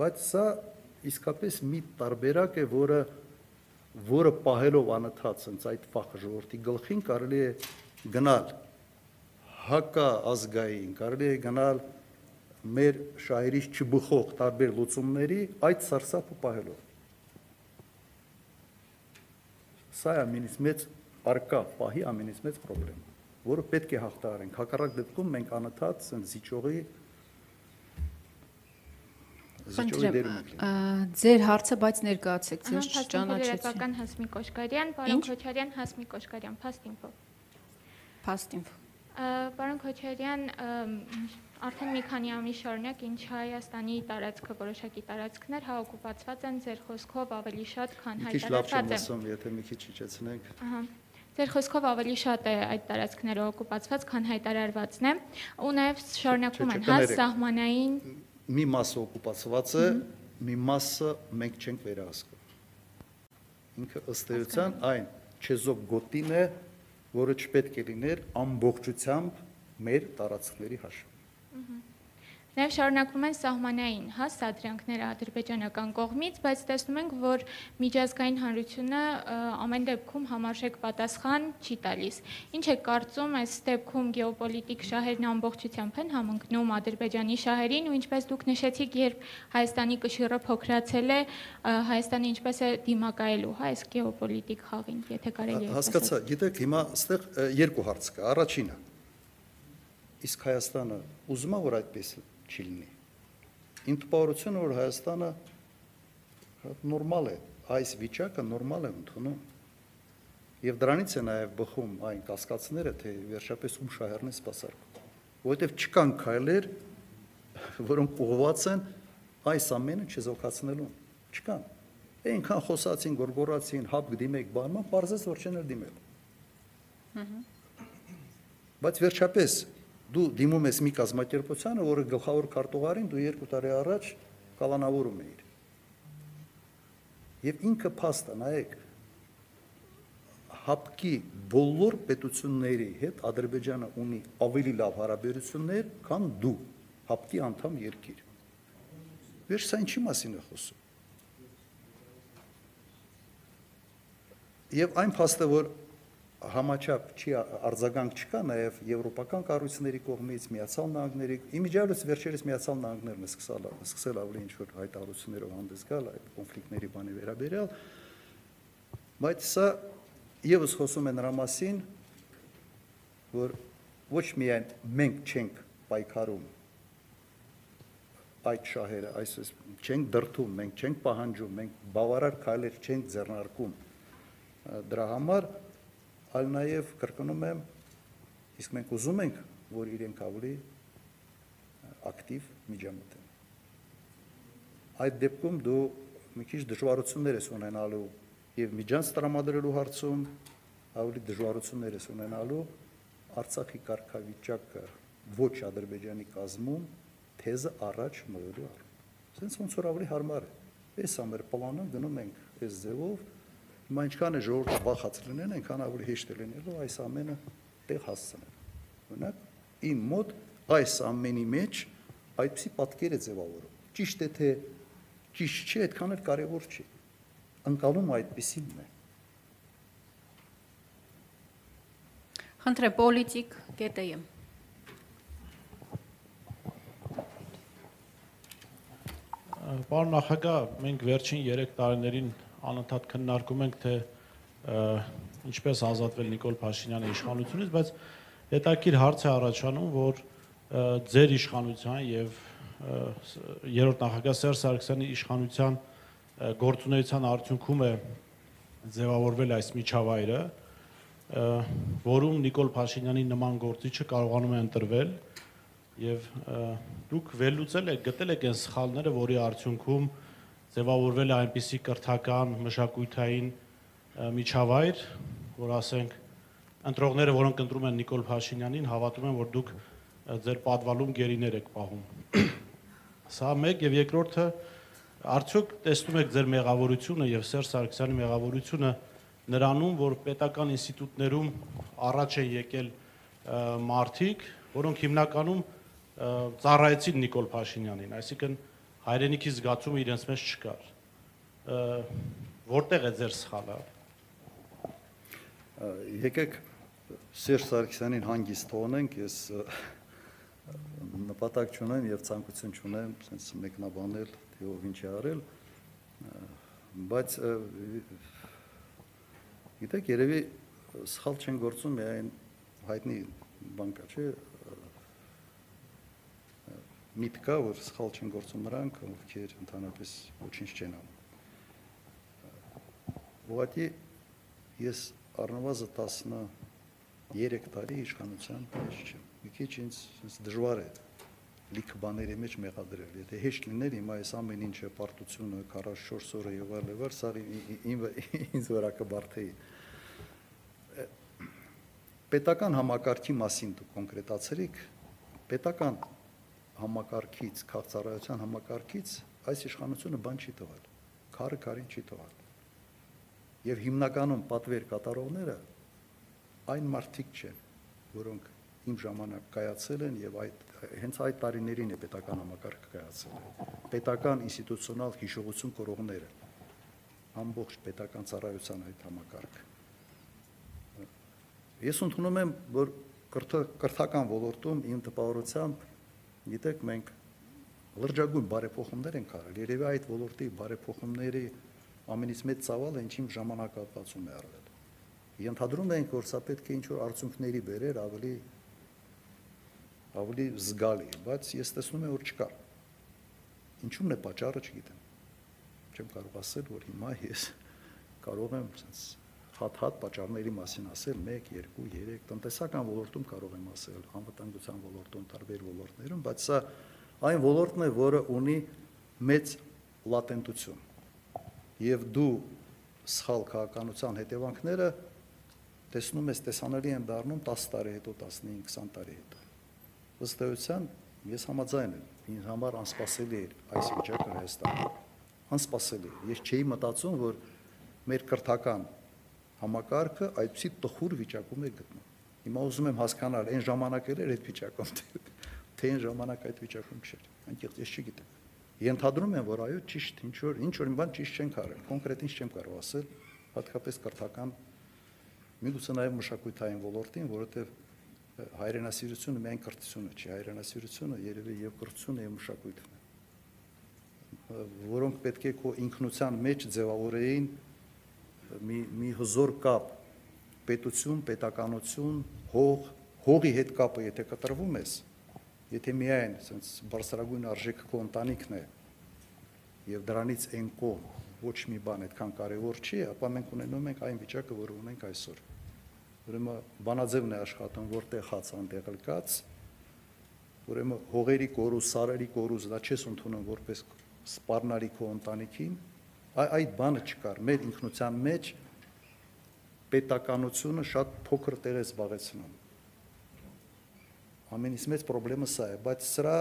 S1: Բայց սա իսկապես մի տարբերակ է, որը որը պահելով անընդհատ sense այդ ֆախը ժողովրդի գլխին կարելի է գնալ հակա ազգային, կարելի է գնալ մեր շահերից չբխող տարբեր լուծումների այդ սարսափը պահելով։ Սա է ամենից մեծ արկա պահի ամենից մեծ խնդրեմ, որը պետք է հաղթահարենք։ Հակառակ դեպքում մենք անընդհատ sense զիջողի
S2: Ձեր հարցը բայց ներկայացեք, ձեր
S16: Փաստինֆո
S2: ճանաչեցին։
S16: լրատվական Հասմիկ Կոշկարյան, պարոն Քոչարյան, Հասմիկ Կոշկարյան, Փաստինֆո։
S2: Փաստինֆո։
S16: Պարոն Քոչարյան, արդեն մի քանի ամիս շարունակ ինչ Հայաստանի տարածքը, որոշակի տարածքներ հա օկուպացված են ձեր խոսքով ավելի շատ, քան
S1: Մի քիչ լավ չեմ
S16: հայտարարված է։
S1: ասում, եթե մի քիչ իջեցնենք։
S16: Ահա։ Ձեր խոսքով ավելի շատ է այդ տարածքները օկուպացված, քան հայտարարվածն է, ու նաև շարունակվում
S1: Չէ,
S16: են հա սահմանային
S1: Մի մասը օկուպացված է, մի մասը մենք չենք վերահսկում։ Ինքը ըստ էության այն չեզոք գոտին է, որը չպետք է լիներ ամբողջությամբ մեր տարածքների հաշվին։
S16: Նաև շարունակվում են սահմանային հա սադրանքները ադրբեջանական կողմից, բայց տեսնում ենք, որ միջազգային հանրությունը ամեն դեպքում համարժեք պատասխան չի տալիս։ Ինչ է կարծում այս դեպքում գեոպոլիտիկ շահերն ամբողջությամբ են համընկնում Ադրբեջանի շահերին ու ինչպես դուք նշեցիք, երբ Հայաստանի կշիռը փոքրացել է, Հայաստանը ինչպես է դիմակայելու հա այս գեոպոլիտիկ խաղին, եթե կարելի է
S1: Հասկացա, գիտեք, հիմա այստեղ երկու հարց կա։ Առաջինը. Իսկ Հայաստանը ուզում է որ այդպես չի լինի։ Իմ տպավորությունը որ Հայաստանը նորմալ է, այս վիճակը նորմալ է ընդունում։ Եվ դրանից է նաև բխում այն կասկածները, թե վերջապես ում շահերն է սпасարկում, որովհետև չկան քայլեր, որոնք ուղղված են այս ամենը չզոհացնելուն։ Չկան։ Այնքան խոսացին, գորգորացին, հապ դիմեք բանման, parzes որ չեն դիմել։ Հհհ։ Բայց վերջապես դու դիմում ես մի կազմակերպությանը, որը գլխավոր քարտուղարին դու երկու տարի առաջ կալանավորում էիր։ Եվ ինքը փաստը, նայեք, հապկի բոլոր պետությունների հետ Ադրբեջանը ունի ավելի լավ հարաբերություններ, քան դու, հապկի անդամ երկիր։ Վերջ սա ինչի մասին է խոսում։ Եվ այն փաստը, որ համաչափ չի արձագանք չկա նաև եվրոպական կառույցների կողմից միացյալ նահանգների իմիջիալից վերջերս միացյալ նահանգներն է սկսել սկսել ավելի ինչ որ հայտարարություններով հանդես գալ այդ կոնֆլիկտների բանի վերաբերյալ բայց սա եւս խոսում է նրա մասին որ ոչ միայն մենք չենք պայքարում այդ շահերը այսպես չենք դրթում մենք չենք պահանջում մենք բավարար քայլեր չենք ձեռնարկում դրա համար այլ նաև կրկնում եմ, իսկ մենք ուզում ենք, որ իրենք ավելի ակտիվ միջամտեն։ Այդ դեպքում դու մի քիչ դժվարություններ ես ունենալու եւ միջանց տրամադրելու հարցում, ավելի դժվարություններ ես ունենալու Արցախի կարգավիճակը ոչ Ադրբեջանի կազմում թեզը առաջ մղելու առումով։ Սենց ոնց որ ավելի հարմար է։ Այս ամեր պլանը գնում ենք այս ձևով Հիմա ինչքան է ժողովուրդը բախած լինեն, այնքան ավելի հեշտ է լինելու այս ամենը տեղ հասցնել։ Օրինակ, իմ մոտ այս ամենի մեջ այդպիսի պատկեր է ձևավորում։ Ճիշտ է թե ճիշտ չէ, այդքան էլ կարևոր չի։ Անկալումը այդպիսինն է։
S2: Խնդրեմ, պոլիտիկ ԿՏԵ։
S17: Պարոն նախագահ, մենք վերջին 3 տարիներին անընդհատ քննարկում ենք թե ինչպես ազատվել Նիկոլ Փաշինյանի իշխանությունից, բայց հետաքրիր հարց է առաջանում, որ ձեր իշխանության եւ երրորդ նախագահ Սերժ Սարգսյանի իշխանության գործունեության արդյունքում է ձևավորվել այս միջավայրը, որում Նիկոլ Փաշինյանի նման գործիչը կարողանում է ընտրվել եւ դուք վերլուծել եք, գտել եք այն սխալները, որի արդյունքում ձևավորվել է այնպիսի կրթական, մշակութային միջավայր, որ ասենք ընտրողները, որոնք ընտրում են Նիկոլ Փաշինյանին, հավատում են, որ դուք ձեր պատվալում գերիներ եք պահում։ Սա մեկ եւ երկրորդը արդյոք տեսնում եք ձեր մեղավորությունը եւ Սերժ Սարգսյանի մեղավորությունը նրանում, որ պետական ինստիտուտներում առաջ են եկել մարտիկ, որոնք հիմնականում ծառայեցին Նիկոլ Փաշինյանին, այսինքն հայրենիքի զգացումը իրենց մեջ չկար։ Որտեղ է ձեր սխալը։
S1: Եկեք Սերժ Սարգսյանին հանգիստ թողնենք, ես նպատակ չունեմ եւ ցանկություն չունեմ sense մեկնաբանել թե ով ինչ է արել, բայց գիտեք, երևի սխալ չեն գործում միայն հայտնի բան կա, չէ՞ միտք կա, որ սխալ չեն գործում նրանք, ովքեր ընդհանրապես ոչինչ չեն անում։ Ուղղակի ես առնվազն 13 տարի իշխանության մեջ չեմ։ Մի քիչ ինձ ինձ դժվար է լիք բաների մեջ մեղադրել։ Եթե հեշտ լիներ հիմա այս ամեն ինչը պարտությունը 44 օրը եւ այլ, սա ինձ վրա կբարթեի։ Պետական համակարգի մասին դուք կոնկրետացրիք, պետական համակարգից, քաղաքացիական համակարգից այս իշխանությունը բան չի տվել։ Քարը քարին չի տվել։ Եվ հիմնականում պատվեր կատարողները այն մարդիկ չեն, որոնք իմ ժամանակ կայացել են եւ այդ հենց այդ տարիներին է պետական համակարգը կայացել։ Պետական ինստիտուցիոնալ հիշողություն կորողները ամբողջ պետական ծառայության այդ համակարգը։ Ես ընդունում եմ, որ կրթական ոլորտում իմ տպավորությամբ գիտեք մենք լրջագույն բարեփոխումներ ենք արել։ Երևի այդ ոլորտի բարեփոխումների ամենից մեծ ծավալը ինչ իմ ժամանակահատվածում է արվել։ Ենթադրում ենք, որ սա պետք է ինչ-որ արդյունքների բերեր ավելի ավելի զգալի, բայց ես տեսնում եմ, որ չկա։ Ինչու՞մն է պատճառը, չգիտեմ։ Չեմ կարող ասել, որ հիմա ես կարող եմ sense հատ-հատ պատճառների մասին ասել 1, 2, 3 տնտեսական ոլորտում կարող եմ ասել, անվտանգության ոլորտում, տարբեր ոլորտներում, բայց սա այն ոլորտն է, որը ունի մեծ լատենտություն։ Եվ դու սխալ քաղաքականության հետևանքները տեսնում ես տեսանելի են դառնում 10 տարի հետո, 15, 20 տարի հետո ըստ էության ես համաձայն եմ, ինձ համար անսպասելի էր այս վիճակը Հայաստանում։ Անսպասելի։ Ես չէի մտածում, որ մեր կրթական համակարգը այդպիսի տխուր վիճակում է գտնում։ Հիմա ուզում եմ հասկանալ, այն ժամանակ էր այդ վիճակում, թե այն ժամանակ այդ վիճակում չէր։ Անկեղծ ես չգիտեմ։ Ենթադրում եմ, որ այո, ճիշտ, ինչ որ ինչ որ բան ճիշտ չենք արել։ Կոնկրետ ինչ չեմ կարող ասել, հատկապես կրթական միգուցե նաև մշակութային ոլորտին, որովհետև հայրենասիրությունը միայն կրթությունը չի, հայրենասիրությունը երևի եւ կրթությունը եւ մշակույթն է, որոնք պետք է քո ինքնության մեջ ձևավորեին մի մի հզոր կապ. Պետություն, պետականություն, հող, հողի հետ կապը եթե կտրվում ես, եթե միայն ասենց բարձրագույն արժեքը քո ընտանիքն է եւ դրանից այն կողմ ոչ մի բան այդքան կարեւոր չի, ապա մենք ունենում ենք այն վիճակը, որը ունենք այսօր ուրեմն բանաձևն է աշխատում, որտեղ հաց անտեղ կաց, ուրեմն հողերի կորուս, սարերի կորուս, դա չես ընդունում որպես սպառնալի քո ընտանիքին, այդ բանը չկար։ Մեր ինքնության մեջ պետականությունը շատ փոքր տեղ է զբաղեցնում։ Ամենից մեծ խնդրեմը սա է, բայց սրա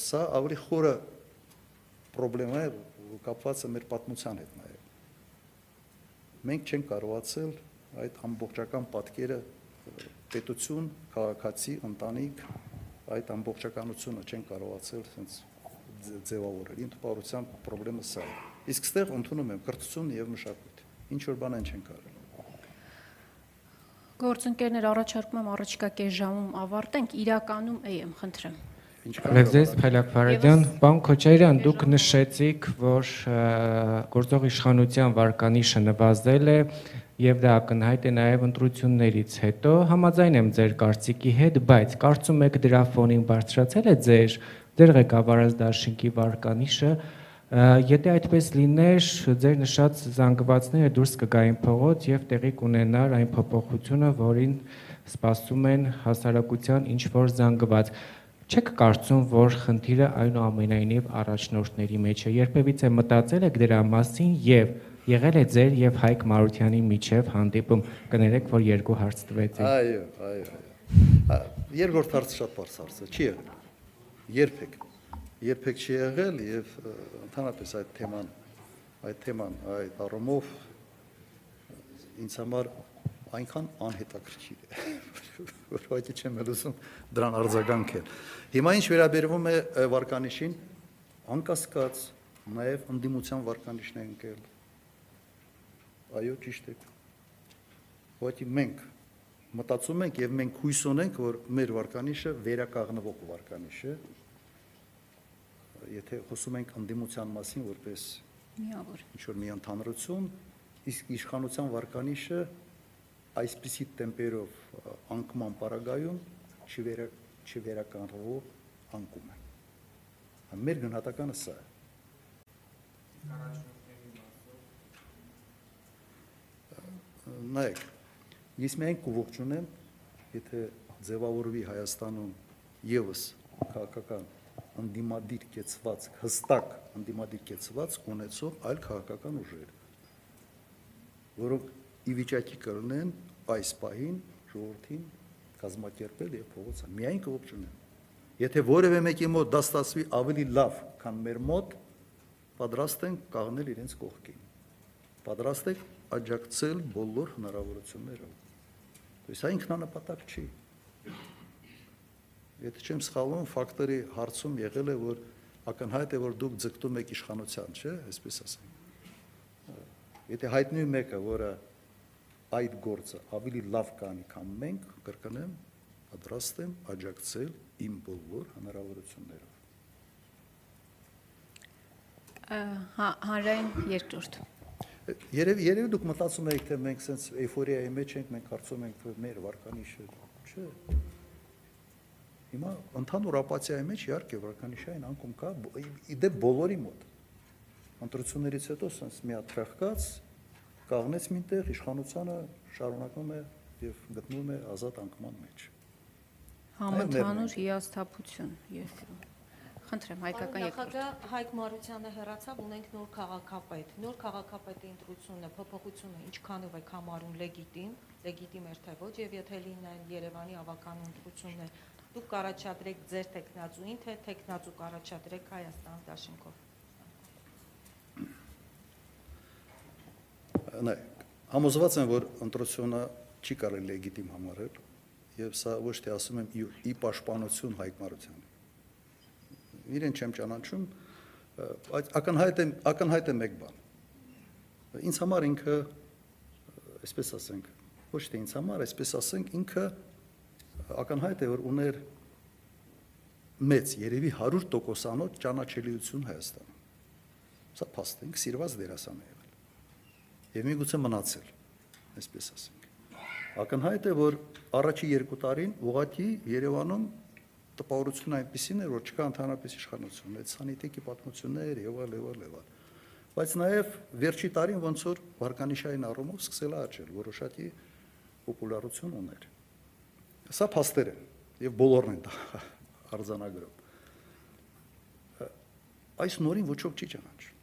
S1: սա ավելի խորը խնդրեմ է կապված է մեր պատմության հետ նաև։ Մենք չենք կարողացել այդ ամբողջական պատկերը պետություն, քաղաքացի, ընտանիք այդ ամբողջականությունը չեն կարողացել sense ձևավորել։ Իմ տպավորությամբ խնդրեմը սա է։ Իսկ ստեղ ընդունում եմ կրթություն եւ մշակույթ։ Ինչ որ բան են չեն կարել։
S2: Գործընկերներ առաջարկում եմ առաջիկա կես ժամում ավարտենք, իրականում էի եմ, խնդրեմ։
S18: Լեզես Փայլակ Ֆարադյան, պարոն Քոչարյան, դուք նշեցիք, որ գործող իշխանության վարկանիշը նվազել է եւ դա ակնհայտ է նաեւ ընտրություններից հետո համաձայն եմ ձեր կարծիքի հետ, բայց կարծում եք դրա ֆոնին բարձրացել է ձեր ձեր ղեկավարած դաշինքի վարկանիշը Եթե այդպես լիներ, ձեր նշած զանգվածները դուրս կգային փողոց եւ տեղի կունենար այն փոփոխությունը, որին սպասում են հասարակության ինչ որ զանգված։ Չեք կարծում, որ խնդիրը այնուամենայնիվ առաջնորդների մեջ է։ Երբևիցե մտածել եք դրա մասին եւ եղել է ձեր եւ Հայկ Մարությանի միջև հանդիպում։ Կներեք, որ երկու հարց տվեցի։
S1: Այո, այո, այո։ Երկրորդ հարցը շատ բարձ հարց է, չի եղել։ Երբեք։ Երբեք չի եղել եւ ընդհանրապես այդ թեման այդ թեման այդ առումով ինձ համար այնքան անհետաքրքիր է, որ ոչինչ չեմ ուզում դրան արձագանքել։ Հիմա ինչ վերաբերվում է վարկանիշին, անկասկած նաև ընդդիմության վարկանիշն է ընկել Այո, ճիշտ եք։ Ոչի մենք մտածում ենք եւ մենք հույս ունենք, որ մեր վարկանիշը վերականգնվող վարկանիշ է։ Եթե խոսում ենք ընդդիմության մասին, որպես
S2: միավոր
S1: ինչ որ մի ընդհանրություն, իսկ իշխանության վարկանիշը այսպիսի տեմպերով անկման պարագայում չվերա չվերականգնվող անկում է։ Մեր գնահատականը սա է։ Նայեք, ես միայն կուղղ չունեմ, եթե ձևավորվի Հայաստանում եւս քաղաքական անդիմադիր կեցված, հստակ անդիմադիր կեցված ունեցող այլ քաղաքական ուժեր, որոնք ի վիճակի կլինեն այս պահին ժողովրդին կազմակերպել եւ փողոցը։ Միայն կողոք չունեմ։ Եթե որևէ մեկի մոտ դա ստացվի ավելի լավ, քան մեր մոտ, պատրաստ են կաղնել իրենց կողքին։ Պատրաստ եք աջակցել բոլոր հնարավորություններով։ Իսկ այն ինքնանպատակ չի։ Եթե չեմ սխալվում, ֆակտորի հարցում եղել է, որ ակնհայտ է, որ դուք ձգտում եք իշխանության, չէ՞, այսպես ասենք։ Եթե հայտնի մեկը, որը այդ գործը ավելի լավ կանի, քան մենք, կրկնեմ, պատրաստ եմ աջակցել իմ բոլոր հնարավորություններով։
S2: Հա, հանրային երկրորդ։
S1: Երևի երևի դուք մտածում եք, թե մենք sense էйֆորիայի մեջ ենք, մենք կարծում ենք, որ մեր վարկանիշը չէ։ Հիմա ընդհանուր ապաթիայի մեջ իհարկե վարկանիշային անկում կա, իդե բոլորի մոտ։ Ընտրություններից հետո sense մի հատ թրախկած կաղնեց մինտեղ իշխանությունը շարունակում է եւ գտնվում է ազատ անկման մեջ։
S2: Համընդհանուր հիասթափություն եւ Խնդրեմ հայկական երկրորդ։
S5: Նախագահ Հայկ Մարությանը հերացավ, ունենք նոր քաղաքապետ։ Նոր քաղաքապետի ընտրությունը, փոփոխությունը ինչքանով է համարում լեգիտիմ, լեգիտիմ էր թե ոչ, եւ եթե լինեն Երևանի ավական ընտրություններ, դուք կառաջադրեք ձեր տեխնացուին, թե տեխնացու կառաջադրեք Հայաստան դաշինքով։
S1: Նայ, համոզված եմ, որ ընտրությունը չի կարելի լեգիտիմ համարել, եւ սա ոչ թե ասում եմ ի, պաշտպանություն Հայկ Մարությանի։ Իրեն չեմ ճանաչում, բայց ակնհայտ է ակնհայտ է մեկ բան։ Ինձ համար ինքը, այսպես ասենք, ոչ թե ինձ համար, այսպես ասենք, ինքը ակնհայտ է, որ ուներ մեծ, երևի 100%-անոց ճանաչելիություն Հայաստանում։ Սա փաստ է, սիրված դերասան է եւ միգուցե մնացել, այսպես ասենք։ Ակնհայտ է, որ առաջի երկու տարին ուղղակի Երևանում տպավորությունն այնպեսին էր, որ չկա ընդհանրապես իշխանություն, այդ սանիտիկի պատմություններ եւ այլ եւ այլ եւ այլ։ Բայց նաեւ վերջի տարին ոնց որ վարկանիշային առումով սկսել է աճել, որոշակի պոպուլարություն ուներ։ Սա փաստեր են եւ բոլորն են արձանագրում։ Այս նորին ոչով չի ճանաչում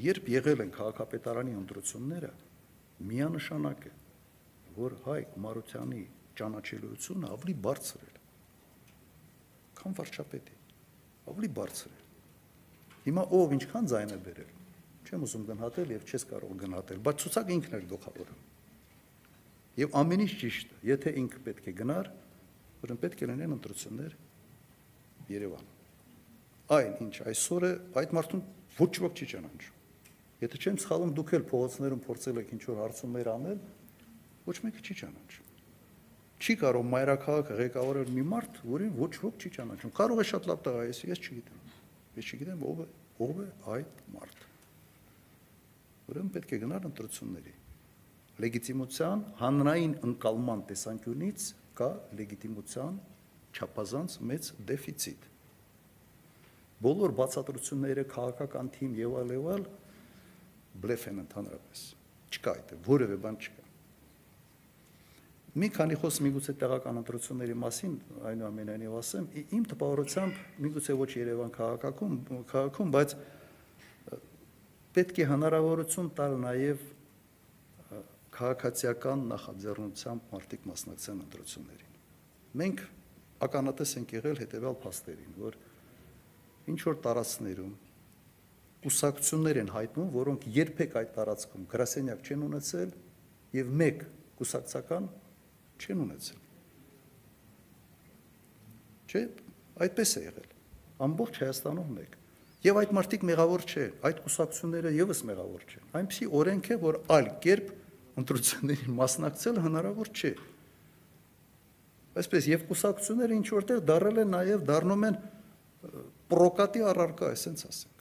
S1: երբ եղել են քաղաքապետարանի ընտրությունները, միանշանակ է, որ Հայկ Մարությանի ճանաչելիությունը ավելի բարձր էր, քան վարչապետի, ավելի բարձր էր։ Հիմա ով ինչքան ձայն է բերել, չեմ ուզում գնահատել եւ չես կարող գնահատել, բայց ցուցակը ինքն էր գլխավորը։ Եվ ամեն ինչ ճիշտ է, եթե ինքը պետք է գնար, որն պետք է լինեն ընտրություններ Երևանում։ Այն ինչ այսօր է, այդ մարդուն ոչ ոք չի ճանաչում։ Եթե չեմ սխալվում, դուք էլ փողոցներում փորձել եք ինչ-որ հարցումներ անել, ոչ մեկը չի ճանաչում։ Չի կարող մայրաքաղաքը ղեկավարել մի մարդ, որին ոչ ոք չի ճանաչում։ Կարող է շատ լավ տղա է, ես չգիտեմ։ Ես չգիտեմ ով է, ով է այդ մարդը։ Ուրեմն պետք է գնալ ընտրությունների։ Լեգիտիմության հանրային ընկալման տեսանկյունից կա լեգիտիմության չափազանց մեծ դեֆիցիտ։ Բոլոր բացատրությունները քաղաքական թիմ եւ այլ եւ այլ բլեֆ են ընդհանրապես։ Չկա այդ որևէ բան չկա։ Մի քանի խոս միգուցե տեղական ընտրությունների մասին, այնուամենայնիվ ասեմ, իմ տպավորությամբ միգուցե ոչ Երևան քաղաքում, քաղաքում, բայց պետք է հնարավորություն տալ նաև քաղաքացիական նախաձեռնությամբ մարդիկ մասնակցեն ընտրություններին։ Մենք ականատես ենք եղել հետևյալ փաստերին, որ ինչ որ տարածքներում կուսակցություններ են հայտնում, որոնք երբեք այդ տարածքում գրասենյակ չեն ունեցել եւ մեկ կուսակցական չեն ունեցել։ Չէ, այդպես է եղել։ Ամբողջ Հայաստանում մեկ։ Եվ այդ մարդիկ մեղավոր չեն, այդ կուսակցությունները եւս մեղավոր չեն։ Այնպեսի օրենք է, որ այլ կերպ ընտրություններին մասնակցել հնարավոր չէ։ Այսպես եւ կուսակցությունները ինչ որտեղ դարել են նաեւ դառնում են պրոկատի առարկա, այսպես ասեմ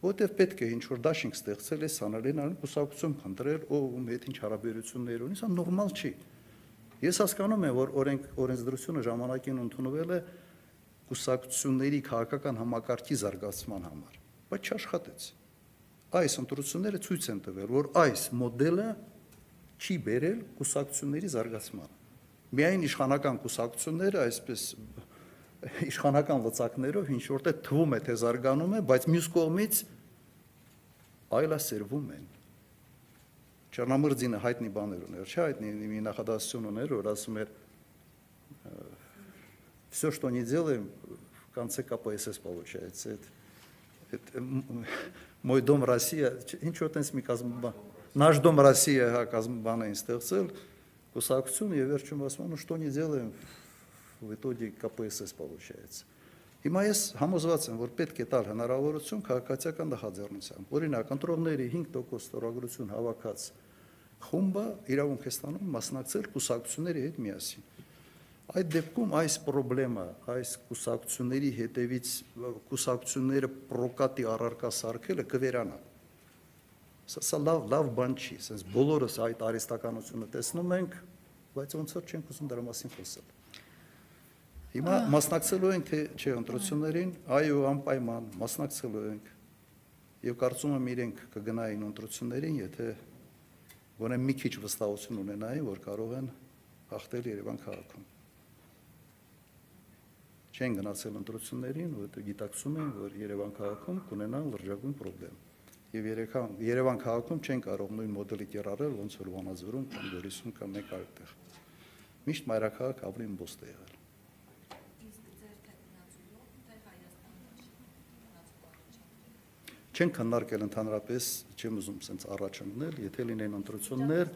S1: որտեվ պետք է ինչ որ դաշինք ստեղծել է սանալին ան կուսակցություն փնտրել ով ում հետ ինչ հարաբերություններ ունի, սա նորմալ չի։ Ես հասկանում եմ, որ օրենք օրենսդրությունը ժամանակին ընդունվել է կուսակցությունների քաղաքական համակարգի զարգացման համար, բայց չաշխատեց Այս ընտրությունները ցույց են տվել, որ այս մոդելը չի բերել կուսակցությունների զարգացմանը։ Միայն իշխանական կուսակցությունները այսպես իշխանական լծակներով ինչ որտեղ թվում է թե զարգանում է, բայց մյուս կողմից այլասերվում են։ Չառնամրձինը հայտնի բաներ ուներ, չէ, հայտնի մի նախադասություն ուներ, որ ասում էր все, что не делаем, в конце КПСС получается. Это, это мой дом Россия, ինչ որ տենց մի կազմաբան։ Наш дом Россия հա կազմբան էին ստեղծել կուսակցություն եւ վերջում ասում են, что не делаем, в итоге КПСС получается։ Հիմա ես համոզված եմ, որ պետք է տալ հնարավորություն քաղաքացիական նախաձեռնության։ Օրինակ, ընտրողների 5% ստորագրություն հավաքած խումբը իրավունք է ստանում մասնակցել կուսակցությունների հետ միասին։ Այդ դեպքում այս խնդրեմը, այս կուսակցությունների հետևից կուսակցությունները պրոկատի առարկա սարքելը կվերանա։ Սա, սա լավ լավ բան չի, ասես բոլորս այդ արիստականությունը տեսնում ենք, բայց ոնց որ չենք ուզում դրա մասին խոսել։ Հիմա մասնակցելու ենք թե չէ ընտրություններին, այո, անպայման մասնակցելու ենք։ Եվ կարծում եմ իրենք կգնային ընտրություններին, եթե գոնե մի քիչ վստահություն ունենային, որ կարող են հաղթել Երևան քաղաքում չեն գնացել ընտրություններին, որովհետև գիտակցում են, որ Երևան քաղաքում կունենան լրջագույն խնդրեմ։ Եվ Երևան Երևան քաղաքում չեն կարող նույն մոդելի կիրառել, ոնց որ Վանաձորում կամ Գորիսում կամ մեկ այլ տեղ։ Միշտ մայրաքաղաք ավելի ըմբոստ է եղել։ Չեն քննարկել ընդհանրապես, չեմ ուզում սենց առաջ ընկնել, եթե լինեն ընտրություններ,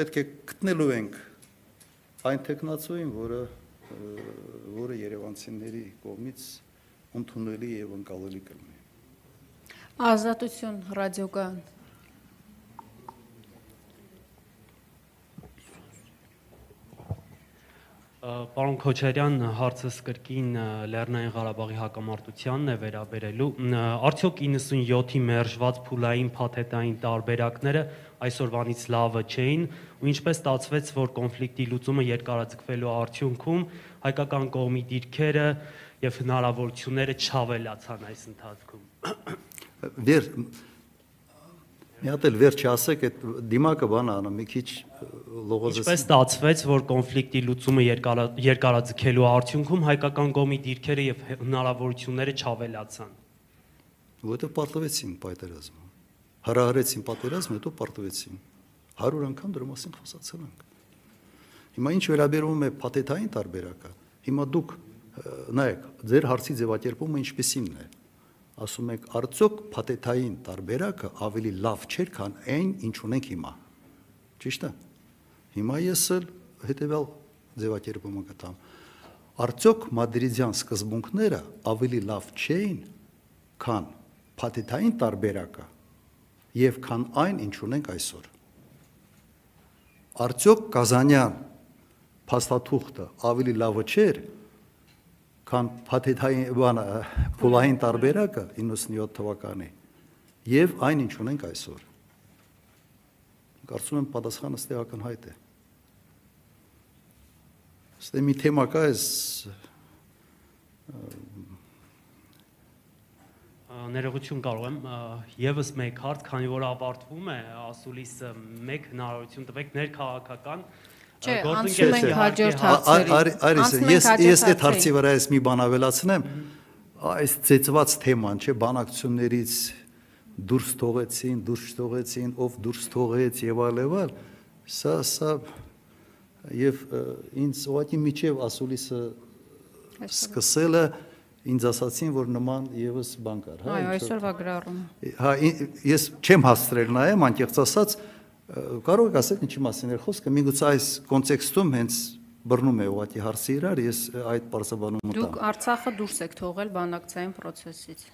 S1: պետք է գտնելու ենք այն տեխնացուին, որը որը Երևանցիների կողմից ընդունելի եւ ընկալելի կլինի։
S2: Ազատություն ռադիոկայան
S19: Պարոն Քոչարյան, հարցս կրկին Լեռնային Ղարաբաղի հակամարտությանն է վերաբերելու։ Արդյոք 97-ի մերժված փուլային փաթեթային տարբերակները այսօրվանից լավը չէին ու ինչպես ստացվեց, որ կոնֆլիկտի լուծումը երկարաձգվելու արդյունքում հայկական կողմի դիրքերը եւ հնարավորությունները չավելացան այս ընթացքում։
S1: Վեր Մի հատ էլ վերջի ասեք, այդ դիմակը բան անում, մի քիչ լողոզես։
S19: Ինչպես ստացվեց, որ կոնֆլիկտի լուծումը երկարա, երկարաձգելու արդյունքում հայկական կողմի դիրքերը եւ հնարավորությունները չավելացան։
S1: Որտեղ պարտվեցին պատերազմը։ Հրահրեցին պատերազմը, հետո պարտվեցին։ 100 անգամ դրա մասին խոսացել ենք։ Հիմա ինչ վերաբերում է փաթեթային տարբերակը, հիմա դուք նայեք, ձեր հարցի ձևակերպումը ինչպեսին է ասում եք արդյոք փաթեթային տարբերակը ավելի լավ չէր, քան այն, ինչ ունենք հիմա։ Ճիշտ է։ Հիմա ես էլ հետեւյալ ձևակերպումը կտամ։ Արդյոք մադրիդյան սկզբունքները ավելի լավ չէին, քան փաթեթային տարբերակը եւ քան այն, ինչ ունենք այսօր։ Արդյոք Կազանյան փաստաթուղթը ավելի լավը չէր, քան փաթեթային բանը փոլային տարբերակը 97 թվականի եւ այն ինչ ունենք այսօր։ Կարծում եմ պատասխանը ստե ակնհայտ է։ Ստե մի թեմա կա էս
S19: ներողություն կարող եմ եւս մեկ հարց, քանի որ ավարտվում է ասուլիսը մեկ հնարավորություն տվեք ներքաղաքական
S2: Չէ, անցնում ենք հաջորդ հարցերի։
S1: Արիս, ես ես այդ հարցի վրա ես մի բան ավելացնեմ։ Այս ծեծված թեման, չէ, բանակցություններից դուրս թողեցին, դուրս թողեցին, ով դուրս թողեց եւ այլ եւ այլ։ Սա սա եւ ինձ ուղղակի միջև ասուլիսը սկսելը ինձ ասացին, որ նման եւս բան կար, հա։
S2: Այո, այսօրվա գրառում։
S1: Հա, ես չեմ հաստրել նայեմ, անկեղծ ասած, կարող եք ասել ինչի մասին է խոսքը, միգուցե այս կոնտեքստում հենց բռնում է ուղղակի հարցը իրար, ես այդ բարձաբանում մտամ։
S2: Դուք Արցախը դուրս եք թողել բանակցային process-ից։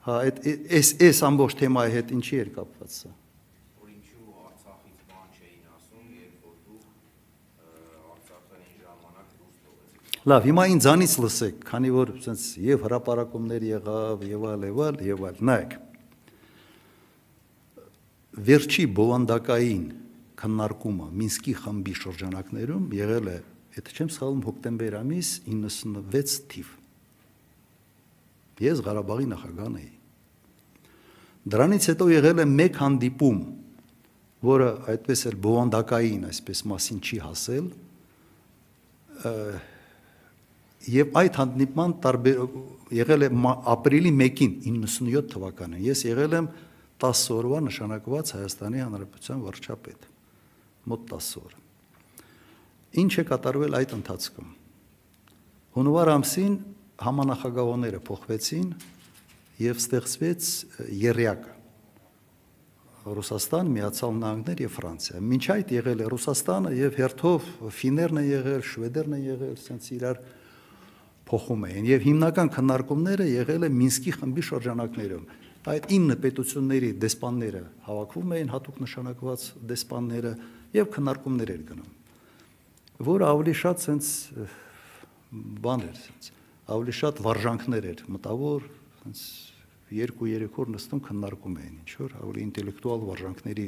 S1: Հա, այդ այս այս ամբողջ թեմայի հետ ինչի էր կապված սա։
S20: Որ ինչու Արցախից բան չէին ասում, երբ որ դուք Արցախը այն ժամանակ դուրս թողեցիք։
S1: Լավ, հիմա ինձանից լսեք, քանի որ ասենց եւ հրաապարակումներ եղավ, եւ այլ, եւ այլ, եւ այլ։ Նայեք վերջի բովանդակային քննարկումը Մինսկի խմբի շրջանակներում եղել է, եթե չեմ սխալվում, հոկտեմբեր ամիս 96 թիվ։ Ես Ղարաբաղի նախագահն էի։ Դրանից հետո եղել է մեկ հանդիպում, որը այդպես էլ բովանդակային, այսպես մասին չի հասել, եւ այդ հանդիպման տարբեր եղել է ապրիլի 1-ին 97 թվականին։ Ես եղել եմ 10 օրվա նշանակված Հայաստանի Հանրապետության վարչապետ։ Մոտ 10 օր։ Ինչ է կատարվել այդ ընթացքում։ Հունվար ամսին համանախագահողները փոխվեցին եւ ստեղծվեց երյակը Ռուսաստան, Միացյալ Նահանգներ եւ Ֆրանսիա։ Մինչ այդ եղել է Ռուսաստանը եւ հերթով ֆիներն են եղել, շվեդերն են եղել, ասենց իրար փոխում էին եւ հիմնական քննարկումները եղել է Մինսկի խմբի շրջանակներում։ Այդ 9 պետությունների դեսպանները հավաքվում էին, հատուկ նշանակված դեսպանները եւ քննարկումներ էր գնում, որ ավելի շատ sense բան էր, sense ավելի շատ վարժանքներ էր, մտավոր sense երկու-երեք օր նստում քննարկում էին ինչ որ ավելի ինտելեկտուալ վարժանքների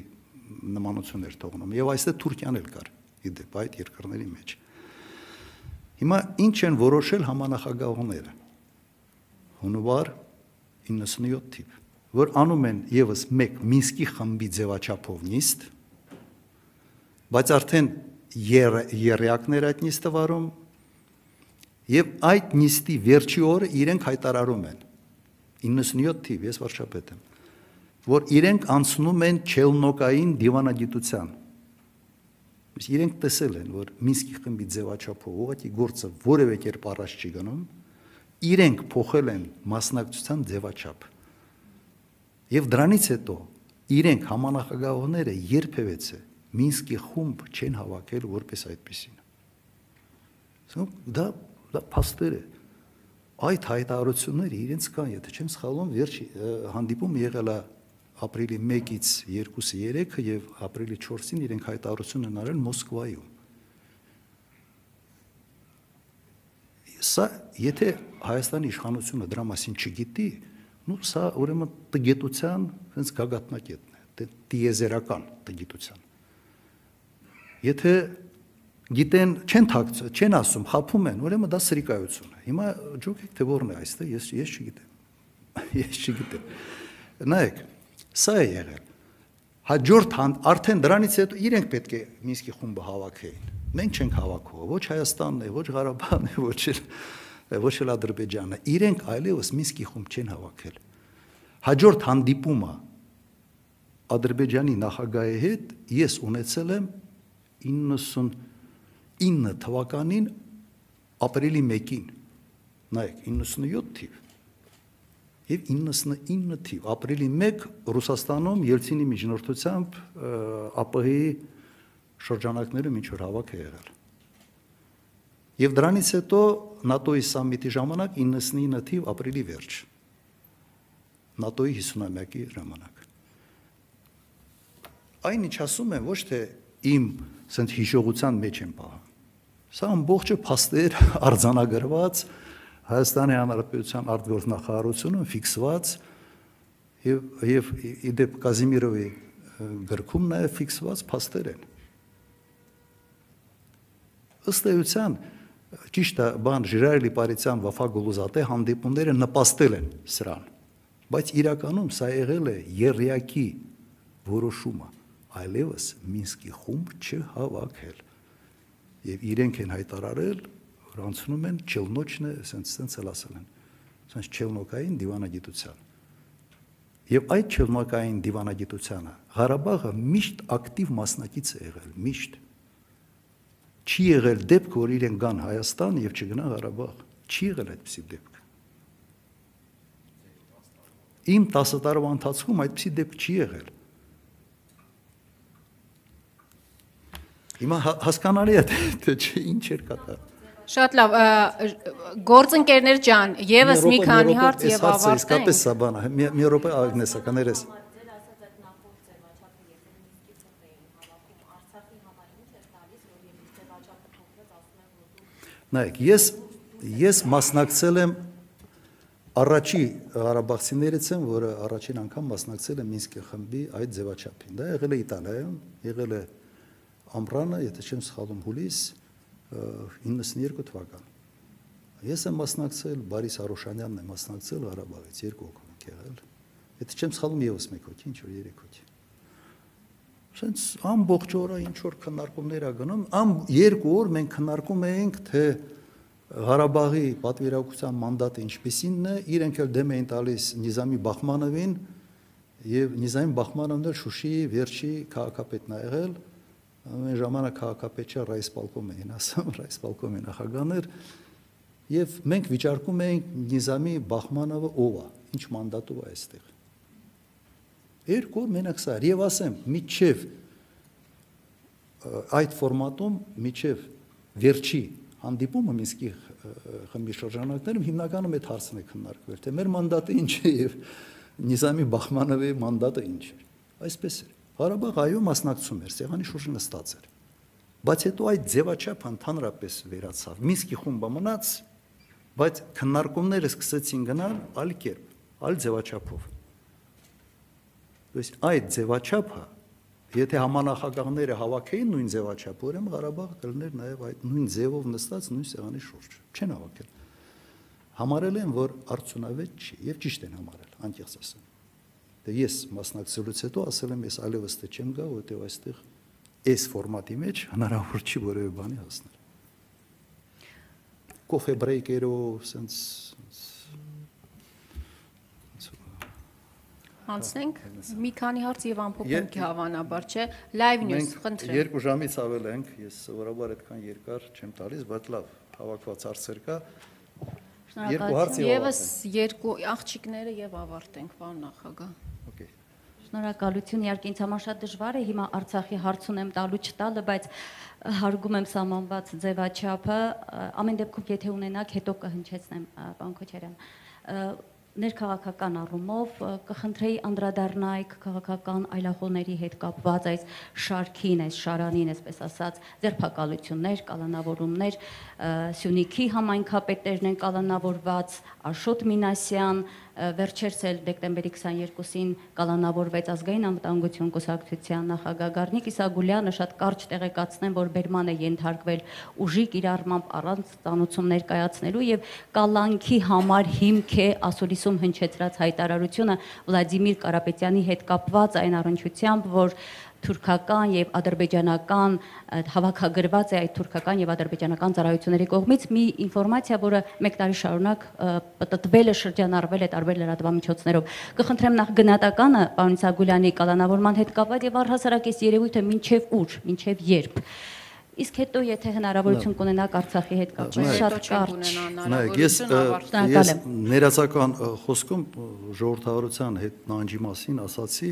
S1: նմանություն էր թողնում եւ այստեղ Թուրքիան էլ կար իդեպ այդ երկրների մեջ հիմա ինչ են որոշել համանախագահողները հունվար 97 թիվ որ անում են եւս մեկ Մինսկի խմբի ձևաչափով նիստ բայց արդեն երեակներ այդ նիստը վարում եւ այդ նիստի վերջի օրը իրենք հայտարարում են 97 թիվ, ես վարչապետ եմ, որ իրենք անցնում են չելնոկային դիվանագիտության։ Իսկ իրենք տեսել են, որ Մինսկի խմբի ձևաչափով ուղղակի գործը որևէ կերպ առաջ չի գնում, իրենք փոխել են մասնակցության ձևաչափ։ Եվ դրանից հետո իրենք համանախագահողները երբևէ Մինսկի խումբ չեն հավաքել որպես այդպեսին։ Դա դա փաստեր է այդ հայտարարությունները իրենց կան, եթե չեմ սխալվում, վերջի հանդիպում եղել է ապրիլի 1-ից 2-ը 3-ը եւ ապրիլի 4-ին իրենք հայտարարություն են արել Մոսկվայում։ Սա եթե Հայաստանի իշխանությունը դրա մասին չգիտի, նու սա ուրեմն տգետության հենց գագաթնակետն է, տիեզերական տգետության։ Եթե գիտեն, չեն թաքցը, չեն ասում, խափում են, ուրեմն դա սրիկայություն է։ Հիմա ջոկեք թե որն է այստեղ, ես ես չգիտեմ։ Ես չգիտեմ։ Նայեք, սա է եղել։ Հաջորդ արդեն դրանից հետո իրենք պետք է Մինսկի խումբը հավաքեին։ Մենք չենք հավաքող, ոչ Հայաստանն է, ոչ Ղարաբաղն է, ոչ էլ ոչ էլ Ադրբեջանը։ Իրենք այլևս Մինսկի խումբ չեն հավաքել։ Հաջորդ հանդիպումը Ադրբեջանի նախագահի հետ ես ունեցել եմ 90 9 թվականին ապրիլի 1-ին նայեք 97 թիվ եւ 99 թիվ. Ապրիլի 1 Ռուսաստանում Ելցինի միջնորդությամբ ԱՊՀ-ի շրջանակներում ինչ որ հավաք է եղել եւ դրանից հետո ՆԱՏՕ-ի սամիտի ժամանակ 99 թիվ ապրիլի վերջ ՆԱՏՕ-ի 50-ամյակի ժամանակ այն ինչ ասում եմ ոչ թե իմ սենց հիշողության մեջ եմ պահում Սա ամբողջը փաստեր արձանագրված Հայաստանի Հանրապետության արտգործնախարարությունում ֆիքսված եւ եւ իդեպ Կազիմիրովի գրքում նաեւ ֆիքսված փաստեր են։ Ըստ էության ճիշտ է, բան Ժիրայելի Պարիսյան Վաֆա Գուլուզատե հանդիպումները նպաստել են սրան, բայց իրականում սա եղել է երրյակի որոշումը, այլևս Մինսկի խումբ չհավաքել եւ իրենք են հայտարարել, որ անցնում են չելնոչն է, ասենց ասենց էլ ասել են։ Ասենց չելնոկային դիվանագիտության։ Եվ այդ չելնոկային դիվանագիտությանը Ղարաբաղը միշտ ակտիվ մասնակից է եղել, միշտ։ Չի եղել դեպք, որ իրեն գան Հայաստան եւ չգնա Ղարաբաղ։ Չի եղել այդպիսի դեպք։ Իմ 10 տարվա ընթացքում այդպիսի դեպք չի եղել։ Հիմա հա- հասկանալի է թե ինչ էր կատարվում։
S2: Շատ լավ, գործընկերներ ջան, եւս մի քանի հարց եւ ավարտենք։
S1: Իսկապես սա բանը, մի րոպե Ագնեսա կներես։ Նայեք, ես ես մասնակցել եմ առաջի Ղարաբաղցիներից եմ, որը առաջին անգամ մասնակցել է Մինսկի խմբի այդ ձևաչափին։ Դա եղել է Իտալիայում, եղել է ամռանը, եթե չեմ սխալվում, հուլիս 92 թվական։ Ես եմ մասնակցել, Բարիս Արոշանյանն է մասնակցել Ղարաբաղից երկու հոգի ենք եղել։ Եթե չեմ սխալվում եւս մեկ հոգի, ինչ որ երեք հոգի։ Սենց ամբողջ օրը ինչ որ քննարկումներ ա գնում, ամ երկու օր մենք քննարկում էինք թե Ղարաբաղի պատվիրակության մանդատը ինչպեսինն է, իրենք էլ դեմ էին տալիս Նիզամի Բախմանովին եւ Նիզամի Բախմանովն էլ Շուշիի վերջի քաղաքապետն ա եղել, ամեն ժամանակ քաղաքապետը ռայսպալկոմ էին ասում, ռայսպալկոմի նախագահներ եւ մենք վիճարկում էինք Նիզամի Բախմանովը ով է, ինչ մանդատով է այստեղ։ Երկու մենակ սա եւ ասեմ, միջև այդ ֆորմատում միջև վերջի հանդիպումը Մինսկի խմբի շրջանակներում հիմնականում այդ հարցն է քննարկվել, թե մեր մանդատը ինչ է եւ Նիզամի Բախմանովի մանդատը ինչ է։ Այսպես էր։ Ղարաբաղ այո մասնակցում էր, սեղանի շուրջը նստած էր։ Բայց հետո այդ ձևաչափը ընդհանրապես վերացավ։ Մինսկի խումբը մնաց, բայց քննարկումները սկսեցին գնալ այլ կերպ, այլ ձևաչափով։ Ըստ այդ ձևաչափը Եթե համանախագահները հավաքեին նույն ձևաչափ, ուրեմն Ղարաբաղը կլներ նաև այդ նույն ձևով նստած նույն սեղանի շուրջ։ Չեն հավաքել։ Համարել են, որ արդյունավետ չի եւ ճիշտ են համարել, անկեղծ ասեմ։ Դե ես մասնակցելուց հետո ասել եմ, ես այլևս թե չեմ գա, որտեղ այստեղ այս ֆորմատի մեջ հնարավոր չի որևէ բանի հասնել։ Կոֆե բրեյկերով, sense
S2: Անցնենք մի քանի հարց եւ ամփոփենք հավանաբար, չէ։ Live news, խնդրեմ։
S1: Երկու ժամից ավել ենք, ես սովորաբար այդքան երկար չեմ տալիս, բայց լավ, հավաքված հարցեր կա։
S2: Երկու հարց եւ եւս երկու աղջիկները եւ ավարտենք, պարոն նախագահ։
S21: Շնորհակալություն, իհարկե ինձ համար շատ դժվար է հիմա Արցախի հարցուն եմ տալու չտալը, բայց հարգում եմ սահմանված ձևաչափը, ամեն դեպքում եթե ունենաք, հետո կհնչեցնեմ, պարոն Քոչարյան ներքաղաքական առումով կխնդրեի անդրադառնայք քաղաքական այլախոհների հետ կապված այս շարքին, այս շարանին, այսպես ասած, ձերբակալություններ, կալանավորումներ, Սյունիքի համայնքապետերն են կալանավորված, Աշոտ Մինասյան, վերջերս էլ դեկտեմբերի 22-ին կալանավորվեց ազգային անվտանգություն կուսակցության նախագահ Գառնիկ Իսագուլյանը շատ կարճ տեղեկացնեմ, որ բերման է ենթարկվել ուժի կիրառմամբ առանց ծանուցումներ կայացնելու եւ կալանքի համար հիմք է ասորիսում հնչեցրած հայտարարությունը Վլադիմիր Կարապետյանի հետ կապված այն առնչությամբ, որ թուրքական եւ ադրբեջանական հավաքագրված է այդ թուրքական եւ ադրբեջանական ծառայությունների կողմից մի ինֆորմացիա, որը 1 տարի շարունակ պատտվել է, շրջանառվել է տարբեր լրատվամիջոցներով։ Կխնդրեմ նախ գնահատականը պարոն Սագուլյանի կալանավորման հետ կապված եւ առհասարակ այս երևույթը ինչեւ ուր, ինչեւ երբ Իսկ հետո եթե հնարավորություն կունենաք Արցախի հետ կապված շատ կարճ։
S1: Նայեք, ես ես ներածական խոսքում ժողովրդավարության հետ նանջի մասին ասացի,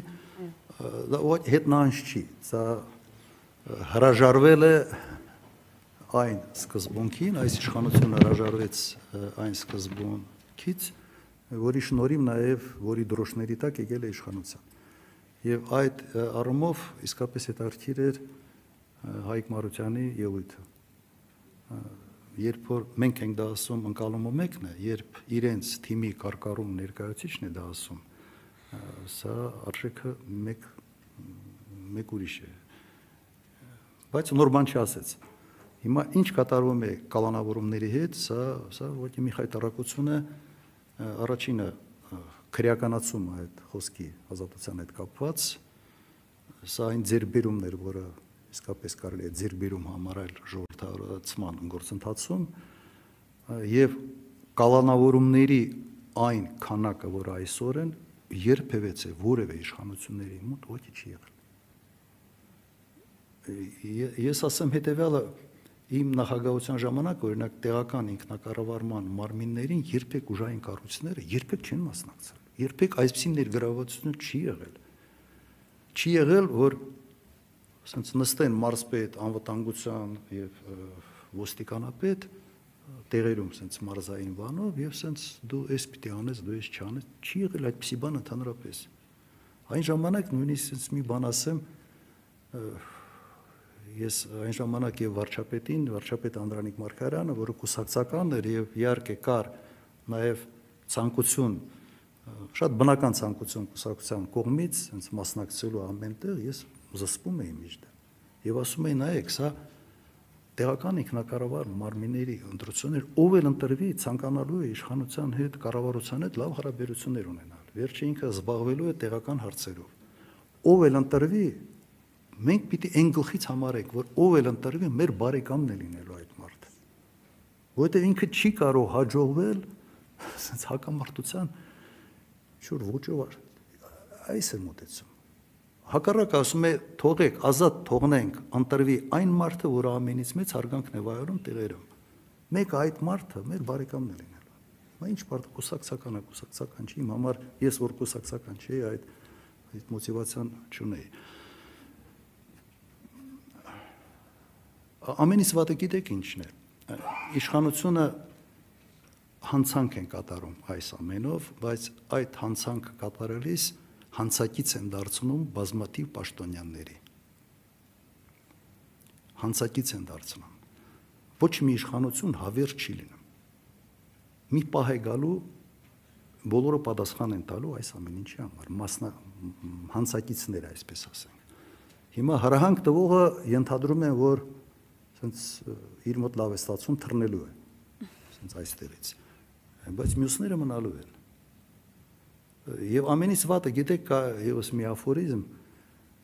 S1: դա հետնանց չի, դա հրաժարվել է այն սկզբունքին, այս իշխանությունը հրաժարվեց այն սկզբունքից, որի շնորհիվ նաև որի դրոշների տակ եկել է իշխանության։ Եվ այդ առումով իսկապես հետաքրքիր էր Հայկ Մարությանի ելույթը։ Երբ որ մենք ենք դա ասում, ընկալումը մեկն է, երբ իրենց թիմի կարկառում ներկայացիչն է դա ասում, սա արժեքը մեկ մեկ ուրիշ է բայց նոր բան չասեց հիմա ինչ կատարվում է կալանավորումների հետ սա սա ոչ մի խայտարակություն է առաջինը քրեականացումը այդ խոսքի ազատության հետ կապված սա այն ձերբերումն էր որը իսկապես կարելի է ձերբերում համարել ժողովրդարացման գործընթացում եւ կալանավորումների այն քանակը, որ այսօր են, երբևէ որևէ իշխանությունների մոտ ոչ չի եղել։ Ես ասեմ հետեւյալը իմ նախագահության ժամանակ օրինակ տեղական ինքնակառավարման մարմիններին երբեք ուժային կառույցները երբեք չեն մասնակցել։ Երբեք այսպեսին ներգրավվածություն չի եղել։ Չի եղել, որ ասենց նստեն մարզպետ, անվտանգության եւ ոստիկանապետ տեղերում սենց մարզային բանով եւ սենց դու էս պիտի անես, դու էս չանես, չի եղել այդպիսի բան ընդհանրապես։ Այն ժամանակ նույնիսկ սենց մի բան ասեմ, ես այն ժամանակ եւ վարչապետին, վարչապետ Անդրանիկ Մարկարյանը, որը կուսակցական էր եւ իհարկե կար նաեւ ցանկություն շատ բնական ցանկություն կուսակցության կողմից, հենց մասնակցելու ամենտեղ ես զսպում էի միշտ։ Եվ ասում էի նայեք, սա տեղական ինքնակառավար մարմինների ընտրություններ ով էլ ընտրվի ցանկանալու է իշխանության հետ, կառավարության հետ լավ հարաբերություններ ունենալ։ Վերջը ինքը զբաղվելու է տեղական հարցերով։ Ով էլ ընտրվի, մենք պիտի այն գլխից համարենք, որ ով էլ ընտրվի, մեր բարեկամն է լինելու այդ մարդը։ Որովհետև ինքը չի կարող հաջողվել ասենց հակամարտության շուր ոճով այս է մոտեցում։ Հակառակ ասում է թողեք, ազատ թողնենք, ընտրվի այն մարդը, որը ամենից մեծ հարգանքն է վայելում տեղերում։ Մեկ այդ մարդը մեր բարեկամն է լինելու։ Մա ինչ բարդ կուսակցական է, կուսակցական չի, իմ համար ես որ կուսակցական չի, այդ այդ մոտիվացիան չունեի։ Ամենից վատը գիտեք ինչն է։ Իշխանությունը հանցանք են կատարում այս ամենով, բայց այդ հանցանքը կատարելիս հանցակից են դարձնում բազմաթիվ պաշտոնյաների։ Հանցակից են դարձնում։ Ոչ մի իշխանություն հավեր չի լինում։ Մի պահ է գալու բոլորը պատասխան են տալու այս ամեն ինչի համար, մասնա հանցակիցներ այսպես ասենք։ Հիմա հրահանգ տվողը ենթադրում են, որ ասենց իր մոտ լավ է ստացվում թռնելու է։ Ասենց այստեղից։ Բայց մյուսները մնալու են Եվ ամենից վատը, գիտեք, կա եւս մի աֆորիզմ,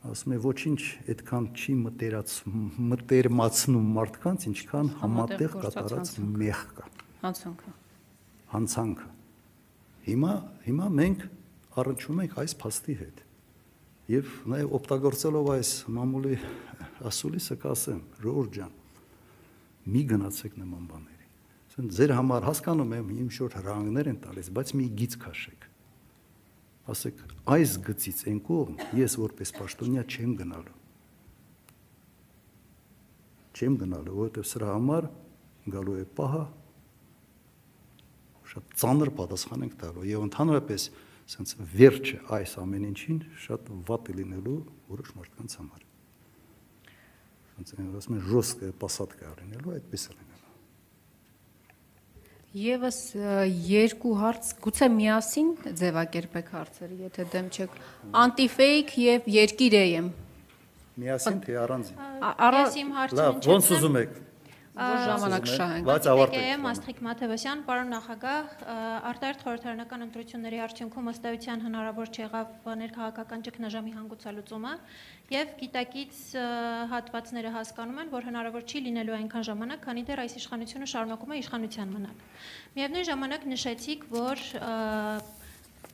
S1: ասում է ոչինչ այդքան չի մտերած մտերմացնում մարդկանց, ինչքան համատեղ կատարած մեղքը։
S2: Հանցանքը։
S1: Հանցանքը։ Հիմա հիմա մենք առնչվում ենք այս փաստի հետ։ Եվ նաև օգտագործելով այս մամուլի ասուլիսը կասեմ, Ժորժ ջան, մի գնացեք նման բաների։ Ասեն ձեր համար հասկանում եմ, իմ շոր հրանգներ են տալիս, բայց մի գից քաշեք ասեք, այս գծից այն կողմ ես որպես պաշտոնյա չեմ գնալու։ Չեմ գնալու, որովհետև սրա համար գալու է պահը շատ ծանր պատասխան ենք տալու եւ ընդհանրապես ասենց վերջը այս ամեն ինչին շատ վատ է լինելու որոշ մարդկանց համար։ Ասենց ասում են ժոսկը, պասատկա լինելու, այդպես էլ
S2: Եվս երկու հարց, գուցե միասին ձևակերպեք հարցերը, եթե դեմ չեք։ Անտիֆեյք եւ երկիր եմ։
S1: Միասին թե առանց։
S22: Ես իմ հարցը
S1: Լավ, ոնց ուզում եք
S2: որ ժամանակ շահենք։
S1: Բայց ավարտեք։
S22: Աստղիկ Մաթևոսյան, պարոն նախագահ, արտարդ խորհրդարանական ընտրությունների արդյունքում ըստ էության հնարավոր չեղավ ներքաղաքական ճգնաժամի հանգուցալուծումը եւ գիտակից հատվածները հասկանում են, որ հնարավոր չի լինելու այնքան ժամանակ, քանի դեռ այս իշխանությունը շարունակում է իշխանության մնալ։ Միևնույն ժամանակ նշեցիք, որ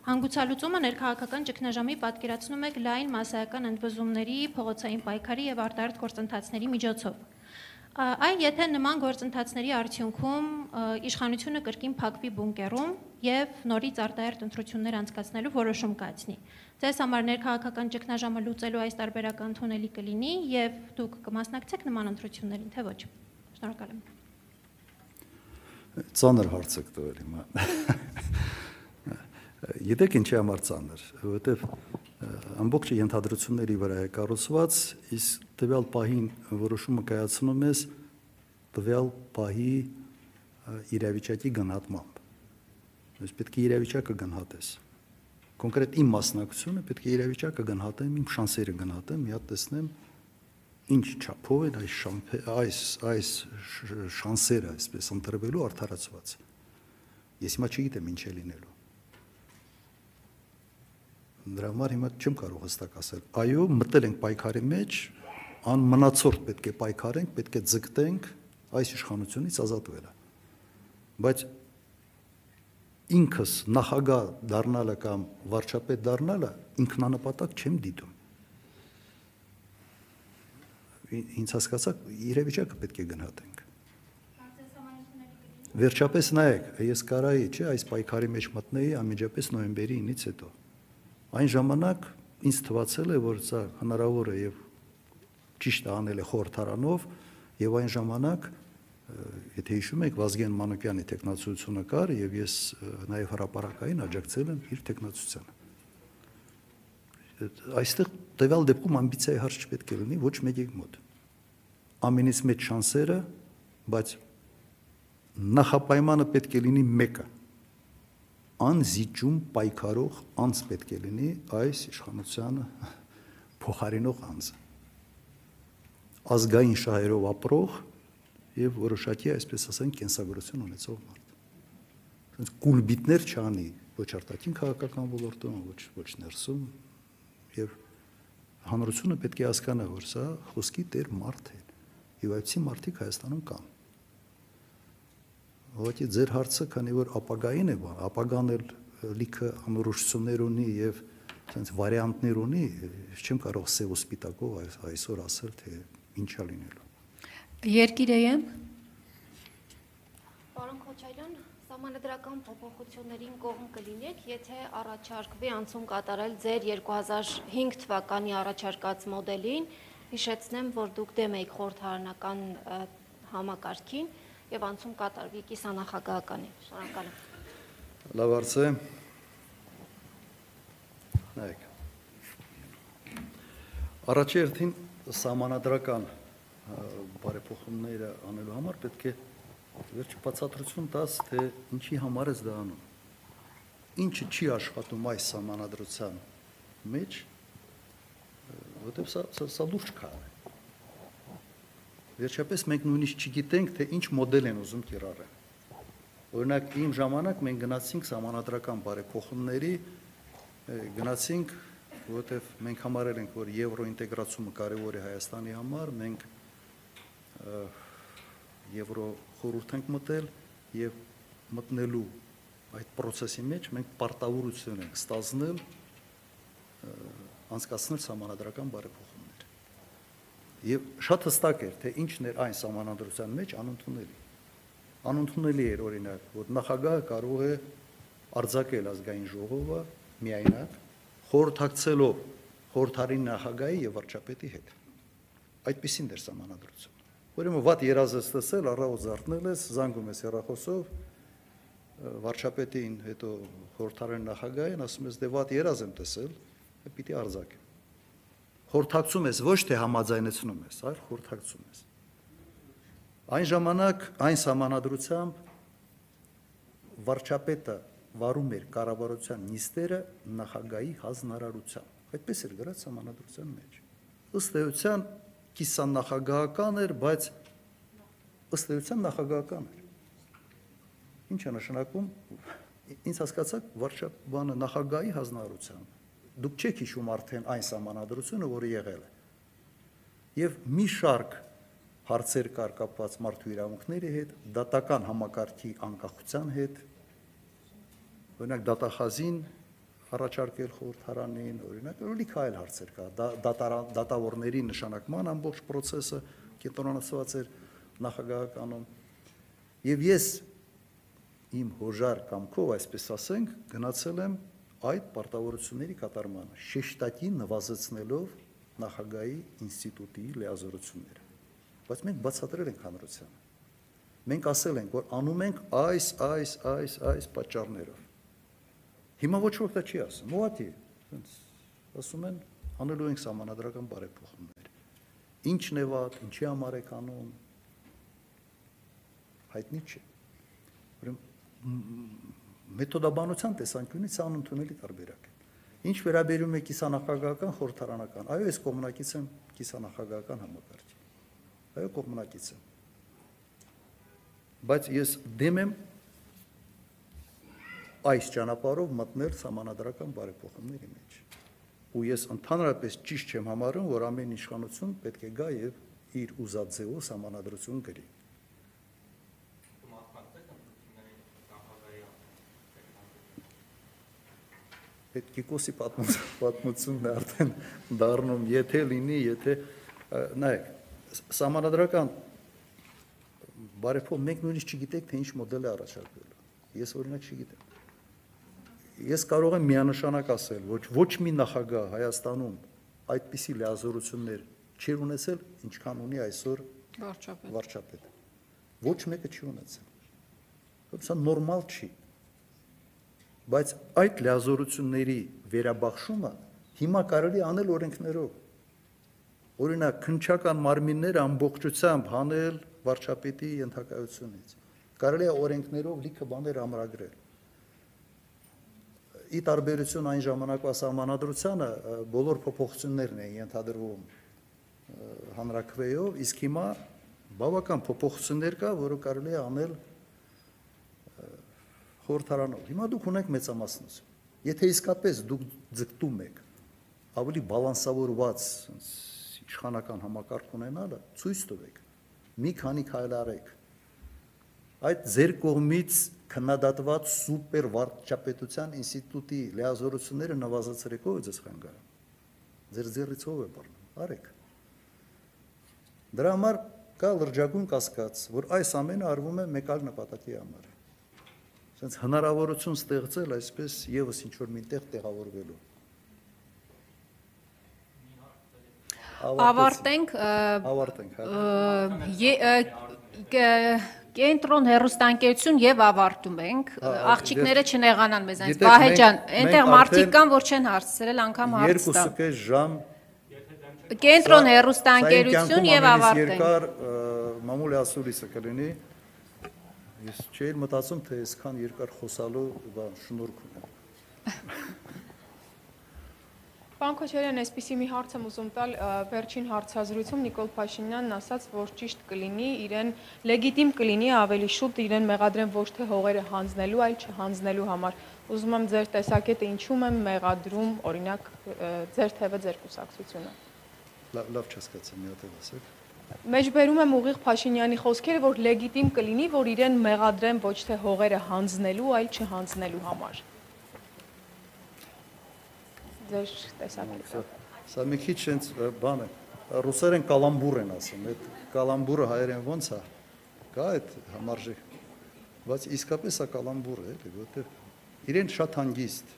S22: Հանգուցալուծումը ներքաղաքական ճգնաժամի պատկերացնում եք լայն մասսայական ընդվզումների, փողոցային պայքարի եւ արտարդ գործընթացների միջոցով։ Այն եթե նման գործընթացների արդյունքում իշխանությունը կրկին փակվի բունկերում եւ նորից արտահերտ ընտրություններ անցկացնելու որոշում կայացնի։ Ձեզ համար ներքաղաքական ճգնաժամը լուծելու այս տարբերակը ընդունելի կլինի եւ դուք կմասնակցեք նման ընտրություններին, թե ոչ։ Շնորհակալ եմ։
S1: Ծանր հարց եք տվել հիմա։ Գիտեք ինչի համար ծանր, որովհետեւ ամբողջ ենթադրությունների վրա է կառուցված, իսկ տվյալ պահին որոշումը կայացնում ես տվյալ պահի իրավիճակի գնահատմամբ։ Ես պետք է իրավիճակը գնահատես։ Կոնկրետ իմ մասնակցությունը պետք է իրավիճակը գնահատեմ, իմ շանսերը գնահատեմ, մի հատ տեսնեմ ինչ չափով են այս շամփե այս այս շանսերը այսպես ընտրվելու արդարացված։ Ես հիմա չգիտեմ ինչ է լինելու Դրա համար հիմա չեմ կարող հստակ ասել։ Այո, մտել ենք պայքարի մեջ, անմնացորդ պետք է պայքարենք, պետք է ձգտենք այս իշխանությունից ազատվելը։ Բայց ինքս նախագահ դառնալը կամ վարչապետ դառնալը ինքնանպատակ չեմ դիտում։ Ինձ հասկացաք, իրավիճակը պետք է գնահատենք։ Վերջապես նայեք, ես կարայի, չէ, այս պայքարի մեջ մտնեի անմիջապես նոյեմբերի 9-ից հետո Այն ժամանակ ինձ թվացել է, որ սա հնարավոր է եւ ճիշտ անել է խորհրդարանով եւ այն ժամանակ եթե հիշում եք Վազգեն Մանուկյանի տեխնացությունը կար եւ ես նաեւ հրաապարակային աջակցել եմ իր տեխնացությանը այստեղ տվյալ դեպքում ամբիցիայի հարց չպետք է լինի ոչ մեկի մոտ ամենից մեծ շանսերը բայց նախապայմանը պետք է լինի մեկը անզիջում պայքարող անձ պետք է լինի այս իշխանությանը փոխարինող անձը ազգային շահերով ապրող եւ որոշակի, այսպես ասենք, կենսագրություն ունեցող մարդ։ Այսինքն կուլբիտներ չանի ոչ արտաքին քաղաքական ոլորտում, ոչ ոչ ներսում եւ հանրությունը պետք է հասկանա, որ սա խոսքի տեր մարդ է։ Եվ այդպիսի մարդիկ Հայաստանում կան։ Ուղղակի ձեր հարցը, քանի որ ապագային է ապագան էլ լիքը անորոշություններ ունի եւ այնց վարիանտներ ունի, չեմ կարող սև ու սպիտակով այս, այսօր ասել, թե ինչա լինելու։
S2: Երկիրը եմ
S23: Պարոն Քոչարյան, Սահմանադրական փոփոխություններին կողմ կլինեք, եթե առաջարկվի անցում կատարել ձեր 2005 թվականի առաջարկած մոդելին, հիշեցնեմ, որ դուք դեմ եք խորհրդարանական համակարգին եւ անցում կատարվի կիսանախագահականի։ Շնորհակալ եմ։
S1: Լավ է։ Նայեք։ Առաջի հերթին սահմանադրական բարեփոխումները անելու համար պետք է վերջ բացատրություն տաս, թե ինչի համար ես դա անում։ Ինչը չի աշխատում այս սահմանադրության մեջ, որտեղ սա սա, սա լուրջ քար է։ Վերջապես մենք նույնիսկ չգիտենք, թե ինչ մոդել են ուզում կիրառել։ Օրինակ իմ ժամանակ մենք գնացինք սահմանադրական բարեփոխումների, գնացինք, որովհետև մենք համարել ենք, որ եվրոինտեգրացումը կարևոր է Հայաստանի համար, մենք եվրո խորհուրդ ենք մտել եւ մտնելու այդ process-ի մեջ մենք պարտավորություն ենք ստանձնել անցկացնել համանadrական բարեփոխումներ։ Եվ շատ հստակ էր, թե ինչն էր այն համանadrության մեջ անընդունելի։ Անընդունելի էր օրինակ, որ նախագահը կարող է արձակել ազգային ժողովը միայնակ խորհրդակցելով խորհրդարին նախագահի եւ վարչապետի հետ։ Այդպեսին դեր համանadrություն Ուրեմն վատ երազ ես տեսել, առավոտ զարթնել ես, զանգում ես հեռախոսով վարչապետին, հետո խորհրդարան նախագահին, ասում ես դե վատ երազ եմ տեսել, պիտի արձակեմ։ Խորհրդակցում ես ոչ թե համաձայնեցնում ես, այլ խորհրդակցում ես։ Այն ժամանակ այն համանadrությամբ վարչապետը վարում էր կառավարության նիստերը նախագահի հանրարարությամբ։ Այդպես էր գրած համանadrության մեջ։ Ըստ էության կիսան նախագահական էր, բայց ըստ էության նախագահական էր։ Ինչ է նշանակում։ Ինչ հասկացաք, վարչապետը նախագահի հանրարարությամբ։ Դուք չեք հիշում արդեն այն համանadrությունը, որը եղել է։ Եվ մի շարք հարցեր կար կապված մարդու իրավունքների հետ, դատական համակարգի անկախության հետ։ Օրինակ դատախազին առաջարկել խորհրդարանին, օրինակ, լիք այլ հարցեր կա, դատավորների նշանակման ամբողջ process-ը կենտրոնացված էր նախագահականում։ Եվ ես իմ հոժար կամքով, այսպես ասենք, գնացել եմ այդ պարտավորությունների կատարմանը, շեշտակի նվազեցնելով նախագահի ինստիտուտի լիազորությունները։ Բայց մենք բացատրել ենք հանրությանը։ Մենք ասել ենք, որ անում ենք այս, այս, այս, այս պատճառներով Հիմա ոչ ոք դա չի ասում։ Ուղղակի, այնց ասում են անելու ենք համանadrական բարեփոխումներ։ Ինչն է վատ, ինչի համար եք անում։ Հայտնի չէ։ Ուրեմն մեթոդաբանության տեսանկյունից անընդունելի տարբերակ է։ Ինչ վերաբերում է կիսանախագահական խորհրդարանական, այո, ես կողմնակից եմ կիսանախագահական համակարգի։ Այո, կողմնակից եմ։ Բայց ես դեմ եմ այս ճանապարհով մտնել համանadrական բարեփոխումների մեջ։ Ու ես ընդհանրապես ճիշտ չեմ համարում, որ ամեն իշխանություն պետք է գա եւ իր ուզած ձևով համանadrություն գրի։ Այդ Կիկոսի պատմությունն է արդեն դառնում, եթե լինի, եթե նայեք, համանadrական բարեփոխ մենք նույնիսկ չգիտենք թե ինչ մոդել է առաջարկվելու։ Ես օրինակ չգիտեմ ես կարող եմ միանշանակ ասել, ոչ ոչ մի նախագահ Հայաստանում այդպիսի լիազորություններ չի ունեցել, ինչքան ունի այսօր
S2: վարչապետ։
S1: Վարչապետ։ Ոչ մեկը չի ունեցել։ Սա նորմալ չի։ Բայց այդ լիազորությունների վերաբախշումը հիմա կարելի անել օրենքներով։ Օրինակ, քնչական մարմինները ամբողջությամբ հանել վարչապետի ենթակայությունից։ Կարելի է օրենքներով լիքը բաներ ամրագրել ի տարբերություն այն ժամանակվա սահմանադրությանը բոլոր փոփոխություններն են ենթադրվում հանրակրվեով, իսկ հիմա բավական փոփոխություններ կա, որը կարելի է անել խորհրդարանով։ Հիմա դուք ունեք մեծամասնություն։ Եթե իսկապես դուք ձգտում եք ավելի բալանսավորված իշխանական համակարգ ունենալը, ցույց տվեք։ Մի քանի քայլ արեք։ Այդ ձեր կողմից քննադատված սուպեր վարչապետության ինստիտուտի լիազորությունները նվազեցրեք ով ձեզ խանգարում։ Ձեր ձեռից ով է բռնում։ Արեք։ Դրա համար կա լրջագույն կասկած, որ այս ամենը արվում է մեկ այլ նպատակի համար sense հնարավորություն ստեղծել այսպես եւս ինչ որ մինտեղ տեղավորվելու
S2: ավարտենք
S1: ավարտենք
S2: կենտրոն հերոստանկերություն եւ ավարտում ենք աղջիկները չնեղանան մեզանից Վահե ջան այնտեղ մարդիկ կան որ չեն հարցրել անգամ հարց տա
S1: 2.5 ժամ
S2: կենտրոն հերոստանկերություն եւ ավարտենք
S1: երկար մամուլի ասուլիսը կլինի Ես չէի մտածում, թե այսքան երկար խոսալու բան շնորհք ունեմ։
S24: Պարոն Քոչարյան, այսպեսի մի հարց եմ ուզում տալ վերջին հարցազրույցում Նիկոլ Փաշինյանն ասաց, որ ճիշտ կլինի իրեն լեգիտիմ կլինի ավելի շուտ իրեն մեղադրեն ոչ թե հողերը հանձնելու, այլ չհանձնելու համար։ Ուզում եմ ձեր տեսակետը ինչու՞մ եմ մեղադրում, օրինակ, ձեր թևը ձեր կուսակցությունը։
S1: Լավ, լավ չհասկացա, մի հատ ասեք
S24: մեջբերում եմ ուղիղ Փաշինյանի խոսքերը, որ լեգիտիմ կլինի, որ իրեն մեղադրեն ոչ թե հողերը հանձնելու, այլ չհանձնելու համար։ Ձեր տեսակետը։
S1: Սա մի քիչ հենց բան է։ Ռուսերեն կալամբուր են ասում, այդ կալամբուրը հայերեն ո՞նց է։ Կա այդ համարժեք։ Բայց իսկապես սա կալամբուր է, էլի, որտեղ իրեն շատ հանգիստ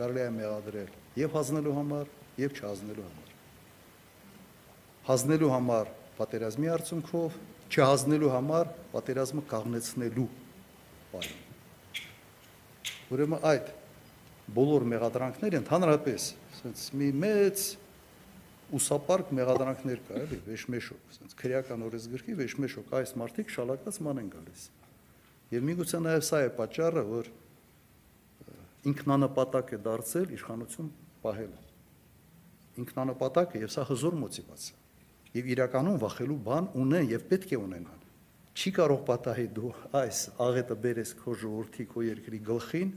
S1: կարելի է մեղադրել եւ հանձնելու համար, եւ չհանձնելու համար։ Հանձնելու համար պատերազմի արդյունքով չհազնելու համար պատերազմը կաղնեցնելու բան։ Ուրեմն այդ բոլոր մեղադրանքները ընդհանրապես ասենց մի մեծ ուսապարկ մեղադրանքներ կա, էլի, վեշմեշոկ, ասենց քրեական օրենսգրքի վեշմեշոկ այս մարտիկ շալակած ման են գալիս։ Եվ միգուցե նաև սա է պատճառը, որ ինքնանպատակ է դարձել իշխանություն պահելը։ Ինքնանպատակը եւ սա հզոր մոտիվացիա եւ իրականում վախելու բան ունեն եւ պետք է ունենան։ Չի կարող պատահի դու այս աղետը բերես քո ժողովրդի քո երկրի գլխին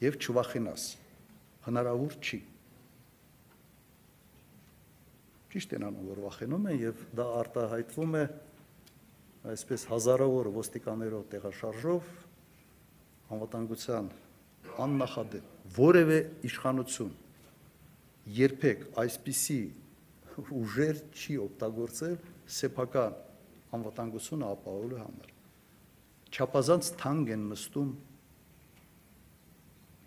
S1: եւ չվախենաս։ Հնարավոր չի։ Ճիշտ են անում, որ վախենում են եւ դա արտահայտվում է այսպես հազարավոր ոստիկաներով տեղաշարժով անվտանգության աննախադեպ որևէ իշխանություն երբեք այսպիսի ուժեր չի օգտագործել սեփական անվտանգությունը ապահովելու համար։ Չափազանց թանկ են նստում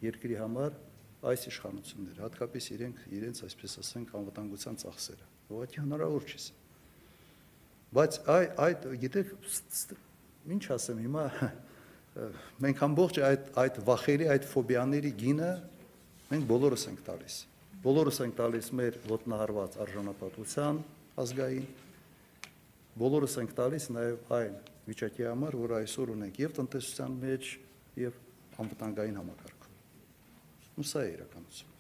S1: երկրի համար այս իշխանությունները, հատկապես իրենք իրենց այսպես ասենք անվտանգության ծախսերը։ Ուղղակի հնարավոր չի։ Բայց այ այդ գիտեք ինչ ասեմ հիմա մենք ամբողջ այդ այդ վախերի, այդ ֆոբիաների գինը մենք բոլորս ենք տալիս բոլորս ենք տալիս մեր ոտնահարված արժանապատվության ազգային, բոլորս ենք տալիս նաև այն վիճակի համար, որ այսօր ունենք եւ տնտեսության մեջ, եւ անվտանգային համակարգում։ Ու սա է իրականությունը։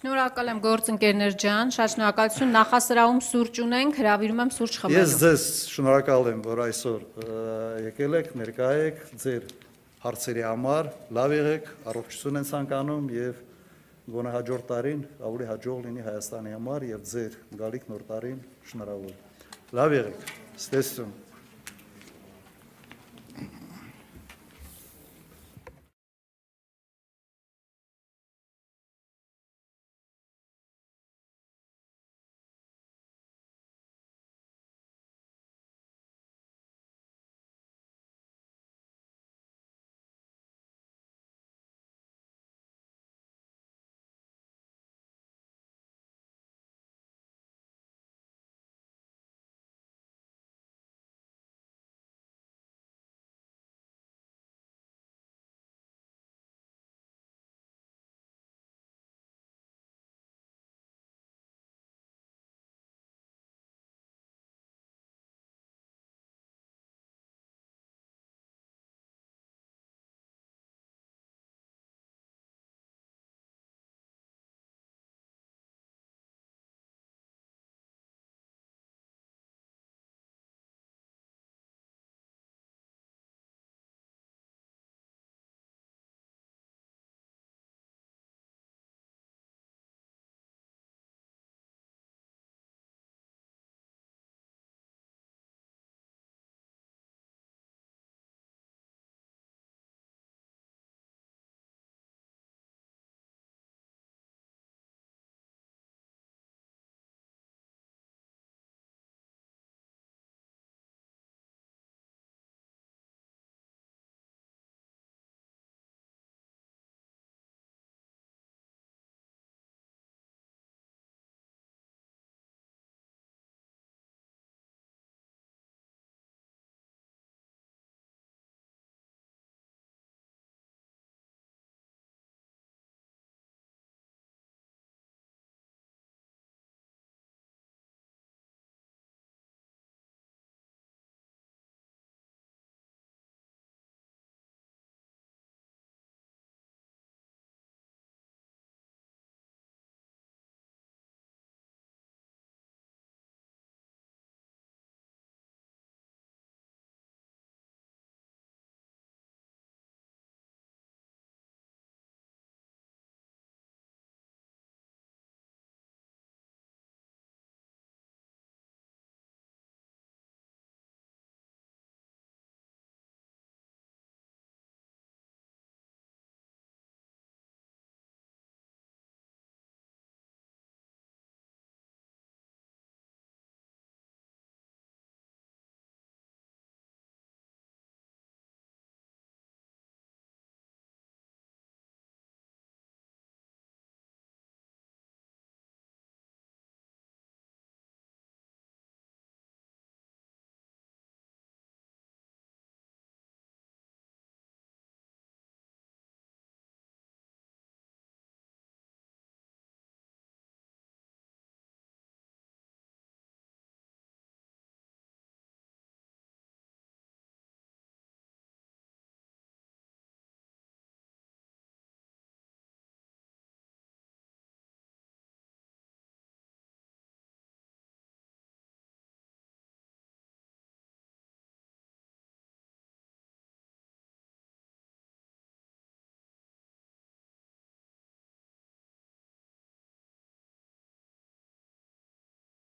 S2: Շնորհակալ եմ գործընկերներ ջան, շատ շնորհակալություն նախասրահում սուրճ ունենք, հրավիրում եմ սուրճ խմելու։
S1: Ես ձեզ շնորհակալ եմ, որ այսօր եկել եք, ներկա եք ձեր հարցերի համար, լավ եղեք, առողջություն են ցանկանում եւ գոնե հաջորդ տարին ավելի հաջող լինի Հայաստանի համար եւ ձեր գալիք նոր տարին շնորհավոր։ Լավ եղեք։ Ստեսություն։